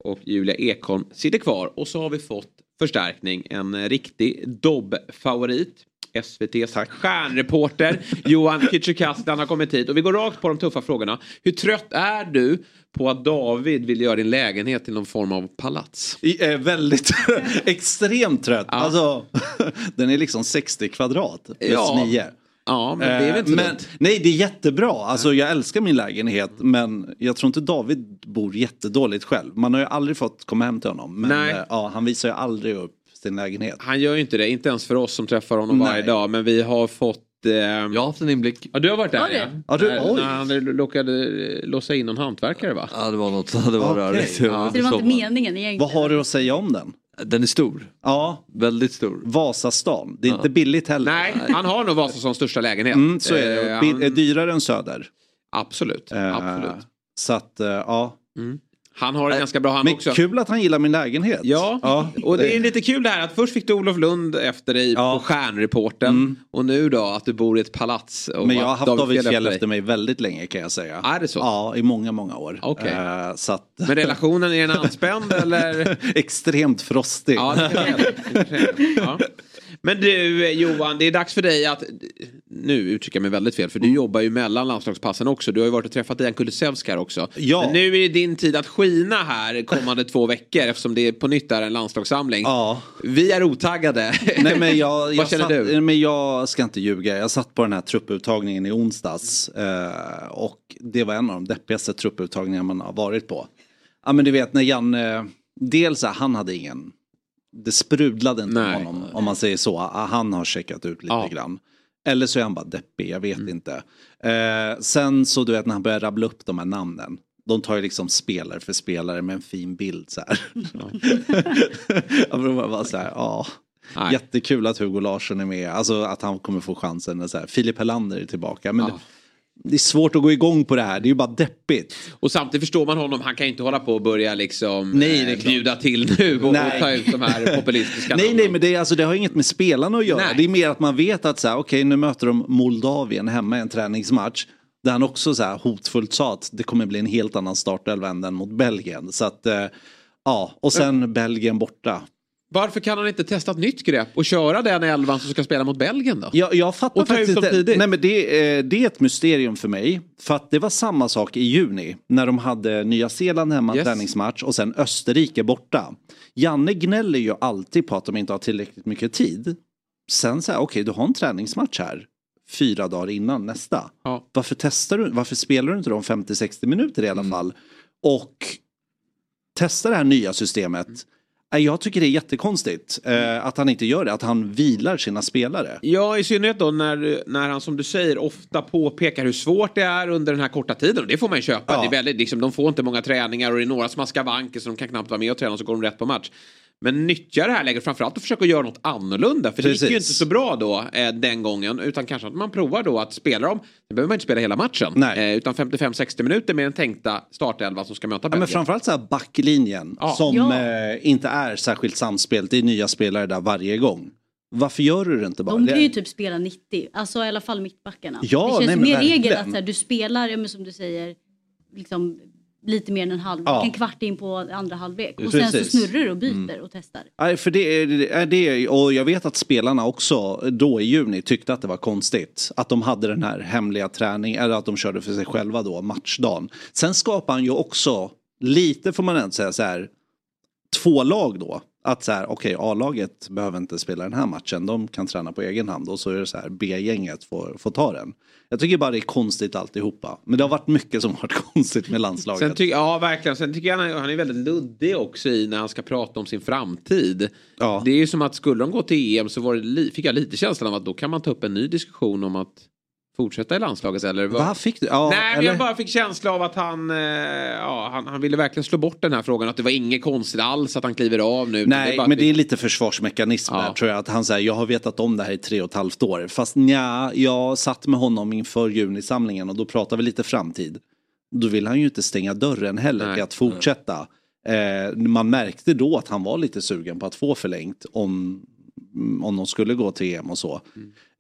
och Julia Ekholm sitter kvar. Och så har vi fått förstärkning. En riktig Dobb-favorit. SVTs stjärnreporter Johan Kücükaslan har kommit hit och vi går rakt på de tuffa frågorna. Hur trött är du på att David vill göra din lägenhet till någon form av palats? I, eh, väldigt extremt trött. Alltså, den är liksom 60 kvadrat plus Ja. 9. Ja, men det är väl inte så men, dumt. Nej, det är jättebra. Alltså, jag älskar min lägenhet men jag tror inte David bor jättedåligt själv. Man har ju aldrig fått komma hem till honom. Men Nej. eh, ja, han visar ju aldrig upp sin lägenhet. Han gör ju inte det, inte ens för oss som träffar honom Nej. varje dag. Men vi har fått... Eh... Jag har haft en inblick. Ja, du har varit där Har du? ja. Ja, du- när, han råkade låsa in någon hantverkare va? Ja, det var något. Det var Okej. rörigt. Ja. Så det var inte meningen egentligen. Vad har du att säga om den? Den är stor. Ja. Väldigt stor. Vasastan. Det är inte billigt heller. Nej, han har nog Vasa som största lägenhet. Mm, så är det. Eh, han- är dyrare än Söder. Absolut. Eh, absolut. Så att, eh, ja. Han har det ganska bra han Men också. kul att han gillar min lägenhet. Ja, och det är lite kul det här att först fick du Olof Lund efter dig på Stjärnreporten och nu då att du bor i ett palats. Mm. Men jag har haft David Fjell dig. efter mig väldigt länge kan jag säga. Är det så? Ja, i många, många år. Okej. Eh, så att... Men relationen, är den anspänd eller? Extremt frostig. Ja, det är det. ja. Men du Johan, det är dags för dig att, nu uttrycker jag mig väldigt fel, för du jobbar ju mellan landslagspassen också. Du har ju varit och träffat Dejan Kulusevski här också. Ja. Men nu är det din tid att skina här kommande två veckor eftersom det på nytt är en landslagssamling. Ja. Vi är otaggade. Nej, men jag, jag, satt, du? Men jag ska inte ljuga. Jag satt på den här trupputtagningen i onsdags. Eh, och det var en av de deppigaste trupputtagningar man har varit på. Ja men du vet när Janne, dels här, han hade ingen, det sprudlade inte med honom om man säger så. Ah, Han har checkat ut lite grann. Eller så är han bara deppig, jag vet Mm. inte. Eh, sen så du vet när han börjar rabbla upp de här namnen. De tar ju liksom spelare för spelare med en fin bild så här. jag var bara så här, ja. Nej. Jättekul att Hugo Larsson är med, alltså att han kommer få chansen. Så här. Filip Helander är tillbaka. Men det, det är svårt att gå igång på det här, det är ju bara deppigt. Och samtidigt förstår man honom, han kan inte hålla på och börja liksom Nej, eh, bjuda till nu och, Nej. ta ut de här populistiska Nej, nej, men det, är, alltså, det har inget med spelarna att göra. Nej. Det är mer att man vet att så här, okej, nu möter de Moldavien hemma i en träningsmatch. Där han också så här hotfullt sa att det kommer bli en helt annan startelva än den mot Belgien. Så att, eh, ja, och sen Belgien borta. Varför kan han inte testa ett nytt grepp och köra den elvan som ska spela mot Belgien då? Jag, jag fattar Och faktiskt inte. Nej, men det, eh, det är ett mysterium för mig. För att det var samma sak i juni när de hade Nya Zeeland hemma, Yes. träningsmatch och sen Österrike borta. Janne gnäller ju alltid på att de inte har tillräckligt mycket tid. Sen så här, okej du har en träningsmatch här fyra dagar innan nästa. Varför testar du, varför spelar du inte dem 50-60 minuter i alla Mm. fall? Och testa det här nya systemet. Nej, Jag tycker det är jättekonstigt eh, att han inte gör det, att han vilar sina spelare. Ja, i synnerhet då när, när han som du säger ofta påpekar hur svårt det är under den här korta tiden. Och det får man ju köpa. Ja. Det är väldigt, liksom, de får inte många träningar och det är några som har skavanker så de kan knappt vara med och träna och så går de rätt på match. Men nyttja det här läget framförallt och försöka göra något annorlunda. För det gick ju Precis. inte så bra då eh, den gången. Utan kanske att man provar då att spela dem. Det behöver man inte spela hela matchen. Eh, utan 55-60 minuter med den tänkta startelva som ska möta Ja, Belgien. men framförallt så här backlinjen Ja. som Ja. eh, inte är särskilt samspelt. Det är nya spelare där varje gång. Varför gör du det inte bara? De kan ju typ spela 90, alltså i alla fall mittbackarna. Ja, det känns nej, men mer regel verkligen. att så här, du spelar, ja, men som du säger, liksom, lite mer än en halv, Ja. en kvart in på andra halvlek. Och sen så Precis. snurrar du och byter Mm. och testar. Nej, för det är det, och jag vet att spelarna också då i juni tyckte att det var konstigt. Att de hade den här hemliga träningen, eller att de körde för sig själva då, matchdagen. Sen skapar han ju också, lite får man ändå säga så här, två lag då. Att så här, okej A-laget behöver inte spela den här matchen, de kan träna på egen hand och så är det så här B-gänget får, får ta den. Jag tycker bara det är konstigt alltihopa. Men det har varit mycket som har varit konstigt med landslaget. Sen tycker, ja, verkligen. Sen tycker jag han, han är väldigt luddig också i när han ska prata om sin framtid. Det är ju som att skulle de gå till EM så var det fick jag lite känslan av att då kan man ta upp en ny diskussion om att fortsätta i landslaget. Eller vad? Va, fick du? Ja, Nej, men eller? jag bara fick känsla av att han, eh, ja, han, han ville verkligen slå bort den här frågan. Att det var inget konstigt alls att han kliver av nu. Nej, bara men det är lite försvarsmekanism där tror jag. Att han säger, jag har vetat om det här i tre och ett halvt år. Fast nja, jag satt med honom inför junisamlingen och då pratade vi lite framtid. Då vill han ju inte stänga dörren heller till att fortsätta. Eh, man märkte då att han var lite sugen på att få förlängt om, om de skulle gå till EM och så.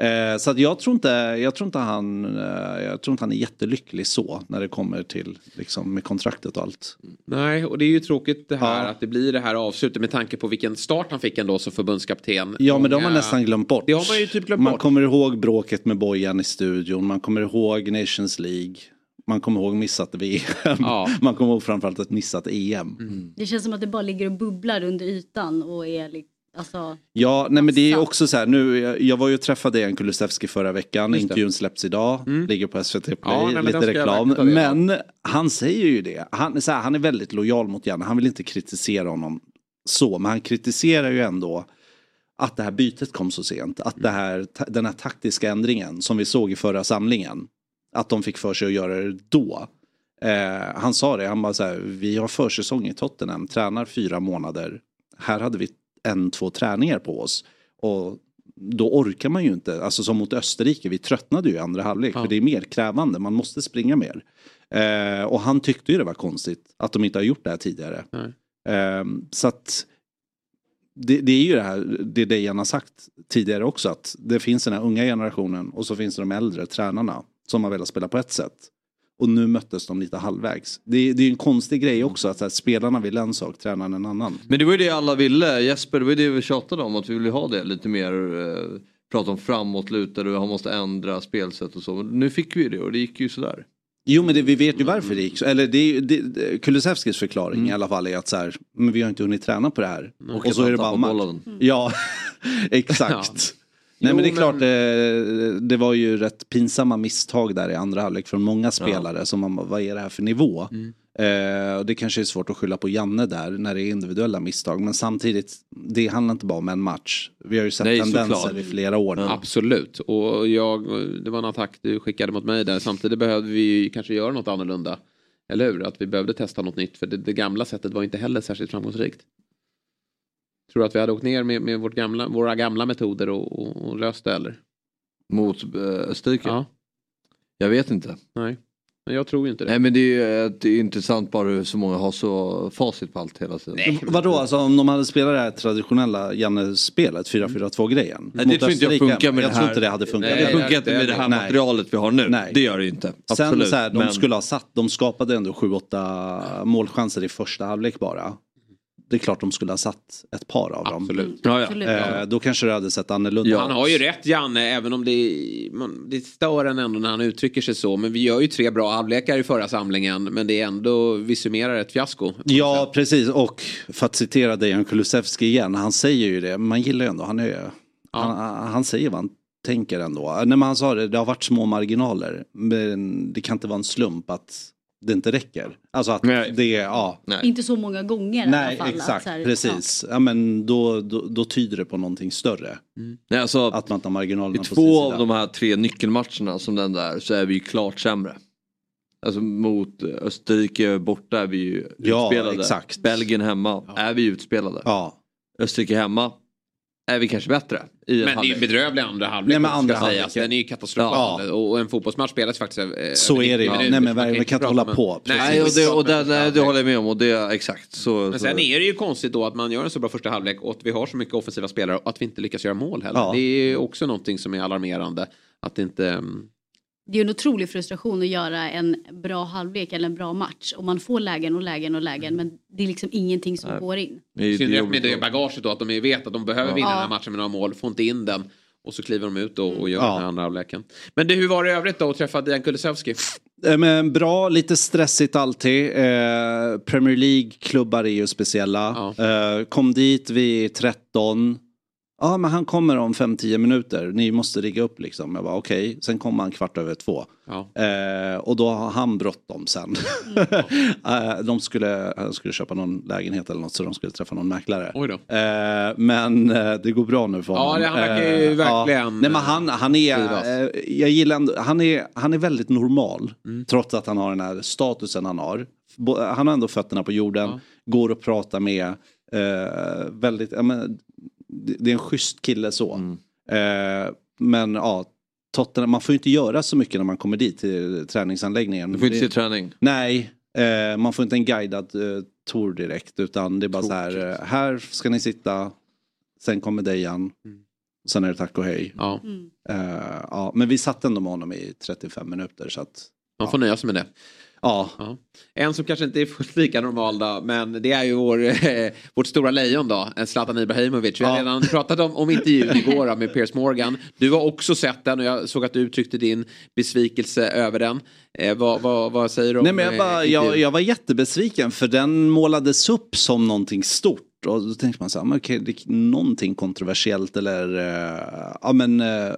Eh, så att jag tror inte, jag tror inte han, eh, jag tror inte han är jättelycklig så när det kommer till liksom med kontraktet och allt. Nej, och det är ju tråkigt det här att det blir det här avslutet med tanke på vilken start han fick ändå som förbundskapten. Ja men det har man Många- nästan glömt bort. Det har man ju typ glömt man bort. kommer ihåg bråket med Bojan i studion, man kommer ihåg Nations League, man kommer ihåg missat VM, man kommer ihåg framförallt ett missat EM. Det känns som att det bara ligger och bubblar under ytan och är alltså, Ja, nej men det är också så här nu, jag, jag var ju och träffade Dejan Kulusevski förra veckan, intervjun släpps idag, ligger på SVT Play, Ja, nej, lite reklam. Men han säger ju det, han, så här, han är väldigt lojal mot Janne, han vill inte kritisera honom så, men han kritiserar ju ändå att det här bytet kom så sent, att det här, den här taktiska ändringen som vi såg i förra samlingen, att de fick för sig att göra det då. Eh, han sa det, han bara så här, vi har försäsong i Tottenham, tränar fyra månader. Här hade vi en, två träningar på oss. Och då orkar man ju inte. Alltså som mot Österrike, vi tröttnade ju i andra halvlek. För det är mer krävande, man måste springa mer. Eh, och han tyckte ju det var konstigt att de inte har gjort det här tidigare. Eh, så att det, det är ju det här, det Dejan har sagt tidigare också, att det finns den här unga generationen och så finns det de äldre tränarna som har velat spela på ett sätt. Och nu möttes de lite halvvägs. Det, det är ju en konstig grej också att här, spelarna vill en sak, tränaren en annan. Men det var ju det alla ville, Jesper, det var ju det vi tjatade om att vi ville ha det lite mer eh, prata om framåtlutade och han måste ändra spelsätt och så. Men nu fick vi ju det och det gick ju sådär. Jo men det, vi vet ju varför det gick så. Eller det, det, det, Kulusevskis förklaring i alla fall är att så här, men vi har inte hunnit träna på det här. Och och så är det bara match. bollen. Ja, exakt. Nej Jo, men det är men- klart, det, det var ju rätt pinsamma misstag där i andra halvlek från många spelare som man vad är det här för nivå? Mm. Eh, och det kanske är svårt att skylla på Janne där när det är individuella misstag. Men samtidigt, det handlar inte bara om en match. Vi har ju sett Nej, tendenser såklart. i flera år nu. Absolut. Och jag, det var en attack du skickade mot mig där. Samtidigt behövde vi ju kanske göra något annorlunda. Eller hur? Att vi behövde testa något nytt. För det, det gamla sättet var inte heller särskilt framgångsrikt. Tror du att vi hade åkt ner med, med vårt gamla, våra gamla metoder och, och, och löst det eller? Mot eh, Österrike? Ja. Jag vet inte. Nej, men jag tror inte det. Nej men det är ju eh, det är intressant bara hur så många har så facit på allt hela tiden. Vadå, alltså om de hade spelat det här traditionella Janne-spelet, 4-4-2 grejen? Nej, det tror inte jag funkar med jag det tror här. inte det hade funkat. Nej, det funkar inte med det här Nej. materialet vi har nu. Nej. Det gör det inte. Sen Absolut. så här, de Men- skulle ha satt, de skapade ändå 7-8 målchanser i första halvlek bara. Det är klart de skulle ha satt ett par av dem. Absolut. Ja, Absolut. Eh, då kanske det hade sett annorlunda Han har ju rätt Janne, även om det, man, det stör en ändå när han uttrycker sig så. Men vi gör ju tre bra halvlekar i förra samlingen. Men det är ändå, vi summerar ett fiasko. Ja, precis. Och för att citera Dejan Kulusevski igen, han säger ju det. Man gillar ju ändå, han, är, han, han säger vad han tänker ändå. Men han sa det, det har varit små marginaler. Men det kan inte vara en slump att det inte räcker. Alltså att det är, ja. Inte så många gånger i Nej, alla fall. exakt. så här, precis. Ja. men då, då, då tyder det på någonting större. Nej, alltså, att man inte har marginalerna I på sin två av de här tre nyckelmatcherna som den där så är vi ju klart sämre. Alltså mot Österrike borta är vi ju Ja, utspelade. exakt. Belgien hemma är vi utspelade. Österrike hemma är vi kanske bättre. I en Men det är ju halvlek. bedrövlig andra halvlek. Nej, men ska andra sägas. halvleken. Den är ju katastrofal. Och och en fotbollsmatch spelas faktiskt eh, Så är det 90 ju. Nej, men så man vi kan inte hålla en- på. Nej, och det, och det, nej, det håller jag med om. Och det, exakt. Så, Men så- sen är det ju konstigt då att man gör en så bra första halvlek och att vi har så mycket offensiva spelare och att vi inte lyckas göra mål heller. Ja. Det är ju också någonting som är alarmerande. Att inte... mm, Det är en otrolig frustration att göra en bra halvlek eller en bra match. Och man får lägen och lägen och lägen men det är liksom ingenting som går in. I synnerhet med det bagaget då att de vet att de behöver Ja. vinna den här Ja. matchen med några mål, får inte in den. Och så kliver de ut och, och gör Ja. den här andra halvleken. Men det, hur var det i övrigt då att träffa Dejan Kulusevski? Eh, Men bra, lite stressigt alltid. Eh, Premier League-klubbar är ju speciella. Eh, kom dit vid 13. Ja, men han kommer om 5-10 minuter. Ni måste rigga upp liksom. Jag var okej. Sen kom han kvart över två. Eh, och då har han bråttom sen. eh, de skulle, han skulle köpa någon lägenhet eller något så de skulle träffa någon mäklare. Eh, men eh, det går bra nu för Ja, honom. det- han verkar ju Eh, verkligen, Nej, men han, han är, eh, jag gillar ändå, han är, han är väldigt normal. Mm. Trots att han har den här statusen han har. Han har ändå fötterna på jorden, går och pratar med. Väldigt, ja, men, det, är en schysst kille så. Mm. Eh, men ja, Tottenham, man får ju inte göra så mycket när man kommer dit till träningsanläggningen. Du får inte se träning. Nej, eh, man får inte en guidad eh, tour direkt utan det är bara så här, eh, här ska ni sitta, sen kommer Dejan, sen är det tack och hej. Ja. Eh, ja, men vi satt ändå med honom i 35 minuter så att... Man får nöja sig med det. Ja. En som kanske inte är fullt lika normal då, men det är ju vår, eh, vårt stora lejon då, eh, Zlatan Ibrahimovic. Vi har redan pratat om, om intervjun igår med Piers Morgan. Du har också sett den och jag såg att du uttryckte din besvikelse över den. Eh, vad, vad, vad säger du om Nej, men jag, eh, bara, jag, jag var jättebesviken för den målades upp som någonting stort. Och då tänkte man så här, okej, det är någonting kontroversiellt eller eh, ja, men, eh,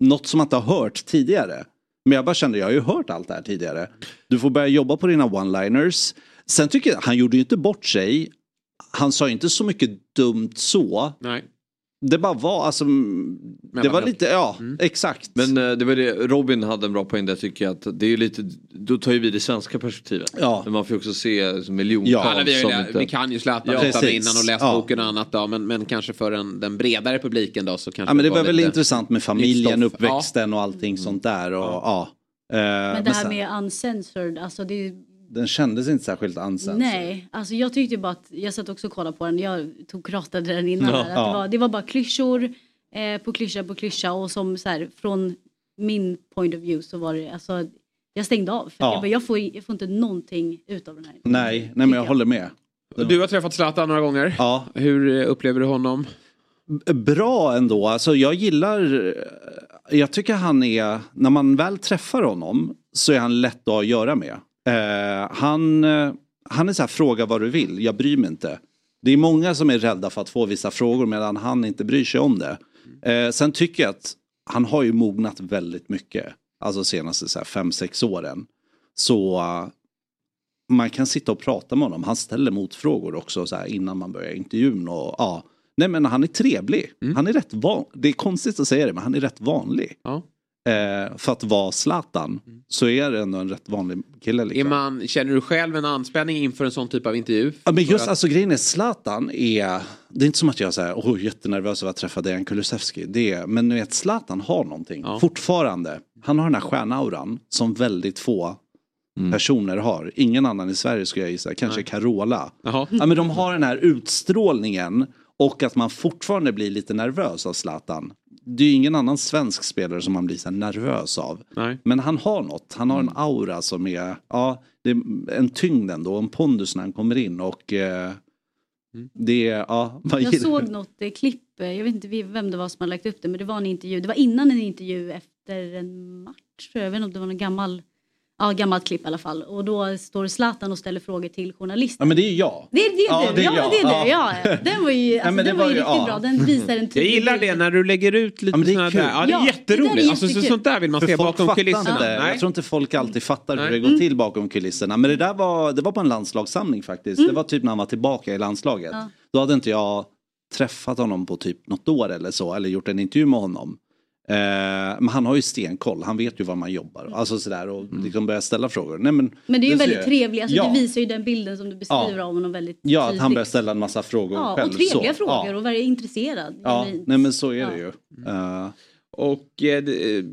något som man inte har hört tidigare. Men jag bara kände, jag har ju hört allt det här tidigare. Du får börja jobba på dina one-liners. Sen tycker jag, han gjorde ju inte bort sig. Han sa inte så mycket dumt så. Nej. Det bara var, alltså, det var lite, ja exakt. Men eh, det var det, Robin hade en bra poäng där tycker jag att det är lite, då tar ju vi det svenska perspektivet. Ja. Men man får ju också se så miljontals Ja, alla vi, som ju- inte... vi kan ju Zlatan Ja, innan och läst Ja. boken och annat då, men, men kanske för en, den bredare publiken då så kanske Ja men det var väl lite- intressant med familjen, stoff. uppväxten och allting sånt där. Och, ja. Eh, Men det här sen- med uncensored, alltså det är Den kändes inte särskilt ansedd. Nej, alltså jag tyckte bara att, jag satt också och kollade på den, jag tog ratade den innan. Ja. här, att Ja. det, var, det var bara klyschor eh, på klyscha på klyscha och som så här, från min point of view så var det, alltså jag stängde av. För Ja. jag, bara, jag, får, jag får inte någonting ut av den här. Nej, nej men jag håller med. Du har träffat Zlatan några gånger. Ja. Hur eh, upplever du honom? Bra ändå, alltså jag gillar, eh, jag tycker han är, när man väl träffar honom så är han lätt att göra med. Eh, han, eh, han är så här, fråga vad du vill, jag bryr mig inte. Det är många som är rädda för att få vissa frågor medan han inte bryr sig om det. Eh, sen tycker jag att han har ju mognat väldigt mycket. Alltså senaste fem, sex åren. Så eh, man kan sitta och prata med honom. Han ställer motfrågor också så här, innan man börjar intervjun. Och, ja. Nej men han är trevlig. Han är rätt van. Det är konstigt att säga det men han är rätt vanlig. Eh, för att vara Zlatan så är det ändå en rätt vanlig kille. Är Liksom. man, känner du själv en anspänning inför en sån typ av intervju? Ja, men just att- alltså grejen är Zlatan är, det är inte som att jag är oh, jättenervös över att träffa Dejan Kulusevski. Det är, men du vet Zlatan har någonting fortfarande. Han har den här stjärnauran som väldigt få personer har. Ingen annan i Sverige skulle jag gissa, kanske Carola. Ja, men de har den här utstrålningen och att man fortfarande blir lite nervös av Zlatan. Det är ju ingen annan svensk spelare som man blir så nervös av. Nej. Men han har något, han har en aura som är, ja, det är en tyngd ändå, en pondus när han kommer in och eh, det är, ja, man Jag gillar- såg något eh, klipp, eh, jag vet inte vem det var som hade lagt upp det, men det var en intervju, det var innan en intervju efter en match, tror jag, jag vet inte om det var någon gammal, ja gammalt klipp i alla fall. Och då står Zlatan och ställer frågor till journalisten. Ja men det är jag. Det är det, Ja, du, det är ja, jag. det är du, Ja. ja. Den var ju, alltså, det den var ju ju- riktigt ja. bra, den visar en Jag gillar det när du lägger ut lite Ja, men det är sådana kul. där. Ja, det är Ja, det jätteroligt. där är alltså, så, sånt där vill man För se bakom kulisserna. Inte. Nej. Jag tror inte folk alltid fattar hur Nej. det går till bakom kulisserna. Men det där var, det var på en landslagssamling faktiskt. Mm. Det var typ när han var tillbaka i landslaget. Ja. Då hade inte jag träffat honom på typ något år eller så. Eller gjort en intervju med honom. Eh, men han har ju stenkoll. Han vet ju var man jobbar. Alltså sådär och liksom börjar ställa frågor. Nej, men, Men det är ju väldigt jag. trevligt, alltså, ja. det visar ju den bilden som du beskriver av honom väldigt Ja, att han börjar ställa en massa frågor Ja, själv. och trevliga så. frågor Ja. och vara intresserad. Ja, genuint. nej men så är Ja. det ju. Eh, Och eh,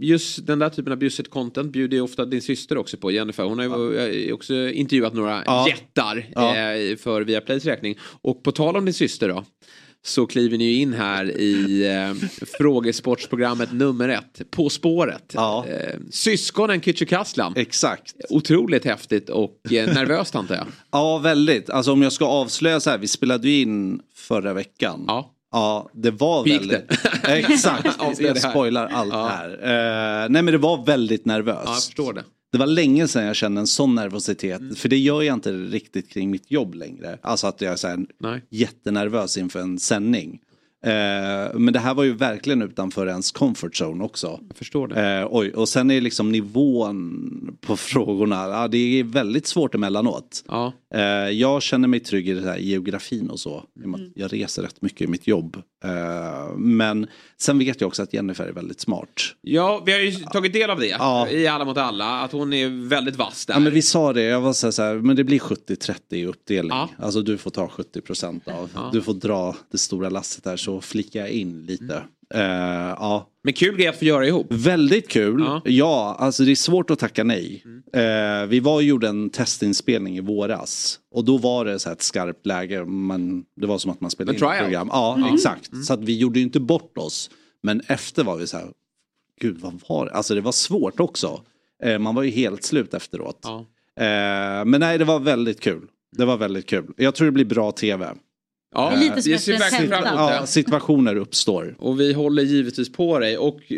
just den där typen av bjussigt content bjuder ju ofta din syster också på, Jennifer. Hon har ju också intervjuat några Ja. jättar Ja. för Viaplays räkning. Och på tal om din syster då. Så kliver ni in här i eh, frågesportsprogrammet nummer ett, På spåret. Ja. Eh, syskonen Kücükaslan. Exakt. Otroligt häftigt och eh, nervöst antar jag. Ja, väldigt. Alltså om jag ska avslöja så här, vi spelade ju in förra veckan. Ja. Ja, det var gick väldigt... Exakt, Avslöja jag det spoilar allt Ja. här. Eh, nej men det var väldigt nervöst. Ja, jag förstår det. Det var länge sedan jag kände en sån nervositet. För det gör jag inte riktigt kring mitt jobb längre. Alltså att jag är så här jättenervös inför en sändning. Eh, men det här var ju verkligen utanför ens comfort zone också. Jag förstår det. Eh, oj, och sen är liksom nivån på frågorna, ja, det är väldigt svårt emellanåt. Ja. Eh, jag känner mig trygg i det här geografin och så. att Jag reser rätt mycket i mitt jobb. Eh, men sen vet jag också att Jennifer är väldigt smart. Ja, vi har ju tagit del av det Ja. i Alla mot alla. Att hon är väldigt vass där. Ja men vi sa det, jag var så här, så här men det blir 70-30 i uppdelning. Ja. Alltså du får ta 70% av, Ja. du får dra det stora lasset där så flickar jag in lite. Eh, ja. Men kul grej att få göra ihop. Väldigt kul. Ja. Ja, alltså det är svårt att tacka nej. Eh, vi var och gjorde en testinspelning i våras. Och då var det så här ett skarpt läge. Man, det var som att man spelade in ett program. Ja, Mm. exakt. Så att vi gjorde ju inte bort oss. Men efter var vi så här, gud vad var det? Alltså det var svårt också. Eh, man var ju helt slut efteråt. Ja. Men nej, det var väldigt kul. Det var väldigt kul. Jag tror det blir bra tv. Ja, Det är lite ett ser verkligen fram emot det. Ja, situationer uppstår. Och vi håller givetvis på dig och eh,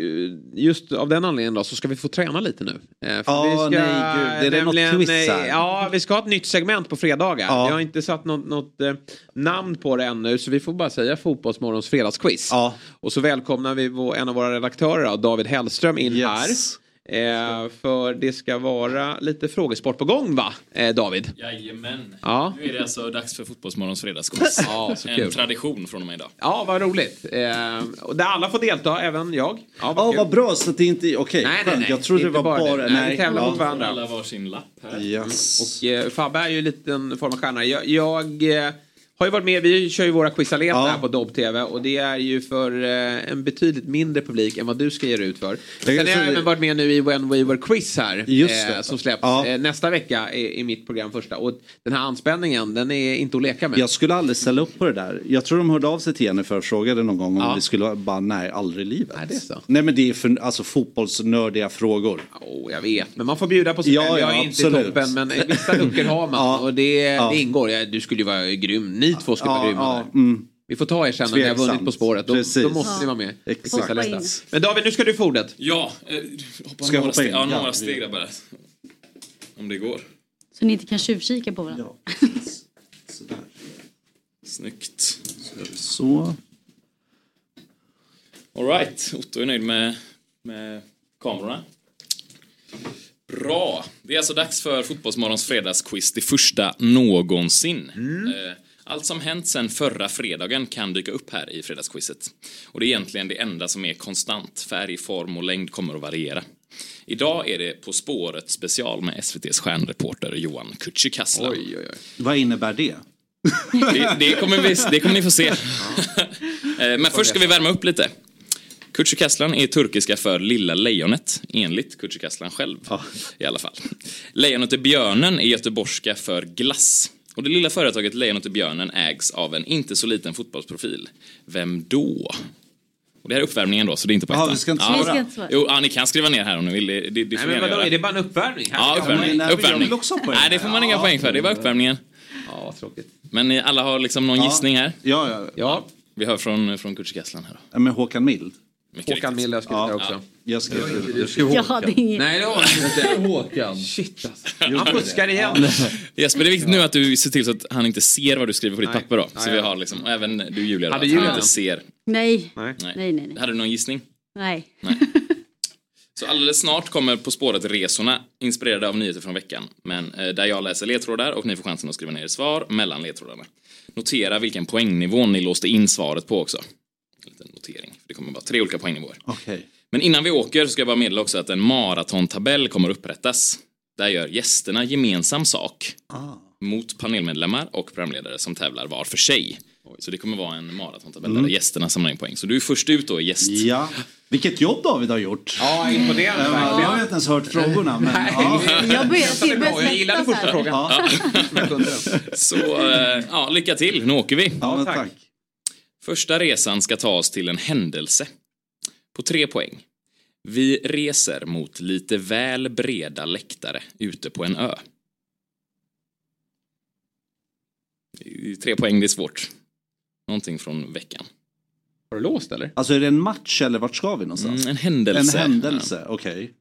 just av den anledningen då så ska vi få träna lite nu. Eh, För Ja, vi ska nej, gud. Är det något nämligen, quiz eh, här? Ja, vi ska ha ett nytt segment på fredagar. Ja. Vi har inte satt något, något eh, namn på det ännu så vi får bara säga Fotbollsmorgons fredagsquiz. Ja. Och så välkomnar vi en av våra redaktörer David Hellström in Yes. här. Eh, för det ska vara lite frågesport på gång va, eh, David? Jajamän. Ja. Nu är det alltså dags för Fotbollsmorgons fredagsquiz. Ja, så en kul. tradition från och med idag. Ja, vad roligt. Eh, och där alla får delta, även jag. Ja, Ja, kul. vad bra så att det inte, okej, Nej, nej, skönt. nej. Jag trodde det var bara, det. Nej, vi tävlar mot varandra. Alla varsin lapp här. Yes. Och eh, Fabbe är ju en liten form av stjärna. Jag, jag eh, har ju varit med, vi kör ju våra quizaleta Ja. här på Dobb-TV och det är ju för eh, en betydligt mindre publik än vad du ska ge dig ut för. Sen har jag även varit med nu i When We Were Quiz här. Eh, som släpps Ja. eh, nästa vecka i, mitt program första. Och den här anspänningen, den är inte att leka med. Jag skulle aldrig ställa upp på det där. Jag tror de hörde av sig till Jennifer och frågade någon gång om Ja. vi skulle bara nej, aldrig i livet. Nej, det är så. Nej men det är för, alltså fotbollsnördiga frågor. Oh, jag vet, men man får bjuda på sig Ja, själv. Jag ja, är inte i absolut. toppen, men vissa luckor har man. Och det, det ingår. Du skulle ju vara grym. Ni två Ja, vara grymma ja, där. mm. Vi får ta er sen när ni har vunnit På spåret. Då, Precis. då måste ni vara med. Exakt. Men David, nu ska du få ordet. Ja, eh, hoppa Ska jag några hoppa steg, in? ja, några Ja. steg där bara. Om det går. Så ni inte kan tjuvkika på varandra. Snyggt. Så. Alright, Otto är nöjd med, med kamerorna. Bra. Det är alltså dags för Fotbollsmorgons fredagsquiz, det första någonsin. Eh, Allt som hänt sen förra fredagen kan dyka upp här i fredagsquizet. Och det är egentligen det enda som är konstant. Färg, form och längd kommer att variera. Idag är det På spåret special med SVTs stjärnreporter Johan Kücükaslan. Oj, oj, oj. Vad innebär det? Det, det, kommer vi, det kommer ni få se. Eh, Men först ska vi värma upp lite. Kücükaslan är turkiska för Lilla Lejonet, enligt Kücükaslan själv. I alla fall. Lejonet och björnen är göteborgska för glass. Och det lilla företaget Lejonet och björnen ägs av en inte så liten fotbollsprofil. Vem då? Och det här är uppvärmningen då, så det är inte på ettan. vi ska inte ja. svara. Vi ska inte svara. Jo, ja, ni kan skriva ner här om ni vill. Det, det, det Nej, men vadå, är det bara en uppvärmning? Här Ja, uppvärmning. jag uppvärmning. Nej, det får man inga Ja, poäng för. Det var uppvärmningen. Ja, tråkigt. Men ni alla har liksom någon Ja. gissning här? Ja, ja. Ja, Vi hör från, från Kücükaslan här då. ja. Men Håkan Mild. Mycket Håkan har skrivit Ja. där också. Jag skrev Du skrev Jag hade ingen... Nej, det han inte. Håkan. Shit alltså. Han fuskar igen. Jesper, det är viktigt nu att du ser till så att han inte ser vad du skriver på ditt Nej. papper då. Så Nej, vi har liksom, och även du Julia då, Hade att Julia han inte ser. Nej. Nej. Nej. Nej, nej, nej. Hade du någon gissning? Nej. Så alldeles snart kommer På spåret-resorna inspirerade av nyheter från veckan. Men eh, där jag läser ledtrådar och ni får chansen att skriva ner svar mellan ledtrådarna. Notera vilken poängnivå ni låste in svaret på också. En liten notering. För det kommer vara tre olika poängnivåer. Okej. Men innan vi åker så ska jag bara meddela också att en maratontabell kommer upprättas. Där gör gästerna gemensam sak Ah. mot panelmedlemmar och programledare som tävlar var för sig. Så det kommer vara en maratontabell där gästerna samlar in poäng. Så du är först ut då, gäst. Ja. Vilket jobb David har gjort. Ja, imponerande Jag har verkligen. inte ens hört frågorna. Men, ja. Jag börjar till Bra, Jag gillade första frågan. Ja. Så eh, ja, lycka till, nu åker vi. Ja, tack. tack. Första resan ska ta oss till en händelse. På tre poäng. Vi reser mot lite väl breda läktare ute på en ö. Tre poäng, det är svårt. Någonting från veckan. Har du låst eller? Alltså är det en match eller vart ska vi någonstans? Mm, en händelse. En händelse, okej.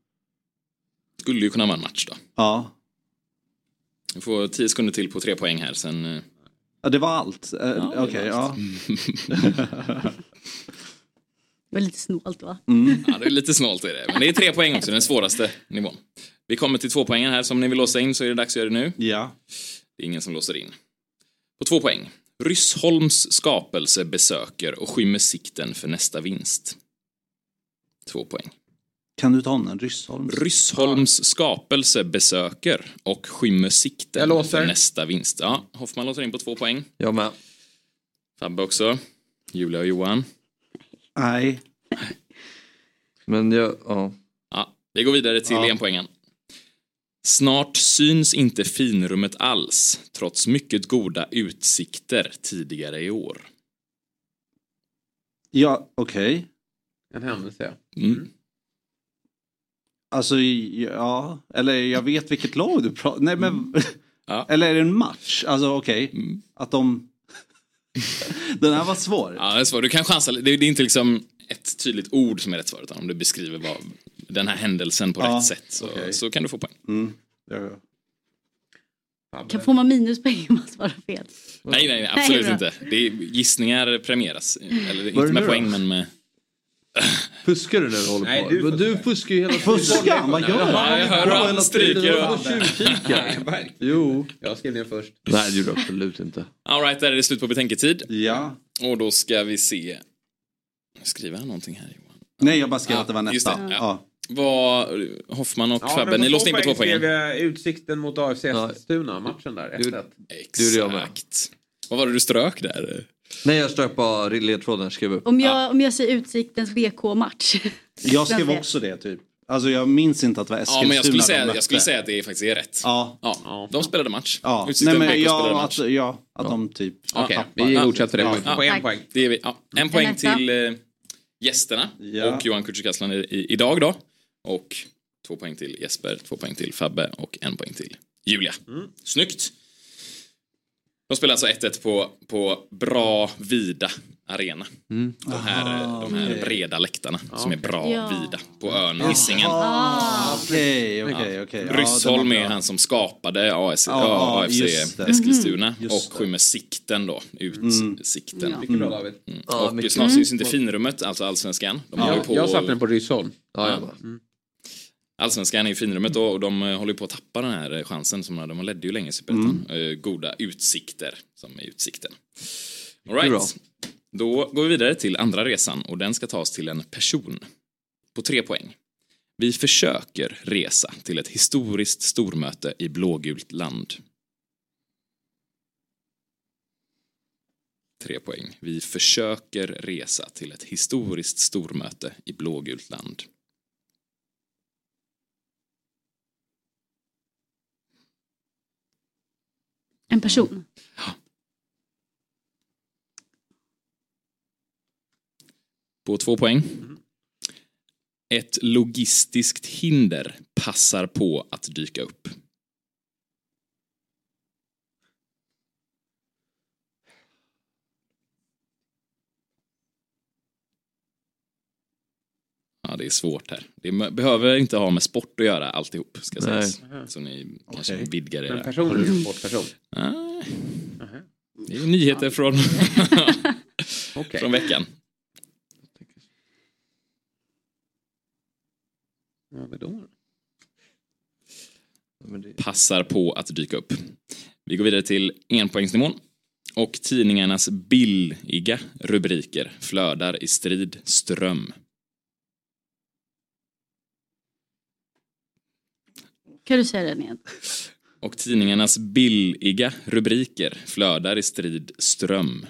Skulle ju kunna vara en match då. Ja. Vi får tio sekunder till på tre poäng här, sen... ja, det var allt. Eh, Ja, det okej, var ja. Det var lite snålt va? Mm. Ja, det är lite snålt är det. Men det är tre poäng också, den svåraste nivån. Vi kommer till två poängen här, så om ni vill låsa in så är det dags att göra det nu. Ja. Det är ingen som låser in. På två poäng. Ryssholms skapelse besöker och skymmer sikten för nästa vinst. Två poäng. Kan du ta en Ryssholm? Ryssholms skapelse besöker och skymmer sikten för nästa vinst. Ja, Hoffman låser in på två poäng. Jag med. Fabbe också. Julia och Johan. Nej. Men jag, ja. Ja, vi går vidare till Ja. enpoängen. Snart syns inte finrummet alls, trots mycket goda utsikter tidigare i år. Ja, okej. En händelse. Mm. Alltså, ja. Eller jag vet vilket lag du pratar Nej, men... Mm. Ja. Eller är det en match? Alltså, okej. Mm. Att de... Den här var svår. Ja, det är svårt. Du kan chansa. Det är inte liksom ett tydligt ord som är rätt svar, utan om du beskriver vad, den här händelsen på Ja, rätt sätt så, okej. så kan du få poäng. Mm. Ja, ja. Kan får man minuspoäng om man svarar fel? Nej, nej, nej absolut bra. inte. Det är, gissningar premieras. Eller inte med poäng, då? men med... Fuskar du när du håller Nej, på? du Men du fuskar ju hela tiden. Fuskar? Vad gör Ja, han? jag hör han stryker. Du får tjuvkika. Nej, verkligen. Jo. Jag skrev ner först. Nej det gjorde du absolut inte. Alright, där är det slut på betänketid. Ja. Och då ska vi se. Skriver han någonting här Johan? Nej, jag bara skrev att det var nästa. det, ja. Ja. Vad, Hoffman och Ja, Fabbe, ni på låste in på två poäng. utsikten mot AFC Eskilstuna, matchen där. 1-1. Det gjorde jag med. Exakt. Vad var det du strök där? Nej jag strök bara ledtråden skrev upp. Om jag, om jag säger Utsiktens BK-match. Jag skrev också det typ. Alltså jag minns inte att det var Eskilstuna Ja, men jag skulle, säga, jag skulle säga att det faktiskt är rätt. Ja. Ja, de spelade match. Ja, Utsikten Nej, men BK spelade ja, match. att, ja, att de typ Okej, tappar. vi Ja. godkänner det. Ja. På en poäng. Det är vi. Ja. En poäng till eh, gästerna Ja. och Johan Kücükaslan idag då. Och två poäng till Jesper, två poäng till Fabbe och en poäng till Julia. Snyggt! De spelar alltså 1-1 på, på bra, vida arena. Mm. De här, eh, de här breda läktarna som är bra, Ja. vida på ön Hisingen. Ah, Okej, okej, okej. Ja, Ryssholm är han som skapade AS, Ja, ja, AFC. Eskilstuna Just och skymmer sikten då, utsikten. Ja. Mycket bra David. Mm. Ja, och mycket. snart syns inte finrummet, alltså allsvenskan. De Ja, på jag satte den på Ryssholm. Ja, jag Ja. med. Allsvenskan är ju finrummet då, och de eh, håller på att tappa den här eh, chansen. Som de ledde ju länge Superettan. Eh, goda utsikter, som är utsikten. All Mycket bra. right. Då går vi vidare till andra resan och den ska tas till en person. På tre poäng. Vi försöker resa till ett historiskt stormöte i blågult land. Tre poäng. Vi försöker resa till ett historiskt stormöte i blågult land. En person. På två poäng. Ett logistiskt hinder passar på att dyka upp. Ja, det är svårt här. Det behöver inte ha med sport att göra alltihop, ska Nej. sägas. Så ni kanske Okej. vidgar En era... person eller en sportperson? Nej. Det är nyheter från, Okej. från veckan. Ja, men då. Men det... passar på att dyka upp. Vi går vidare till enpoängsnivån. Och tidningarnas billiga rubriker flödar i strid ström. Kan du säga den igen? Och tidningarnas billiga rubriker flödar i strid ström.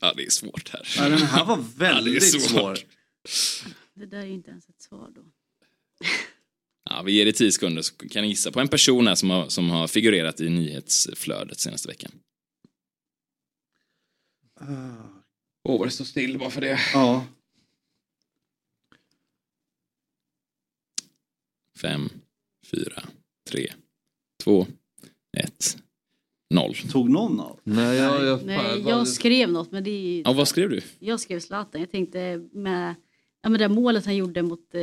Ja, det är svårt här. Ja, den här var Ja, väldigt svårt. svår. Det där är ju inte ens ett svar då. Ja, vi ger det tio sekunder så kan ni gissa på en person här som har, som har figurerat i nyhetsflödet senaste veckan. Åh, vad det står still bara för det. Ja. Fem, fyra, tre, två, ett, noll. Tog någon av? Nej, jag, jag, Nej, jag skrev något men det är ju... Ja, vad skrev du? Jag skrev Zlatan. Jag tänkte med, ja, med det målet han gjorde mot eh,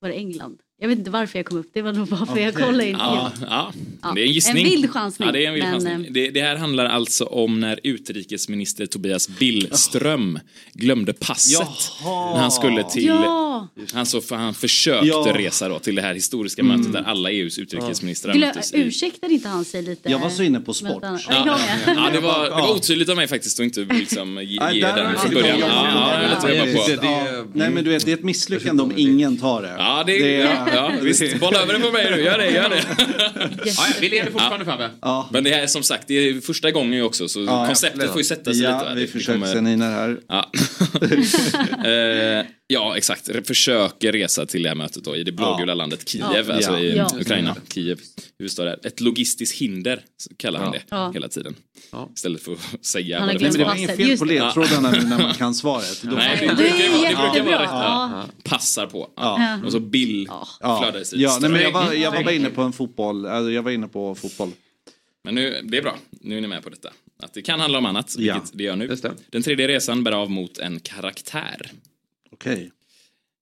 var det England. Jag vet inte varför jag kom upp. Det var nog bara för jag Okej. kollade inte. Ja, ja. Ja, det är en gissning. en vild chansning, Ja, det är en vild men, chansning. eh, Det, det här handlar alltså om när utrikesminister Tobias Billström glömde passet. Jaha. När han skulle till... Ja! Han, så, för han försökte Ja. resa då till det här historiska mötet där alla EUs utrikesministrar Glö, möttes. i- ursäktade inte han sig lite? Jag var så inne på sport. Ja, Ja, ja, det, var, det var Ja. otydligt av mig faktiskt att inte liksom ge, Nej, ge den från början. Ja, ja, Ja, det- det- Ja, Nej men du vet det är ett misslyckande om ingen tar det. Ja, det, Det- ja, ja, visst. Bolla över det på mig nu. Gör det, gör det. Ja, ja, vi leder fortfarande Fabbe. Ja. Men det här är som sagt, det är första gången också så Ja, konceptet får ju sätta sig lite. Ja, vi Det försöker kommer- seniner här. Ja. Exakt. Försöker resa till det här mötet då i det blågula Ja. landet Kiev, Ja. alltså Ja. i Ja. Ukraina. Kiev, huvudstad där. Ett logistiskt hinder kallar han Ja. det Ja. hela tiden. Ja. Istället för att säga Han har vad det men det var var. inget fel på det. ledtrådarna nu när man kan svaret. Då Nej, det vi- brukar ju vara, det brukar jättebra. vara rätt. Ja. Ja. Passar på. Ja. Och så Bill Ja, flödar i strid ja nej, men jag, var, jag var bara inne på en fotboll. Alltså, jag var inne på fotboll. Men nu, det är bra. Nu är ni med på detta. Att det kan handla om annat, Ja. vilket det gör nu. Det. Den tredje resan bär av mot en karaktär. Okej.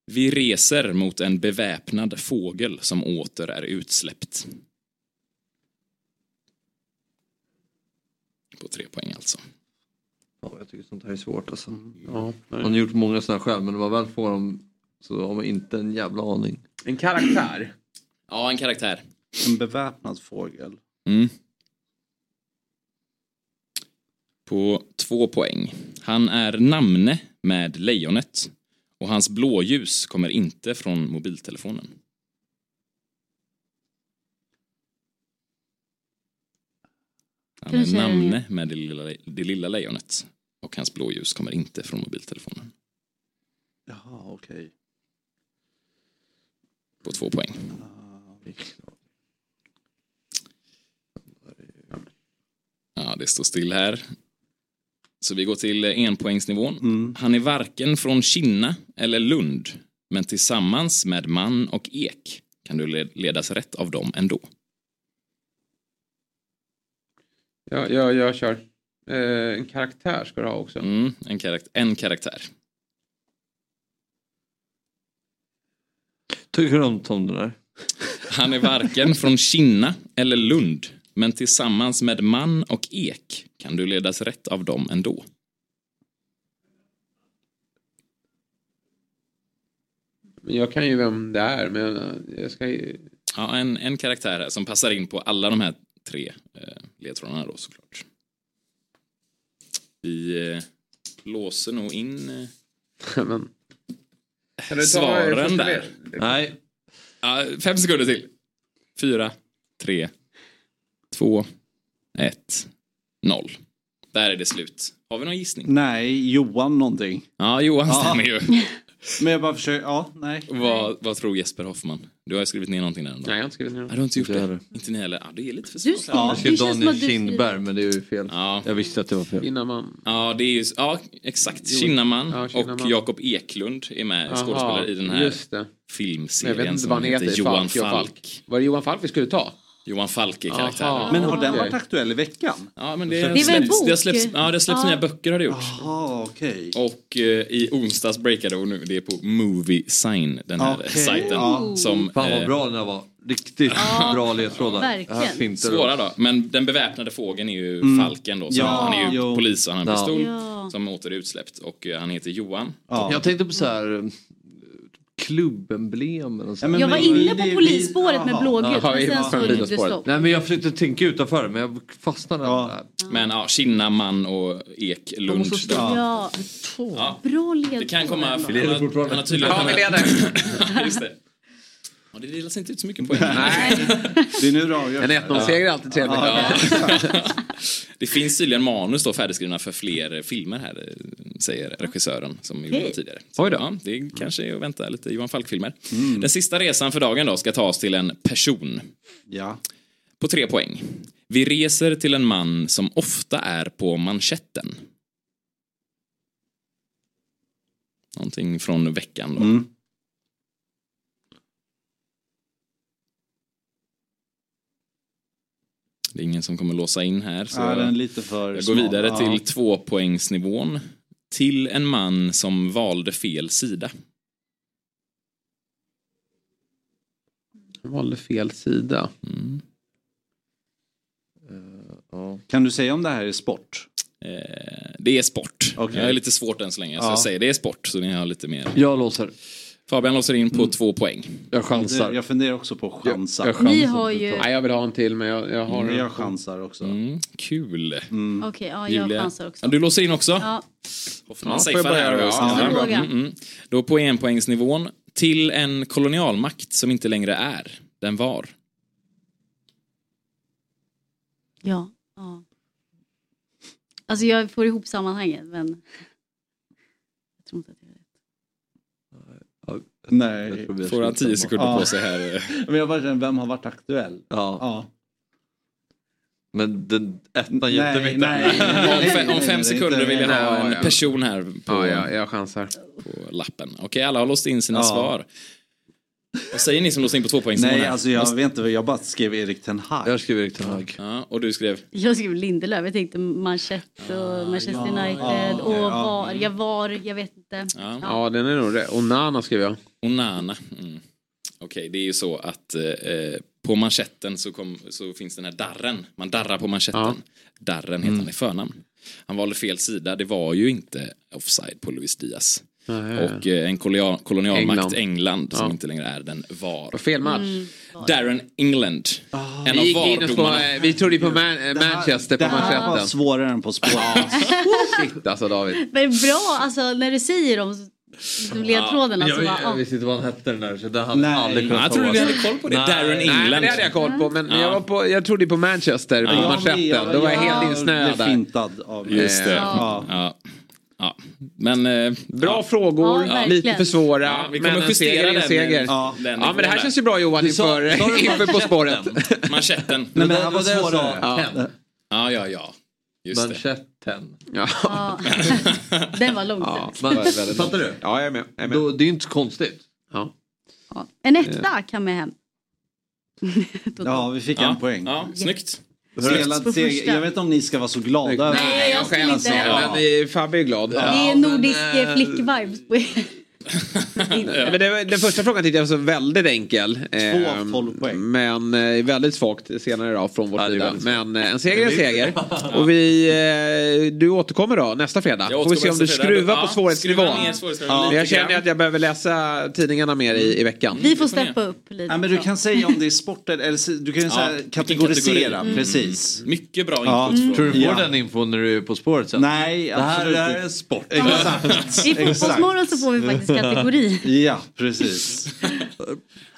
Vi reser mot en beväpnad fågel som åter är utsläppt. På tre poäng alltså. Ja, jag tycker sånt här är svårt alltså. Ja, Man har gjort många sådana själv men när man väl får dem så har man inte en jävla aning. En karaktär? Ja, en karaktär. En beväpnad fågel. Mm. På två poäng. Han är namne med lejonet och hans blåljus kommer inte från mobiltelefonen. Han är namne med det lilla, det lilla lejonet och hans blåljus kommer inte från mobiltelefonen. Jaha, okej. På två poäng. Ja, det står still här. Så vi går till eh, enpoängsnivån. Han är varken från Kinna eller Lund, men tillsammans med man och ek kan du led- ledas rätt av dem ändå. Ja, jag, jag kör. Eh, en karaktär ska du ha också. Mm, en, karakt- en karaktär. Tycker du om Tom den där? Han är varken från Kinna eller Lund, men tillsammans med man och ek kan du ledas rätt av dem ändå. Men Jag kan ju vem det är, men jag ska ju... Ja, en, en karaktär här som passar in på alla de här tre eh, ledtrådarna då såklart. Vi eh, låser nog in eh, Men... Kan du ta svaren där. Nej. Ja, fem sekunder till. Fyra, tre, två, ett, noll. Där är det slut. Har vi någon gissning? Nej, Johan någonting. Ja, Johan Ja. stämmer ju. Men jag bara försöker, ja, nej. Vad, vad tror Jesper Hoffman? Du har ju skrivit ner någonting där ändå. Nej, jag har inte skrivit ner Nej, du har inte gjort det? Inte ni heller? Ja, det är lite för svårt. Ja, Jag skrev Daniel Kindberg men det är ju fel. Ja. Jag visste att det var fel. Kinnaman. Ja, det är ju, ja exakt. Kinnaman Ja, Kinnaman. och Jakob Eklund är med Aha, skådespelare i den här just det. Men filmserien jag vet inte som han heter heter. Johan Falk, Falk. Var det Johan Falk vi skulle ta? Johan Falk är Aha. karaktären. Men har den varit aktuell i veckan? Ja, men det, Det är väl en bok? det har släppts, ja, det har släppts Ja. nya böcker har det gjort. Jaha, okej. Och eh, i onsdags breakade hon nu, det är på Movie Sign, den här Okej. sajten. Ja. Som, Fan vad eh, bra den där var. Riktigt Ja, bra ledtrådar. finter Svåra då, men den beväpnade fågeln är ju Mm. Falken då. Så Ja. Han är ju Jo. polis och han har en Ja. pistol Ja. som åter är utsläppt. Och eh, han heter Johan. Ja. Jag tänkte på så här eh, klubbemblem eller så. Ja, men Jag var inne på polisspåret med blågult, men sen gjorde det stopp. Nej men jag försökte tänka utanför men jag fastnade Ja. där. Men ja, Kinna, man och Eklund. Ja, Ja. bra ledtråd. Det kan komma... Han Vi leder har, tydligen... Ja, vi leder. Just det. Ja, det delas inte ut så mycket poäng. Det är nu det avgörs. En 1-0-seger är alltid trevligt. Ja. Det finns tydligen manus då färdigskrivna för fler filmer här, säger regissören som gjorde Okej. dem tidigare. Så, Oj då. Ja, det kanske är att vänta lite Johan Falk-filmer. Den sista resan för dagen då ska tas till en person Ja. på tre poäng. Vi reser till en man som ofta är på manschetten. Någonting från veckan då. Mm. Det är ingen som kommer låsa in här. Så Ja, den är lite för jag går smal. vidare Ja. till tvåpoängsnivån. Till en man som valde fel sida. Jag valde fel sida. Mm. Ja. Kan du säga om det här är sport? Eh, det är sport. Okej. Jag är lite svårt än så länge, så Ja. jag säger det är sport. Så ni har lite mer. Jag låser. Fabian låser in på två poäng. Jag chansar. Jag funderar också på att chansa. Jag chansar. Ni har ju... Nej, jag vill ha en till men jag, jag har... Men jag chansar också. Mm, kul. Okej, ja, jag Julia. chansar också. Ja, du låser in också? Ja, Hoffman Ja, får safear jag här. Ja, bra. Mm, mm. Då på enpoängsnivån. Till en kolonialmakt som inte längre är. Den var. ja, ja. Alltså jag får ihop sammanhanget, men... Jag tror inte att det är rätt. Nej. Får han tio sekunder Ja. på sig här. Men jag bara känner, vem har varit aktuell? Ja. Ja. Men den ettan hjälpte mig Nej, inte. nej. Om, fem sekunder vill jag ha en person här på, Ja, ja, jag chansar. på lappen. Okej, alla har låst in sina Ja. svar. Vad säger ni som låser in på tvåpoängsnivån Nej, här? alltså jag vet inte, jag bara skrev Erik Ten Hag. Jag skriver Erik Ten Hag. Ja, och du skrev? Jag skrev Lindelöf, jag tänkte Manchester och Manchester ja, United ja, och ja. var, jag var, jag vet inte. Ja. Ja, den är nog rätt. Och Nana skrev jag. Onana. Mm. Okej, det är ju så att eh, på manschetten så, kom, så finns den här darren. Man darrar på manschetten. Ja. Darren heter han i förnamn. Han valde fel sida. Det var ju inte offside på Luis Diaz. Nej. Och eh, en kolonial, kolonialmakt, England. England, som Ja. inte längre är den, var. Fel match. Mm. Darren England. En Vi, av och på, VAR-domarna. vi trodde ju på Man, eh, Manchester på Det här var manschetten. svårare än På spåret. Shit alltså David. Men bra, alltså när du säger dem, de ledtrådarna så bara, ja. visste inte vad han hette den där så det hade Nej. aldrig kunnat Jag trodde vi hade koll på det. Nej. Darren Nej, men England. det hade jag koll på. Men Ja. jag, var på, jag trodde på Manchester på Ja. manschetten. Då var jag helt insnöad där. fintad av Just det. Ja. Ja. Ja. Men... Eh, Bra ja. frågor, Ja, lite för svåra. Ja, vi men kommer en seger är justera en seger. den, Ja. den ja, men det här känns ju bra Johan inför, inför På spåret. Manschetten. Nej, men det här var jag svårare. Ja. Ja, ja, ja. Just det. Manschetten. Ja. ja. Den var långt Ja, fattar du? ja, jag är med. Jag är med. Då, det är ju inte så konstigt. Ja. Ja. En etta kan med hem. Ja, vi fick en Ja, poäng. ja, snyggt. Seger. Jag vet inte om ni ska vara så glada. Nej, jag skulle inte. Men eh, Fabbe är glad. Det är nordisk ja, flick-vibes. på er. Men det, den första frågan tyckte jag var så väldigt enkel. Två Ehm, 12 poäng. Men eh, väldigt svagt senare idag från vår Ja, sida. Men eh, en seger är en seger. Och vi, eh, du återkommer då nästa fredag. Får vi se om du skruvar Ja, på svårighetsnivån. Ja. Jag känner att jag behöver läsa tidningarna mer i, i veckan. Vi får steppa upp lite. Ja, men du kan säga om det är sport eller, du kan vilken kategorisera. kategori. Precis. Mycket bra Ja. input. Tror du får Ja. den infon när du är På spåret sen? Nej, Det här, absolut det här är sport. Exakt. I Fotbollsmorgon så får vi faktiskt kategori. Ja, precis.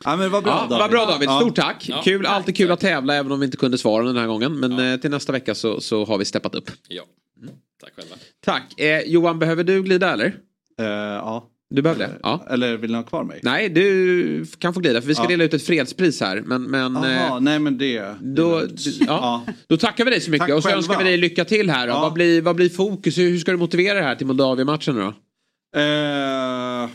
Ja, men vad bra Ja, David. vad bra David, Ja. stort tack. Ja. Kul, alltid kul att tävla även om vi inte kunde svaren den här gången. Men eh, till nästa vecka så, så har vi steppat upp. Ja. Tack själva. Tack. Eh, Johan, behöver du glida eller? Eh, ja. Du behöver det? Ja. Eller vill ni ha kvar mig? Nej, du kan få glida för vi ska Ja. dela ut ett fredspris här. Men, men eh, Jaha, nej men det... då, ja, då tackar vi dig så mycket Tack och så själva. önskar vi dig lycka till här. Ja. Vad, blir, vad blir fokus? Hur hur ska du motivera det här till Moldavien-matchen då? Eh,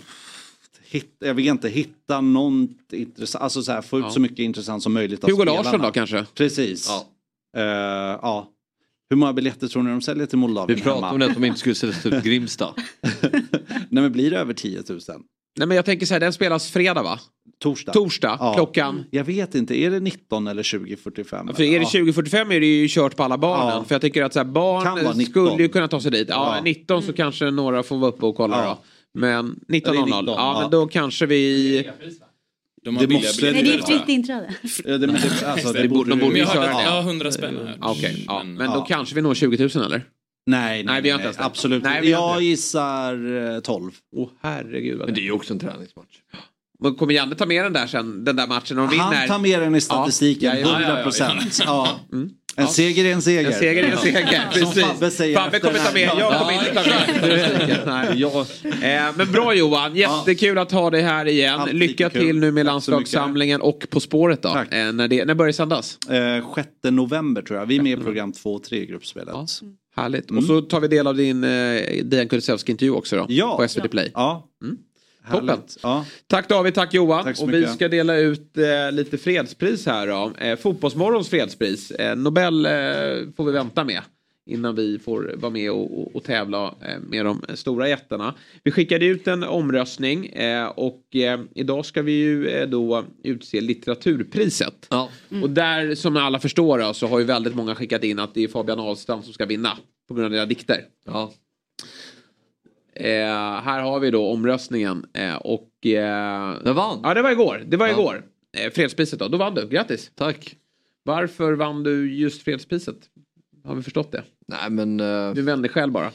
hit, jag vill inte hitta något intressant, alltså så här, få ut Ja. så mycket intressant som möjligt av Hugo spelarna. Larsson då kanske? Precis. Ja. Eh, ja. Hur många biljetter tror ni de säljer till Moldavien? Vi pratade om det att de inte skulle sätta ut Grimsta. Nej men blir det över 10 000? Nej men jag tänker så här, den spelas fredag va? Torsdag? Torsdag, Ja. klockan? Jag vet inte, är det 19 eller 2045? För är det 2045 är det ju kört på alla barnen. Ja. För jag tycker att så här, barn 19. skulle ju kunna ta sig dit. Ja, Ja. 19 så kanske några får vara uppe och kolla Ja. då. Men Ja, det är 19.00, 19, ja, ja. men då kanske vi... De Det måste-. Nej, det är fritt inträde. Ja, det, men det, alltså, det Det borde- de borde ju köra det. ja, 100 spänn Okej, ja. Men- men då ja. kanske vi når 20 000 eller? Nej, nej, Nej, vi har inte nej, ens absolut Nej, vi har Jag inte. gissar eh, 12. Åh herregud vad Men det det är ju också en träningsmatch. Men kommer Janne ta med den där sen, den där matchen om de vinner? Han tar med den i statistiken, Ja, ja, ja, 100 ja, ja. procent. Ja. Mm. En seger är en seger. En seger är en seger, Som. Fabbe säger Fabbe kommer ta med, jag kommer inte ta med. Nej. Eh, Men bra Johan, jättekul att ha dig här igen. Lycka till nu med landslagssamlingen och På spåret då. Tack. Eh, När, det, när börjar det sändas? Eh, 6 november tror jag. Vi är med i program 2 och 3 i gruppspelet. Ja. Härligt. Och så tar vi del av din eh, Dejan Kulusevski-intervju också då. Ja. På SVT Play. Ja. Mm. Toppen. Ja. Tack David, tack Johan. Tack och vi ska dela ut eh, lite fredspris här då. Eh, Fotbollsmorgons fredspris. Eh, Nobel eh, får vi vänta med. Innan vi får vara med och, och, och tävla eh, med de stora jättarna. Vi skickade ut en omröstning eh, och eh, idag ska vi ju då utse litteraturpriset. Ja. Och där som alla förstår då, så har ju väldigt många skickat in att det är Fabian Ahlstrand som ska vinna. På grund av dina dikter. Ja. Eh, här har vi då omröstningen. Eh, och, eh, Jag vann. Ja, det var igår. Det var Ja. igår. Eh, fredspriset då. Då vann du. Grattis. Tack. Varför vann du just fredspriset? Har vi förstått det? Nej men eh, Du vände själv bara.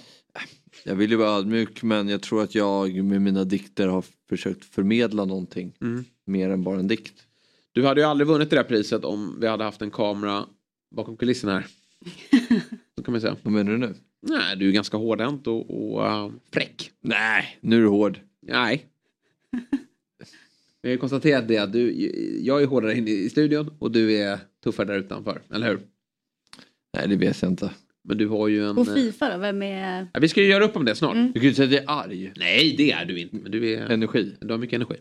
jag vill ju vara ödmjuk men jag tror att jag med mina dikter har försökt förmedla någonting. Mm. Mer än bara en dikt. Du hade ju aldrig vunnit det där priset om vi hade haft en kamera bakom kulissen här. Så kan man säga. Vad menar du nu? Nej, du är ganska hårdhänt och, och uh, fräck. Nej, nu är du hård. Nej. Vi har ju konstaterat det att du, jag är hårdare inne i studion och du är tuffare där utanför. Eller hur? Nej det vet jag inte. Men du har ju en... På eh, Fifa då, vem är... Ja, vi ska ju göra upp om det snart. Mm. Du kan ju säga att jag är arg. Nej, det är du inte. Men du är... Energi. Du har mycket energi.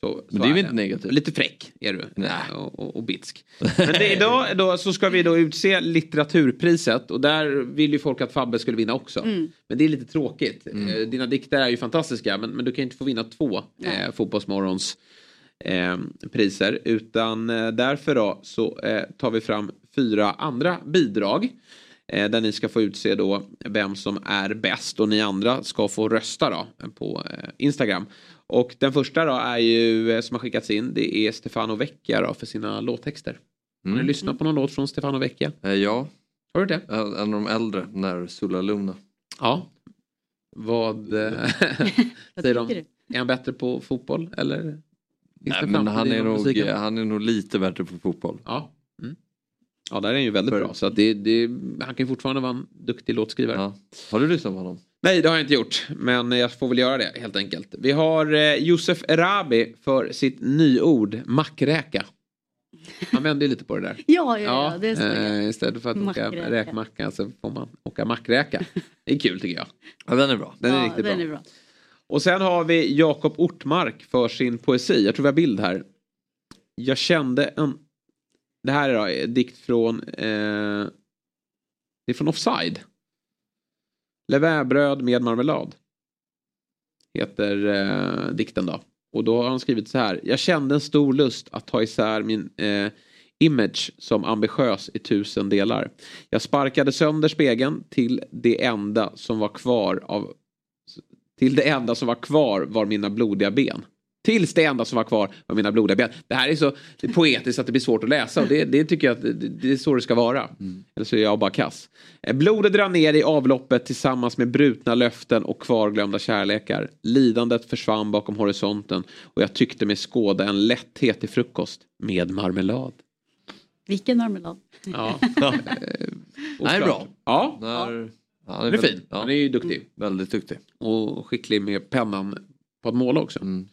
Så, Men det är väl inte negativt? Lite fräck är du. Nej. Och, och, och bitsk. Men det, idag då, så ska vi då utse litteraturpriset. Och där vill ju folk att Fabbe skulle vinna också. Mm. Men det är lite tråkigt. Mm. Eh, Dina dikter är ju fantastiska. Men, men du kan inte få vinna två eh, Fotbollsmorgons eh, priser. Utan eh, därför då så eh, tar vi fram fyra andra bidrag. Eh, där ni ska få utse då vem som är bäst och ni andra ska få rösta då på eh, Instagram. Och den första då är ju eh, som har skickats in det är Stefano Vecchia då för sina låttexter. Har ni Mm. lyssnat på någon låt från Stefano Vecchia? Eh, ja. Har du det? En av de äldre, när Sulla Luna. Ja. Vad eh, säger de? Är han bättre på fotboll eller? Nej, men han är, nog, han är nog lite bättre på fotboll. Ja. Mm. Ja, där är han ju väldigt bra. Så att det, det, han kan ju fortfarande vara en duktig låtskrivare. Har du lyssnat på honom? Nej, det har jag inte gjort. Men jag får väl göra det helt enkelt. Vi har eh, Josef Erabi för sitt nyord mackräka. Han vände ju lite på det där. Ja, ja, ja, det är så. eh, istället för att åka Mackräka. räkmacka så får man åka mackräka. Det är kul tycker jag. Ja, den är bra. Den är ja, riktigt den bra. är bra. Och sen har vi Jakob Ortmark för sin poesi. Jag tror vi har bild här. Jag kände en... Det här är då en dikt från... Eh... Det är från Offside. Levainbröd med marmelad. Heter eh, dikten då. Och då har han skrivit så här. Jag kände en stor lust att ta isär min eh, image som ambitiös i tusen delar. Jag sparkade sönder spegeln till det enda som var kvar av till det enda som var kvar var mina blodiga ben. Tills det enda som var kvar var mina blodiga ben. Det här är så det är poetiskt att det blir svårt att läsa och det, det tycker jag att det, det är så det ska vara. Eller så är jag bara kass. Eh, Blodet rann ner i avloppet tillsammans med brutna löften och kvarglömda kärlekar. Lidandet försvann bakom horisonten och jag tyckte mig skåda en lätthet i frukost med marmelad. Vilken marmelad. Ja. Det här är bra. Ja. Där, ja, Han är fin. Han är ju duktig. Väldigt duktig. Och skicklig med pennan på att måla också. Mm.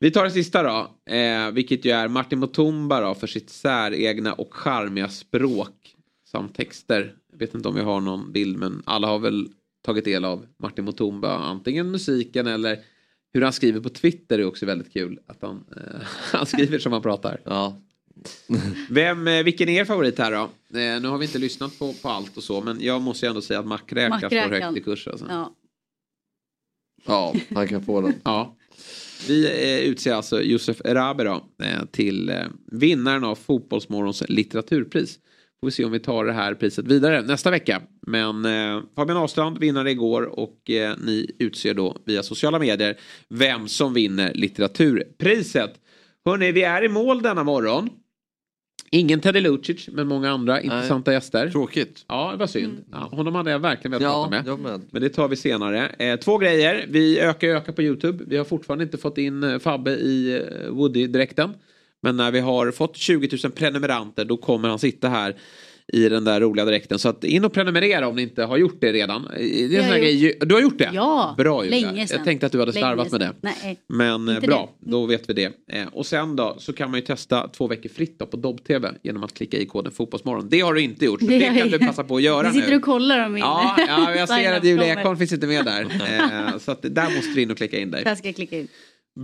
Vi tar det sista då. Eh, vilket ju är Martin Mutumba då för sitt säregna och charmiga språk. Samt texter. Jag vet inte om vi har någon bild men alla har väl tagit del av Martin Mutumba. Antingen musiken eller hur han skriver på Twitter är också väldigt kul. Att han, eh, han skriver som han pratar. Ja. Vem, eh, vilken är er favorit här då? Eh, nu har vi inte lyssnat på, på allt och så men jag måste ju ändå säga att Mackräka står högt i kurs. Alltså. Ja. Ja, han kan få den. Ja. Vi eh, utser alltså Josef Erabi då, eh, till eh, vinnaren av Fotbollsmorgons litteraturpris. Får vi se om vi tar det här priset vidare nästa vecka. Men eh, Fabian Ahlstrand vinnare igår och eh, ni utser då via sociala medier vem som vinner litteraturpriset. Hörrni, vi är i mål denna morgon. Ingen Teddy Lucic, men många andra intressanta gäster. Tråkigt. Ja, det var synd. Ja, honom hade jag verkligen velat Ja, prata med. med. Men det tar vi senare. Eh, två grejer. Vi ökar ökar på YouTube. Vi har fortfarande inte fått in eh, Fabbe i eh, Woody-dräkten. Men när vi har fått 20 000 prenumeranter då kommer han sitta här i den där roliga dräkten. Så att in och prenumerera om ni inte har gjort det redan. Det är har grej. Du har gjort det? Ja, Bra Julia. länge sedan. Jag tänkte att du hade slarvat med det. Nej. Men eh, bra, det. då vet vi det. Eh, och sen då så kan man ju testa två veckor fritt då på Dobb-TV genom att klicka i koden Fotbollsmorgon. Det har du inte gjort, så det, Det kan du passa på att göra Du sitter nu. och kollar om Ja, ja jag ser att Julia. Ekholm finns inte med där. Eh, så att där måste du in och klicka in dig. Där ska jag klicka in.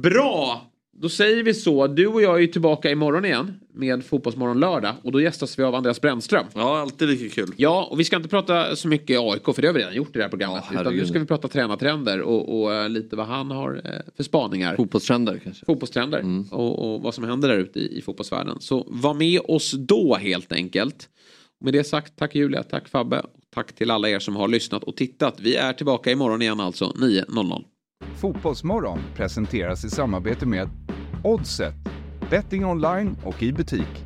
Bra! Då säger vi så. Du och jag är ju tillbaka imorgon igen med Fotbollsmorgon lördag och då gästas vi av Andreas Brännström. Ja, alltid lika kul. Ja, och vi ska inte prata så mycket AIK för det har vi redan gjort i det här programmet. utan nu ska vi prata tränartrender och, och eh, lite vad han har eh, för spaningar. Fotbollstrender kanske. Fotbollstrender och, och vad som händer där ute i, i fotbollsvärlden. Så var med oss då helt enkelt. Och med det sagt, tack Julia, tack Fabbe. Tack till alla er som har lyssnat och tittat. Vi är tillbaka imorgon igen alltså 9.00. Fotbollsmorgon presenteras i samarbete med Oddset, betting online och i butik.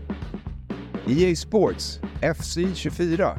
EA Sports, FC 24.